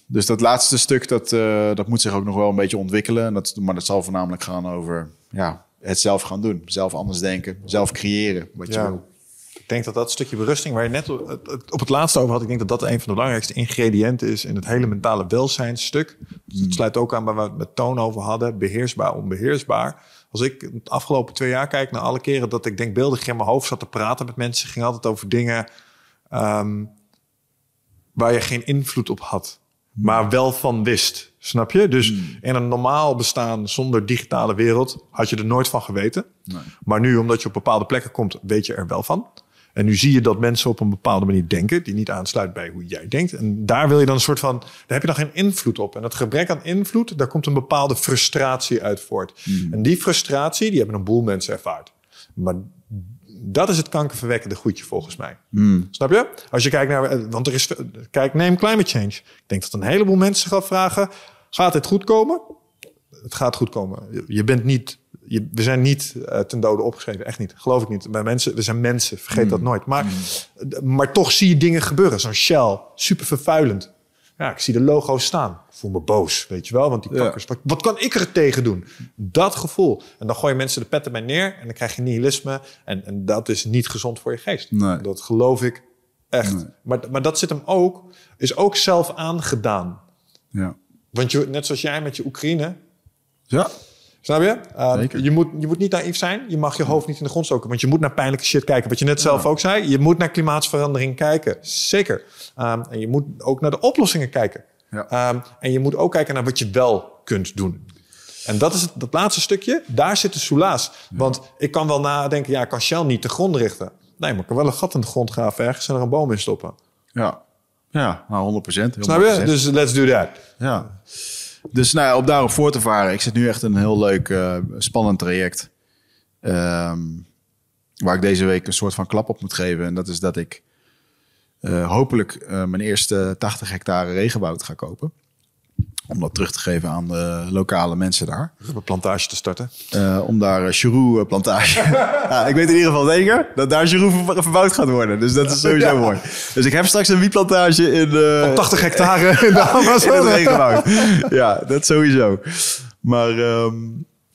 A: dus dat laatste stuk, dat, uh, dat moet zich ook nog wel een beetje ontwikkelen. Dat, maar dat zal voornamelijk gaan over ja, het zelf gaan doen. Zelf anders denken, zelf creëren wat je wil.
B: Ik denk dat dat stukje berusting waar je net op het laatste over had, ik denk dat dat een van de belangrijkste ingrediënten is in het hele mentale welzijnstuk. Dus het sluit ook aan waar we het met Toon over hadden, beheersbaar, onbeheersbaar. Als ik de afgelopen twee jaar kijk naar alle keren dat ik denk beeldig in mijn hoofd zat te praten met mensen, ging altijd over dingen um, waar je geen invloed op had, maar wel van wist. Snap je? Dus hmm. in een normaal bestaan zonder digitale wereld had je er nooit van geweten. Nee. Maar nu, omdat je op bepaalde plekken komt, weet je er wel van. En nu zie je dat mensen op een bepaalde manier denken, die niet aansluit bij hoe jij denkt. En daar wil je dan een soort van, daar heb je dan geen invloed op. En dat gebrek aan invloed, daar komt een bepaalde frustratie uit voort. Hmm. En die frustratie, die hebben een boel mensen ervaard. Maar Dat is het kankerverwekkende goedje volgens mij.
A: Hmm.
B: Snap je? Als je kijkt naar... eh, Want er is... Kijk, neem climate change. Ik denk dat een heleboel mensen zich afvragen... Gaat dit goed komen? Het gaat goed komen. Je- bent niet... Je, we zijn niet eh, ten dode opgeschreven. Echt niet. Geloof ik niet. Bij mensen, we zijn mensen. Vergeet dat nooit. Maar, maar toch zie je dingen gebeuren. Zo'n Shell. Super vervuilend. Ja, ik zie de logo's staan. Ik voel me boos, weet je wel. Want die
A: Ja.
B: kakkers, wat, wat kan ik er tegen doen? Dat gevoel. En dan gooien mensen de pet erbij neer. En dan krijg je nihilisme. En, en dat is niet gezond voor je geest.
A: Nee.
B: Dat geloof ik echt. Maar, maar dat zit hem ook, is ook zelf aangedaan.
A: Ja.
B: Want je, net zoals jij met je Oekraïne,
A: Ja.
B: Snap je? Uh,
A: Zeker.
B: je, moet, je moet niet naïef zijn. Je mag je hoofd niet in de grond stoken. Want je moet naar pijnlijke shit kijken. Wat je net zelf ook zei. Je moet naar klimaatsverandering kijken. Zeker. Um, en je moet ook naar de oplossingen kijken.
A: Ja.
B: Um, en je moet ook kijken naar wat je wel kunt doen. En dat is het, dat laatste stukje. Daar zit de soelaas. Want ik kan wel nadenken, ja, ik kan Shell niet de grond richten. Nee, maar ik kan wel een gat in de grond graven ergens en er een boom in stoppen.
A: Ja. Ja, nou 100 procent.
B: Snap je? Dus let's do that.
A: Ja. Dus nou op daarop voor te varen. Ik zit nu echt een heel leuk, eh, spannend traject. Ehm, waar ik deze week een soort van klap op moet geven. En dat is dat ik eh, hopelijk eh, mijn eerste 80 hectare regenwoud ga kopen. Om dat terug te geven aan de lokale mensen daar.
B: Om een plantage te starten.
A: Eh, om daar uh, Cheroux plantage. ja, ik weet in ieder geval zeker dat daar Cheroux ver- verbouwd gaat worden. Dus dat is sowieso
B: Ja.
A: mooi. Dus ik heb straks een wietplantage in de...
B: Op 80 hectare in de
A: in het
B: Amazon.
A: regenwoud. ja, dat sowieso. Maar, ehm,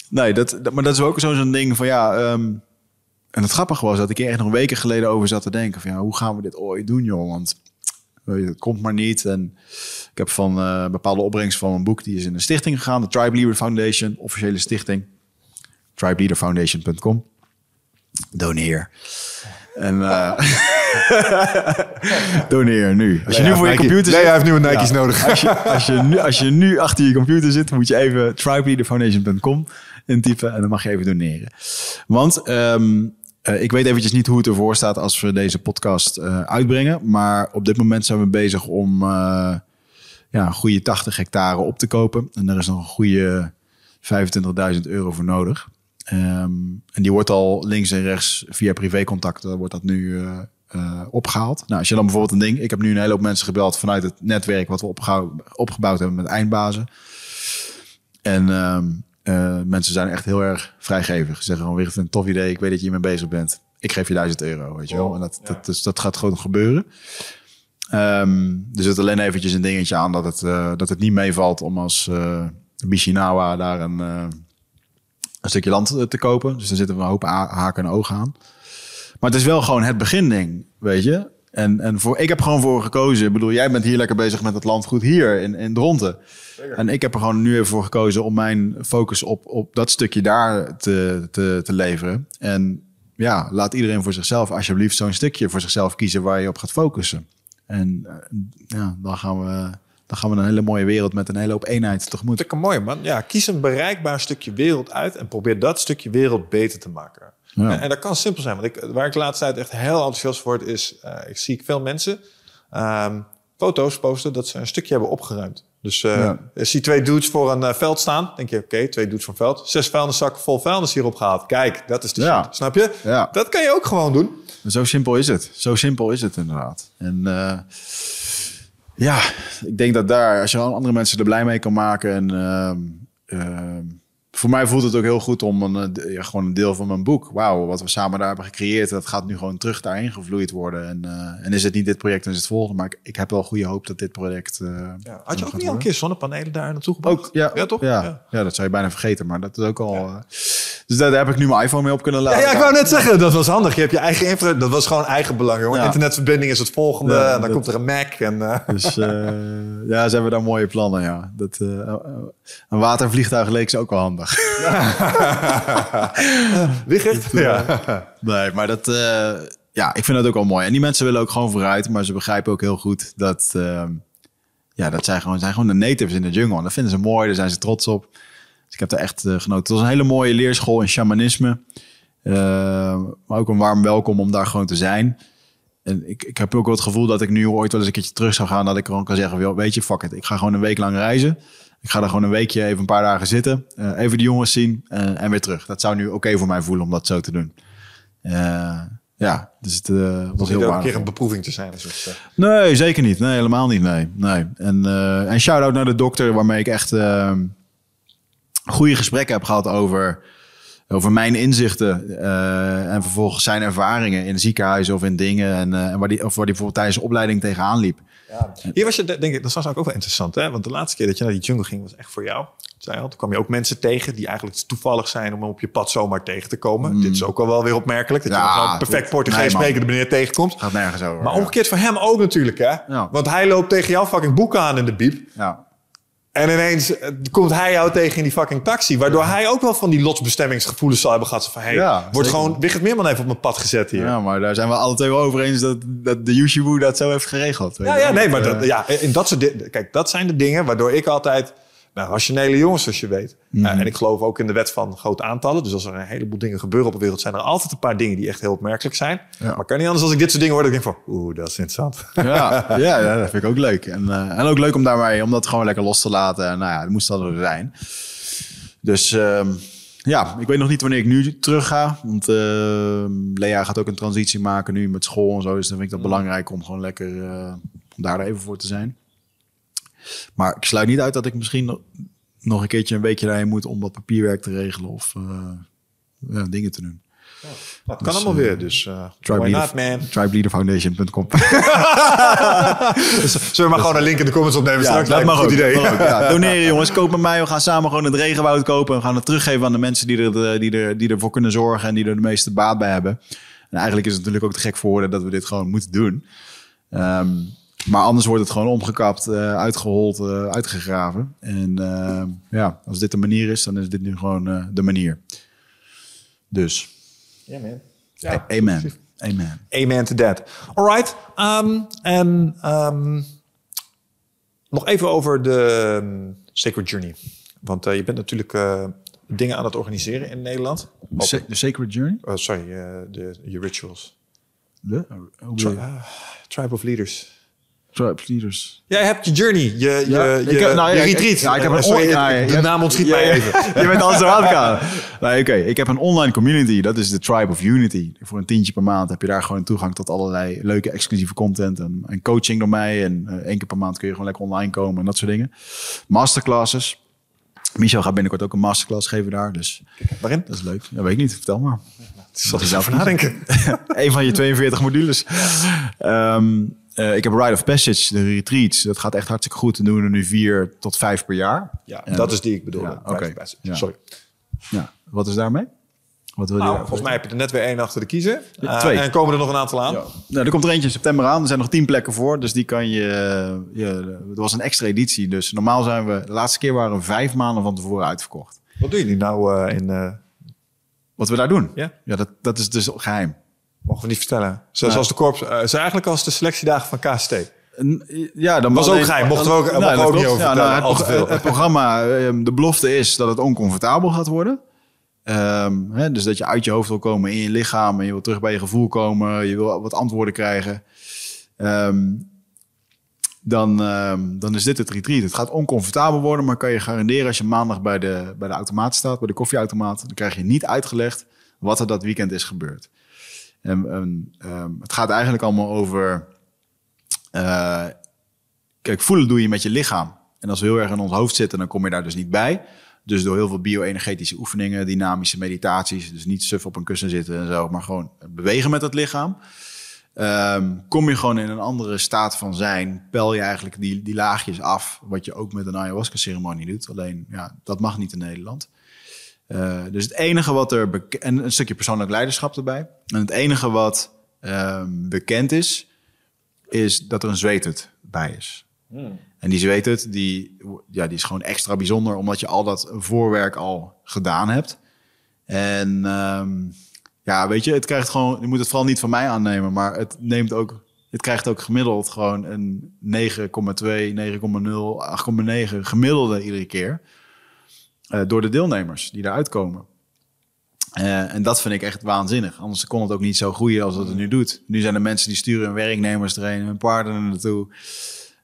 A: nee, dat, dat- maar dat is ook zo- zo'n ding van ja. ehm, en het grappige was dat ik hier echt nog weken geleden over zat te denken: van ja, hoe gaan we dit ooit doen, joh? Want het komt maar niet. En ik heb van eh, bepaalde opbrengst van mijn boek, die is in een stichting gegaan, de Tribe Leader Foundation, officiële stichting. TribeLeaderFoundation.com. Doneer. En eh doneer nu. Als je nu voor je computer
B: Nee,
A: zit,
B: hij heeft nieuwe Nike's
A: Ja.
B: nodig.
A: als je, als, je nu, als je nu achter je computer zit, moet je even tribeleaderfoundation.com intypen en dan mag je even doneren. Want ehm, eh, ik weet eventjes niet hoe het ervoor staat als we deze podcast eh, uitbrengen. Maar op dit moment zijn we bezig om eh, ja, een goede 80 hectare op te kopen. En daar is nog een goede 25.000 euro voor nodig. Ehm, en die wordt al links en rechts via privécontacten wordt dat nu eh, eh, opgehaald. Nou, als je dan bijvoorbeeld een ding... Ik heb nu een hele hoop mensen gebeld vanuit het netwerk... wat we opgebouwd, opgebouwd hebben met eindbazen. En ehm, eh, mensen zijn echt heel erg vrijgevig. Ze zeggen gewoon, weer een tof idee. Ik weet dat je hiermee bezig bent. Ik geef je 1000 euro, weet je wel. En dat, dat, dus, dat gaat gewoon gebeuren. Ehm er zit alleen eventjes een dingetje aan dat het, eh, dat het niet meevalt om als eh Bishinawa daar een, een stukje land te kopen. Dus daar zitten we een hoop ha- haken en ogen aan. Maar het is wel gewoon het beginding, weet je. En, en voor, ik heb gewoon voor gekozen. Ik bedoel, jij bent hier lekker bezig met het landgoed hier in, in Dronten. En ik heb er gewoon nu even voor gekozen om mijn focus op, op dat stukje daar te, te, te leveren. En ja, laat iedereen voor zichzelf alsjeblieft zo'n stukje voor zichzelf kiezen waar je op gaat focussen. En eh, ja, dan gaan, we, dan gaan we een hele mooie wereld met een hele hoop eenheid tegemoet.
B: Lekker mooi, man. Ja, kies een bereikbaar stukje wereld uit en probeer dat stukje wereld beter te maken.
A: Ja.
B: En, en dat kan simpel zijn. Want ik, waar ik de laatste tijd echt heel enthousiast voor word, is... eh, ik zie veel mensen ehm, foto's posten dat ze een stukje hebben opgeruimd. Dus
A: Ja.
B: je ziet twee dudes voor een eh, veld staan. denk je, oké, twee dudes voor een veld. Zes vuilniszakken vol vuilnis hierop gehaald. Kijk, dat is de
A: Ja.
B: shit. Snap je?
A: Ja.
B: Dat kan je ook gewoon doen.
A: Zo simpel is het. Zo simpel is het inderdaad. En ja, ik denk dat daar, als je andere mensen er blij mee kan maken. En ehm, ehm, voor mij voelt het ook heel goed om een, eh, ja, gewoon een deel van mijn boek. Wauw, wat we samen daar hebben gecreëerd. Dat gaat nu gewoon terug daarin gevloeid worden. En, eh, en is het niet dit project, dan is het volgende. Maar ik, ik heb wel goede hoop dat dit project. eh,
B: Ja. Had je ook niet al een keer zonnepanelen daar naartoe gebracht?
A: Ook, ja.
B: Ja, toch?
A: Ja,
B: Ja.
A: dat zou je bijna vergeten. Maar dat is ook al... dus daar, daar heb ik nu mijn iPhone mee op kunnen laden.
B: Ja, ik wou net zeggen, dat was handig. Je hebt je eigen infra, dat was gewoon eigen belang. Internetverbinding is het volgende, en dan
A: dat-
B: komt er een Mac. En,
A: Dus ja, ze hebben daar mooie plannen, ja. Dat, een watervliegtuig leek ze ook wel handig.
B: Wichert? Ja.
A: nee, maar dat... eh, ja, ik vind dat ook wel mooi. En die mensen willen ook gewoon vooruit. Maar ze begrijpen ook heel goed dat... eh, ja, dat zijn gewoon, zijn gewoon de natives in de jungle. En dat vinden ze mooi, daar zijn ze trots op. Dus ik heb er echt eh, genoten. Het was een hele mooie leerschool in shamanisme. Eh, maar ook een warm welkom om daar gewoon te zijn. En ik, ik heb ook wel het gevoel dat ik nu ooit wel eens een keertje terug zou gaan. Dat ik gewoon kan zeggen, "Wel, weet je, fuck it. Ik ga gewoon een week lang reizen. Ik ga daar gewoon een weekje, even een paar dagen zitten. eh, even de jongens zien eh, en weer terug. Dat zou nu oké voor mij voelen om dat zo te doen. Eh, ja, dus het was heel
B: elke keer
A: waardevol.
B: een beproeving te zijn. Dus, het,
A: Nee, zeker niet. Nee, helemaal niet. Nee, nee. En, en shout-out naar de dokter, waarmee ik echt goede gesprekken heb gehad over, over mijn inzichten. en vervolgens zijn ervaringen in ziekenhuizen of in dingen. En, eh, en waar die, of waar die bijvoorbeeld tijdens de opleiding tegenaan liep.
B: Hier was je, denk ik, dat was ook wel interessant, hè? Want de laatste keer dat je naar die jungle ging, was echt voor jou. Zei al, toen kwam je ook mensen tegen die eigenlijk toevallig zijn om op je pad zomaar tegen te komen. Dit is ook al wel weer opmerkelijk, dat je
A: Ja,
B: een perfect. Portugees
A: Nee,
B: sprekende meneer tegenkomt.
A: Gaat nergens over.
B: Maar
A: ja.
B: omgekeerd voor hem ook natuurlijk, hè? Want hij loopt tegen jouw fucking boek aan in de biep.
A: Ja.
B: En ineens eh, komt hij jou tegen in die fucking taxi. Waardoor hij ook wel van die lotsbestemmingsgevoelens zal hebben gehad. Van, hey,
A: Ja,
B: wordt gewoon Wigert Meerman even op mijn pad gezet hier.
A: ja, maar daar zijn we alle twee wel over eens dat, dat de Yushibu dat zo heeft geregeld.
B: Ja, ja, nee, maar
A: Eh,
B: dat, ja, en dat soort Kijk, dat zijn de dingen waardoor ik altijd... Nou, rationele jongens, zoals je weet.
A: Mhm.
B: Uh, en ik geloof ook in de wet van grote aantallen. Dus als er een heleboel dingen gebeuren op de wereld... zijn er altijd een paar dingen die echt heel opmerkelijk zijn.
A: Ja.
B: Maar kan niet anders als ik dit soort dingen hoor... dat ik denk van, oeh, dat is interessant.
A: Ja, ja, ja, dat vind ik ook leuk. En, eh, en ook leuk om daarbij om dat gewoon lekker los te laten. En nou ja, dat moest dan er zijn. Dus ehm, ja, ik weet nog niet wanneer ik nu terug ga. Want ehm, Lea gaat ook een transitie maken nu met school en zo. Dus dan vind ik dat belangrijk om gewoon lekker eh, om daar even voor te zijn. Maar ik sluit niet uit dat ik misschien nog, een keertje een weekje daarheen moet om wat papierwerk te regelen of eh, ja, dingen te doen.
B: Dat kan allemaal weer, dus uh, man?
A: Tribeleaderfoundation.com
B: Zullen we maar gewoon een link in de comments opnemen
A: Ja,
B: straks?
A: dat mag
B: een goed idee.
A: Mag ook, ja. Doneren jongens, koop met mij. We gaan samen gewoon het regenwoud kopen. We gaan het teruggeven aan de mensen die, er, die, er, die ervoor kunnen zorgen en die er de meeste baat bij hebben. En eigenlijk is het natuurlijk ook te gek voor woorden dat we dit gewoon moeten doen. Ehm, maar anders wordt het gewoon omgekapt, uh, uitgehold, uh, uitgegraven. En uh, ja, als dit de manier is, dan is dit nu gewoon de manier. Dus.
B: Ja, man.
A: Ja, amen. Amen.
B: Amen to that. All right. Um, en um, nog even over de um, Sacred Journey. Want uh, je bent natuurlijk uh, dingen aan het organiseren in Nederland.
A: De, Sacred Journey?
B: Uh, sorry, de, je rituals.
A: De?
B: Tri Tribe of Leaders.
A: Tribe Leaders.
B: Jij hebt je journey, je, je,
A: ja,
B: je,
A: ik heb, nou,
B: je
A: ja,
B: retreat.
A: Ik, ja, ik heb een
B: Sorry, de
A: ja,
B: naam ontschiet mij even.
A: Je bent alles zo aan nee, Oké, ik heb een online community. Dat is de Tribe of Unity. Voor een tientje per maand heb je daar gewoon toegang tot allerlei leuke exclusieve content. En, en coaching door mij. En uh, één keer per maand kun je gewoon lekker online komen en dat soort dingen. Masterclasses. Michel gaat binnenkort ook een masterclass geven daar. Dus
B: Waarin?
A: dat is leuk. Ja, weet ik niet. Vertel maar.
B: Zal er zelf nadenken.
A: een van je 42 modules. Um, uh, ik heb Rite of Passage, de retreats. Dat gaat echt hartstikke goed. We doen er nu vier tot vijf per jaar.
B: Ja, en dat is die ik bedoel.
A: Ja, Oké. Okay.
B: Ja. Sorry.
A: Ja, wat is daarmee? Wat wil je
B: nou, volgens mij heb je er net weer één achter de kiezer.
A: Ja, twee.
B: En komen er nog een aantal aan.
A: Ja. Nou, er komt er eentje in september aan. Er zijn nog tien plekken voor. Dus die kan je... je er was een extra editie. Dus normaal zijn we... De laatste keer waren we vijf maanden van tevoren uitverkocht.
B: Wat doen jullie nou uh, in...
A: Wat we daar doen?
B: Ja,
A: ja dat, dat is dus geheim.
B: Mogen we niet vertellen. Zoals nou. de korps... Uh, is eigenlijk als de selectiedagen van KST.
A: Ja, dan
B: was ook geheim. Mochten we ook, nou, ook niet over
A: ja, nou, het, het, het, programma, ehm, de belofte is dat het oncomfortabel gaat worden. Um, hè, dus dat je uit je hoofd wil komen in je lichaam en je wil terug bij je gevoel komen. Je wil wat antwoorden krijgen. Um, dan, um, dan is dit het retreat. Het gaat oncomfortabel worden, maar kan je garanderen als je maandag bij de, bij de automaat staat, bij de koffieautomaat, dan krijg je niet uitgelegd wat er dat weekend is gebeurd. En het gaat eigenlijk allemaal over uh, kijk, voelen doe je met je lichaam. En als we heel erg in ons hoofd zitten, dan kom je daar dus niet bij. Dus door heel veel bio-energetische oefeningen, dynamische meditaties, dus niet suf op een kussen zitten en zo, maar gewoon bewegen met het lichaam. Um, kom je gewoon in een andere staat van zijn, pel je eigenlijk die, die laagjes af, wat je ook met een ayahuasca-ceremonie doet. Alleen, ja, dat mag niet in Nederland. Uh, dus het enige wat er, en een stukje persoonlijk leiderschap erbij. En het enige wat um, bekend is, is dat er een zweethut bij is. Hmm. En die zweethut, die, ja, die is gewoon extra bijzonder, omdat je al dat voorwerk al gedaan hebt. En um, ja, weet je, het krijgt gewoon, je moet het vooral niet van mij aannemen, maar het neemt ook, het krijgt ook gemiddeld gewoon een 9,2, 9,0, 8,9 gemiddelde iedere keer. Uh, door de deelnemers die eruit komen. Uh, en dat vind ik echt waanzinnig. Anders kon het ook niet zo groeien als het het nu doet. Nu zijn er mensen die sturen hun werknemers erheen, hun paarden er naartoe.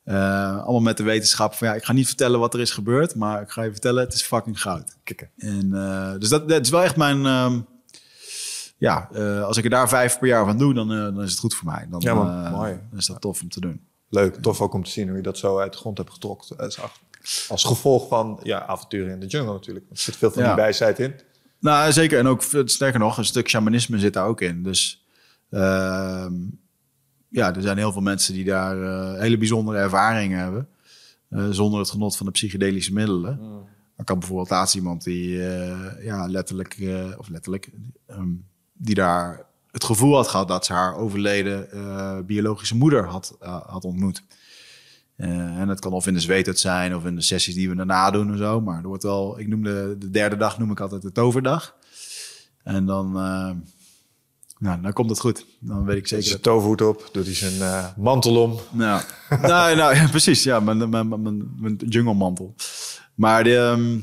A: Uh, allemaal met de wetenschap van ja, ik ga niet vertellen wat er is gebeurd, maar ik ga je vertellen, het is fucking goud.
B: Kikken.
A: En uh, dus dat, dat is wel echt mijn, um, ja, eh, als ik er daar vijf per jaar van doe, dan, eh, dan is het goed voor mij. Dan,
B: Ja, man.
A: eh,
B: Mooi.
A: dan is dat tof om te doen.
B: Leuk, tof ook om te zien hoe je dat zo uit de grond hebt getrokken. Als gevolg van ja, avonturen in de jungle natuurlijk. Er zit veel van die wijsheid in.
A: Nou, zeker. En ook, sterker nog, een stuk shamanisme zit daar ook in. Dus ehm, ja, er zijn heel veel mensen die daar eh, hele bijzondere ervaringen hebben. eh, zonder het genot van de psychedelische middelen. Er kan bijvoorbeeld laatst iemand die eh, ja, letterlijk, of letterlijk, ehm, die daar het gevoel had gehad dat ze haar overleden biologische moeder had, had ontmoet. Eh, en dat kan of in de zweethut zijn of in de sessies die we daarna doen en zo. Maar er wordt wel, ik noem de, de derde dag noem ik altijd de toverdag. En dan, eh, nou, dan komt het goed. Dan weet ik zeker
B: zijn toverhoed op, doet hij zijn eh, mantel om.
A: nou, nou, nou ja, precies. Ja, mijn, mijn, mijn, mijn jungle mantel. Maar de, ehm,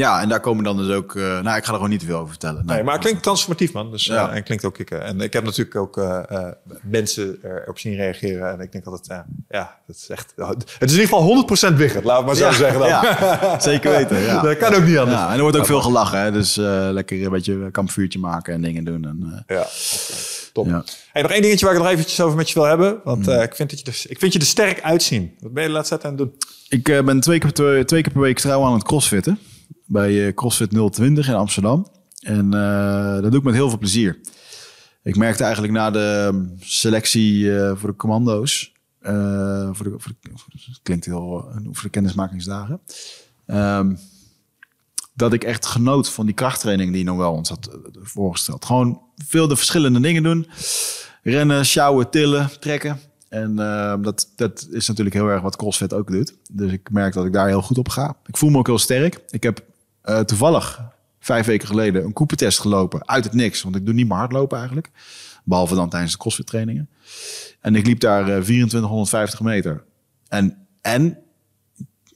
A: ja, en daar komen dan dus ook... eh, nou, ik ga er gewoon niet te veel over vertellen.
B: Nee, maar het klinkt transformatief, man. Dus,
A: Ja.
B: eh, en klinkt ook ik. eh, En ik heb natuurlijk ook mensen erop zien reageren. En ik denk altijd, ja, ja, het is echt. Het is in ieder geval 100% Wiggert, laat maar zo
A: Ja,
B: zeggen dan.
A: ja, zeker weten. Ja.
B: Dat kan ook niet anders.
A: Ja, en er wordt ook veel gelachen. Hè? Dus lekker een beetje een kampvuurtje maken en dingen doen. En,
B: Ja, top.
A: Ja.
B: Hey, nog één dingetje waar ik nog eventjes over met je wil hebben. Want eh, ik, vind dat je er, ik vind je er sterk uitzien. Wat ben je de laatste tijd aan het doen?
A: Ik ben twee keer, twee, twee keer per week trouw aan het crossfitten. Bij eh, CrossFit 020 in Amsterdam. En eh, dat doe ik met heel veel plezier. Ik merkte eigenlijk na de ehm, selectie eh, voor de commando's... eh, voor de, voor klinkt heel... voor de kennismakingsdagen... ehm, dat ik echt genoot van die krachttraining die Noël ons had voorgesteld. Gewoon veel de verschillende dingen doen. Rennen, sjouwen, tillen, trekken. En eh, dat, dat is natuurlijk heel erg wat CrossFit ook doet. Dus ik merk dat ik daar heel goed op ga. Ik voel me ook heel sterk. Ik heb eh, toevallig vijf weken geleden een koepentest gelopen. Uit het niks, want ik doe niet meer hardlopen eigenlijk. Behalve dan tijdens de CrossFit trainingen. En ik liep daar eh, 2450 meter. En, en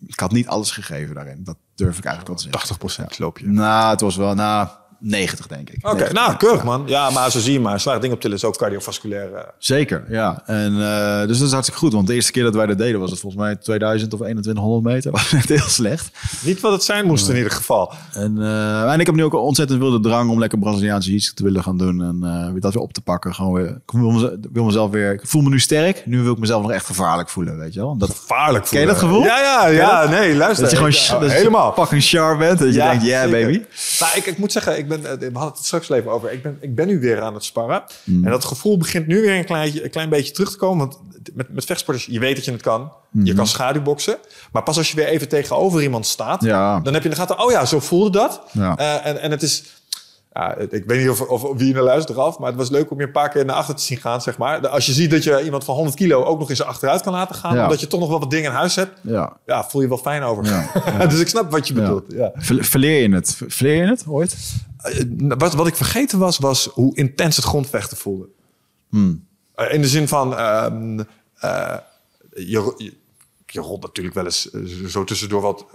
A: ik had niet alles gegeven daarin. Dat durf ik eigenlijk wel te zeggen.
B: 80% loop je.
A: Nou, het was wel na 90, denk ik.
B: Oké,
A: 90.
B: nou, keurig man. Ja, maar zo zie je maar. Zwaar ding op tillen is ook cardiovasculair. eh.
A: Zeker, ja. En, eh, dus dat is hartstikke goed. Want de eerste keer dat wij dat deden was het volgens mij 2000 of 2100 meter. was echt heel slecht.
B: Niet wat het zijn moest in ieder geval.
A: En, eh, en ik heb nu ook ontzettend veel de drang om lekker Braziliaanse jiu te willen gaan doen. En weer dat weer op te pakken. Gewoon weer, ik wil, meze- wil mezelf weer... Ik voel me nu sterk. Nu wil ik mezelf nog echt gevaarlijk voelen, weet je wel. Dat,
B: Gevaarlijk
A: Ken je dat gevoel?
B: Ja, ja, ja. Nee, luister.
A: dat je gewoon je
B: helemaal.
A: fucking sharp bent. Dat je denkt, yeah
B: zeker.
A: baby.
B: Nou, ik, ik moet zeggen, ik ben, eh, we hadden het straks even over. Ik ben, ik ben nu weer aan het sparren.
A: Mm.
B: En dat gevoel begint nu weer een klein, een klein beetje terug te komen. Want met, met vechtsporters, je weet dat je het kan.
A: Mm.
B: Je kan schaduwboksen. Maar pas als je weer even tegenover iemand staat,
A: Ja.
B: dan heb je in de gaten, oh ja, zo voelde dat.
A: Ja.
B: Eh, en, en het is... Ja, ik weet niet of, of, of wie naar luistert af, maar het was leuk om je een paar keer naar achter te zien gaan, zeg maar. Als je ziet dat je iemand van 100 kilo ook nog eens achteruit kan laten gaan,
A: Ja.
B: omdat je toch nog wel wat dingen in huis hebt,
A: Ja.
B: ja, voel je wel fijn over.
A: Ja,
B: dus ik snap wat je bedoelt. Ja.
A: Ver- Verleer je het? Verleer je het ooit?
B: Eh, wat, wat ik vergeten was, was hoe intens het grondvechten voelde.
A: Hmm.
B: Eh, in de zin van, ehm, eh, je, je, je rolt natuurlijk wel eens zo tussendoor wat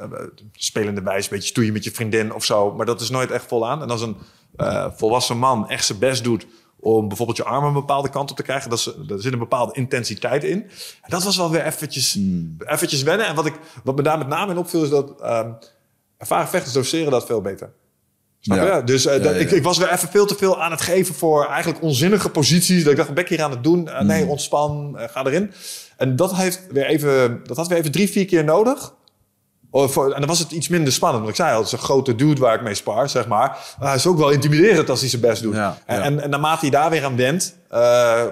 B: spelende wijs, een beetje stoeien met je vriendin of zo. Maar dat is nooit echt volaan. En als een volwassen man echt zijn best doet om bijvoorbeeld je arm een bepaalde kant op te krijgen, dat is, daar zit een bepaalde intensiteit in. En dat was wel weer eventjes, eventjes wennen. En wat, ik, wat me daar met name in opviel is dat ehm ervaren vechters doseren dat veel beter.
A: Ja.
B: Dus eh,
A: Ja,
B: dat-
A: ja,
B: Ik, ik was weer even veel te veel aan het geven voor eigenlijk onzinnige posities. Dat ik dacht, ben ik hier aan het doen? Eh, nee,
A: Mm.
B: ontspan, eh, ga erin. En dat, heeft weer even, dat had weer even drie, vier keer nodig. Oh, voor- en dan was het iets minder spannend. Want ik zei al, het is een grote dude waar ik mee spar, zeg maar. Maar hij is ook wel intimiderend als hij zijn best doet. En, en, en naarmate je daar weer aan went,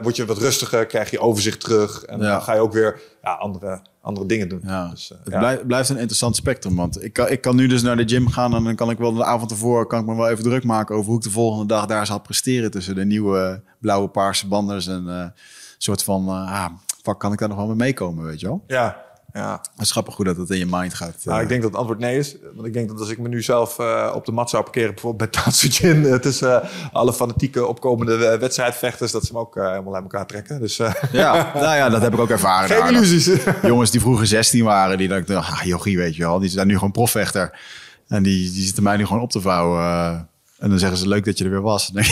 B: word je wat rustiger, krijg je overzicht terug. En dan ga je ook weer ja, andere, andere dingen doen.
A: Ja,
B: Dus, eh,
A: het
B: ja.
A: blijft, blijft een interessant spectrum. Want ik kan, ik kan nu dus naar de gym gaan en dan kan ik wel de avond ervoor kan ik me wel even druk maken over hoe ik de volgende dag daar zal presteren tussen de nieuwe blauwe paarse banders en een soort van, eh, ah, fuck, kan ik daar nog wel mee meekomen, weet je wel?
B: ja, ja.
A: Het is grappig hoe dat het in je mind gaat.
B: Nou,
A: eh.
B: ik denk dat het antwoord nee is. Want ik denk dat als ik me nu zelf eh, op de mat zou parkeren, bijvoorbeeld bij Tatsujin, uh, tussen eh, alle fanatieke opkomende wedstrijdvechters, dat ze hem ook helemaal uit elkaar trekken. Dus
A: Ja, nou ja, dat heb ik ook ervaren.
B: geen
A: daar.
B: illusies.
A: Jongens die vroeger 16 waren, die dachten, ah, jochie, weet je wel, die zijn nu gewoon profvechter. En die, die zitten mij nu gewoon op te vouwen. En dan zeggen ze, leuk dat je er weer was. Dan,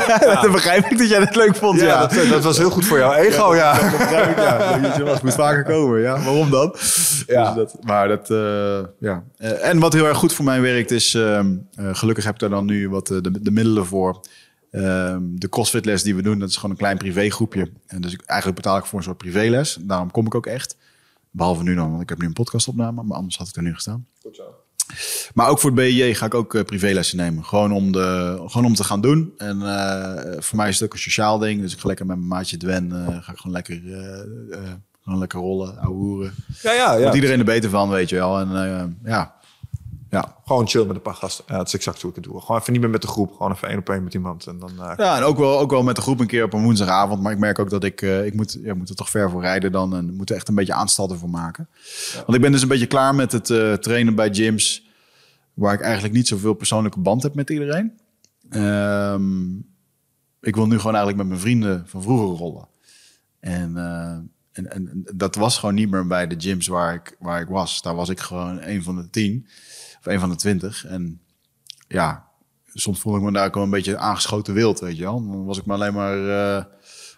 A: dan begrijp ik dat jij het leuk vond,
B: ja,
A: ja.
B: Dat, dat was heel goed voor jouw ego, ja.
A: Dat begrijp ik, ja. Dat je was, moet vaker komen, ja. Waarom dan?
B: Ja.
A: Dus dat, maar dat, eh, ja. Eh, en wat heel erg goed voor mij werkt is, ehm, eh, gelukkig heb ik daar dan nu wat de, de middelen voor. Ehm, de CrossFit-les die we doen, dat is gewoon een klein privégroepje. En dus ik, eigenlijk betaal ik voor een soort privéles. Daarom kom ik ook echt. Behalve nu dan, want ik heb nu een podcastopname. Maar anders had ik er nu gestaan.
B: Goed zo.
A: Maar ook voor het BJ ga ik ook eh, privélessen nemen. Gewoon om, de, gewoon om te gaan doen. En eh, voor mij is het ook een sociaal ding. Dus ik ga lekker met mijn maatje Dwen. eh, ga ik gewoon lekker, gewoon lekker rollen, ouwe hoeren.
B: Ja, ja, ja.
A: Wordt iedereen er beter van, weet je wel. En ja, ja.
B: Gewoon chill met een paar gasten. Ja, dat is exact hoe ik het doe. Gewoon even niet meer met de groep. Gewoon even één op één met iemand. En dan, eh,
A: Ja, en ook wel, ook wel met de groep een keer op een woensdagavond. Maar ik merk ook dat ik, eh, ik moet, ja, moet er toch ver voor rijden dan. En moet er echt een beetje aanstalten voor maken. Want ik ben dus een beetje klaar met het eh, trainen bij gyms. Waar ik eigenlijk niet zoveel persoonlijke band heb met iedereen. Ehm, ik wil nu gewoon eigenlijk met mijn vrienden van vroeger rollen. En, en, en dat was gewoon niet meer bij de gyms waar ik, waar ik was. Daar was ik gewoon een van de tien. Of een van de twintig. En ja, soms voelde ik me daar ook wel een beetje aangeschoten wild, weet je wel. Dan was ik maar alleen maar eh,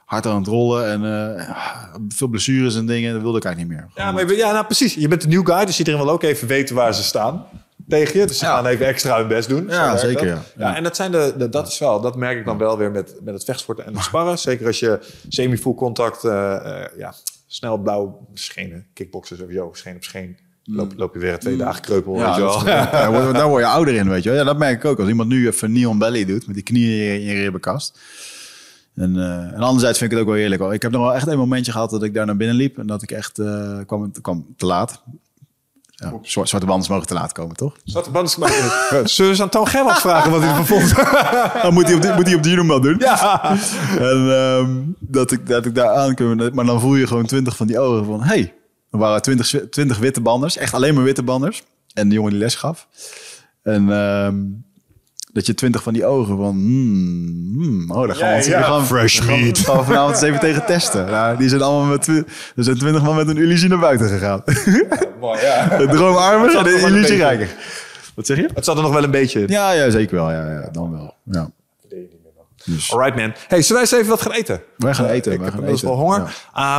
A: hard aan het rollen en eh, veel blessures en dingen. Dat wilde ik eigenlijk niet meer.
B: ja, maar, ja, nou precies. Je bent de new guy. Dus iedereen wil ook even weten waar ze staan tegen je. Dus ze
A: Ja.
B: gaan even extra hun best doen.
A: Ja, zeker, ja.
B: Ja. en dat, zijn de, de- dat is wel, dat merk ik dan wel weer met, met het vechtsporten en het sparren. Zeker als je semi-full contact, eh, ja, snel blauw schenen, kickboksen sowieso, scheen op scheen. Loop, loop je weer twee dagen kreupel.
A: Mm. Ja,
B: weet je
A: dat
B: wel.
A: is- daar, word, je ouder in, weet je wel. Ja, dat merk ik ook. Als iemand nu even neon belly doet, met die knieën in je ribbenkast. En, eh, en anderzijds vind ik het ook wel heerlijk. Ik heb nog wel echt een momentje gehad dat ik daar naar binnen liep. En dat ik echt eh, kwam, kwam te laat. Ja, zwarte, banden mogen te laat komen, toch?
B: Zwarte band is Zullen eens aan Toon Gerland vragen wat hij ervan vond?
A: Dan moet hij op die, moet hij op die noem wel doen.
B: ja.
A: En ehm, dat, ik, dat ik daar aankom. Maar dan voel je gewoon twintig van die ogen van... Hey, er waren twintig, twintig witte banders. Echt alleen maar witte banders. En de jongen die les gaf. En ehm, dat je twintig van die ogen van... Hmm, hmm, oh, daar gaan we,
B: Ja,
A: ons-
B: Fresh
A: gaan
B: meat.
A: gaan we vanavond eens even tegen testen. Nou, die zijn allemaal met... twi- Er zijn twintig man met een illusie naar buiten gegaan.
B: Mooi, ja.
A: de droomarmer en de illusierijker. Wat zeg je?
B: Het zat er nog wel een beetje in.
A: Ja, ja, zeker wel. Ja, ja, dan wel. Ja. Dus
B: Alright man. Hey, zullen wij eens even wat gaan eten?
A: wij gaan eten.
B: Ik
A: wij
B: heb
A: eten.
B: wel honger.
A: Ja.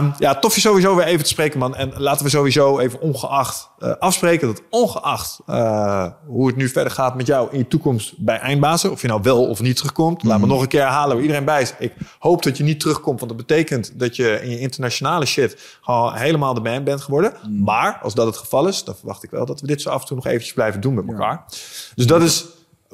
B: Ja. ja, tof je sowieso weer even te spreken, man. En laten we sowieso even ongeacht eh, afspreken dat ongeacht eh, hoe het nu verder gaat met jou in je toekomst bij Eindbazen, of je nou wel of niet terugkomt, laat
A: Mhm.
B: me nog een keer herhalen waar iedereen bij is. Ik hoop dat je niet terugkomt, want dat betekent dat je in je internationale shit gewoon helemaal de man bent geworden.
A: Mhm.
B: Maar als dat het geval is, dan verwacht ik wel dat we dit zo af en toe nog eventjes blijven doen met elkaar. Dus dat is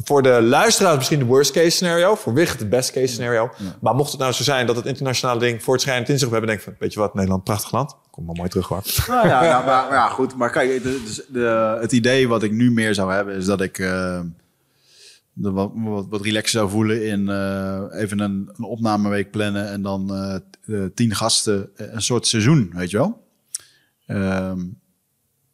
B: voor de luisteraars misschien de worst case scenario. Voor Wigert het best case scenario. Maar mocht het nou zo zijn dat het internationale ding voor het schijnend in zich hebben, denk ik van, weet je wat, Nederland, prachtig land. Kom maar mooi terug hoor.
A: Nou ja, ja, maar, ja, goed. Maar kijk, de, het idee wat ik nu meer zou hebben... is dat ik eh, de wat, wat, wat relaxer zou voelen... in eh, even een, een opnameweek plannen... en dan eh, tien gasten, een soort seizoen, weet je wel? Ehm,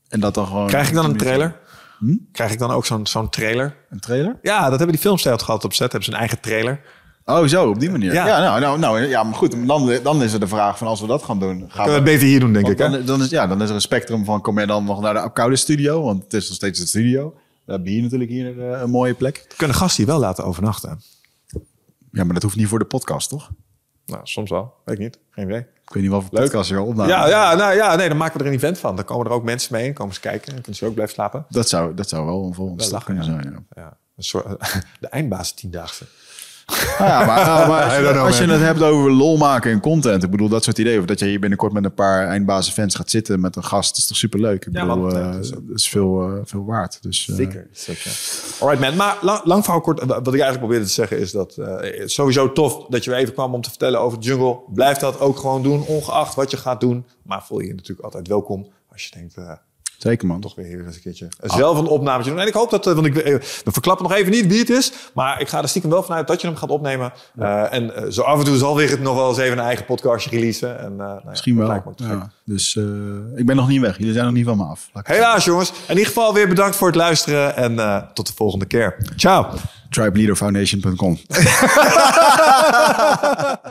A: en dat dan gewoon...
B: Krijg ik dan een trailer?
A: Hm?
B: Krijg ik dan ook zo'n zo'n trailer?
A: Een trailer?
B: Ja, dat hebben die filmsterren gehad op set. Hebben ze een eigen trailer.
A: Oh, zo, op die manier.
B: Ja.
A: Ja, nou, nou, nou, ja maar goed. Dan, dan is er de vraag van als we dat gaan doen... Gaan
B: Kunnen we het beter hier doen, denk ik. Hè?
A: dan, dan, is, ja, dan is er een spectrum van... kom je dan nog naar de koude studio? Want het is nog steeds de studio. We hebben hier natuurlijk hier eh, een mooie plek.
B: Kunnen gasten hier wel laten overnachten?
A: Ja, maar dat hoeft niet voor de podcast, toch?
B: Nou, soms wel. Weet ik niet. Geen idee.
A: Ik weet niet wat voor podcast je al opname.
B: Ja, ja, nou, ja, nee, dan maken we er een event van. Dan komen er ook mensen mee. Dan komen ze kijken. Dan kunnen ze ook blijven slapen.
A: Dat zou, dat zou wel een volgende stap kunnen zijn. Ja.
B: Ja, een soort, de eindbaas tiendaagse.
A: Nou ja, maar, nou, maar als, je,
B: know,
A: als je
B: man.
A: het hebt over lol maken en content, ik bedoel dat soort ideeën, of dat je hier binnenkort met een paar eindbazen fans gaat zitten met een gast, is toch superleuk. Ik
B: Ja,
A: bedoel, eh,
B: dat is
A: dat is veel, eh, veel waard. Dus, eh,
B: Zeker. Alright man, maar lang, lang verhaal kort. Wat ik eigenlijk probeerde te zeggen is dat eh, sowieso tof dat je weer even kwam om te vertellen over de jungle. Blijf dat ook gewoon doen, ongeacht wat je gaat doen. Maar voel je je natuurlijk altijd welkom als je denkt, eh,
A: Zeker man.
B: toch weer hier eens een keertje zelf een opnametje doen. En ik hoop dat, eh, want ik, eh, we verklappen nog even niet wie het is, maar ik ga er stiekem wel vanuit dat je hem gaat opnemen. Eh, en zo af en toe zal weer het nog wel eens even een eigen podcastje releasen. En, nou ja,
A: Misschien wel. Ja. Dus ik ben nog niet weg. Jullie zijn nog niet van me af.
B: Helaas jongens. In ieder geval weer bedankt voor het luisteren en tot de volgende keer. Ciao.
A: Tribeleaderfoundation.com.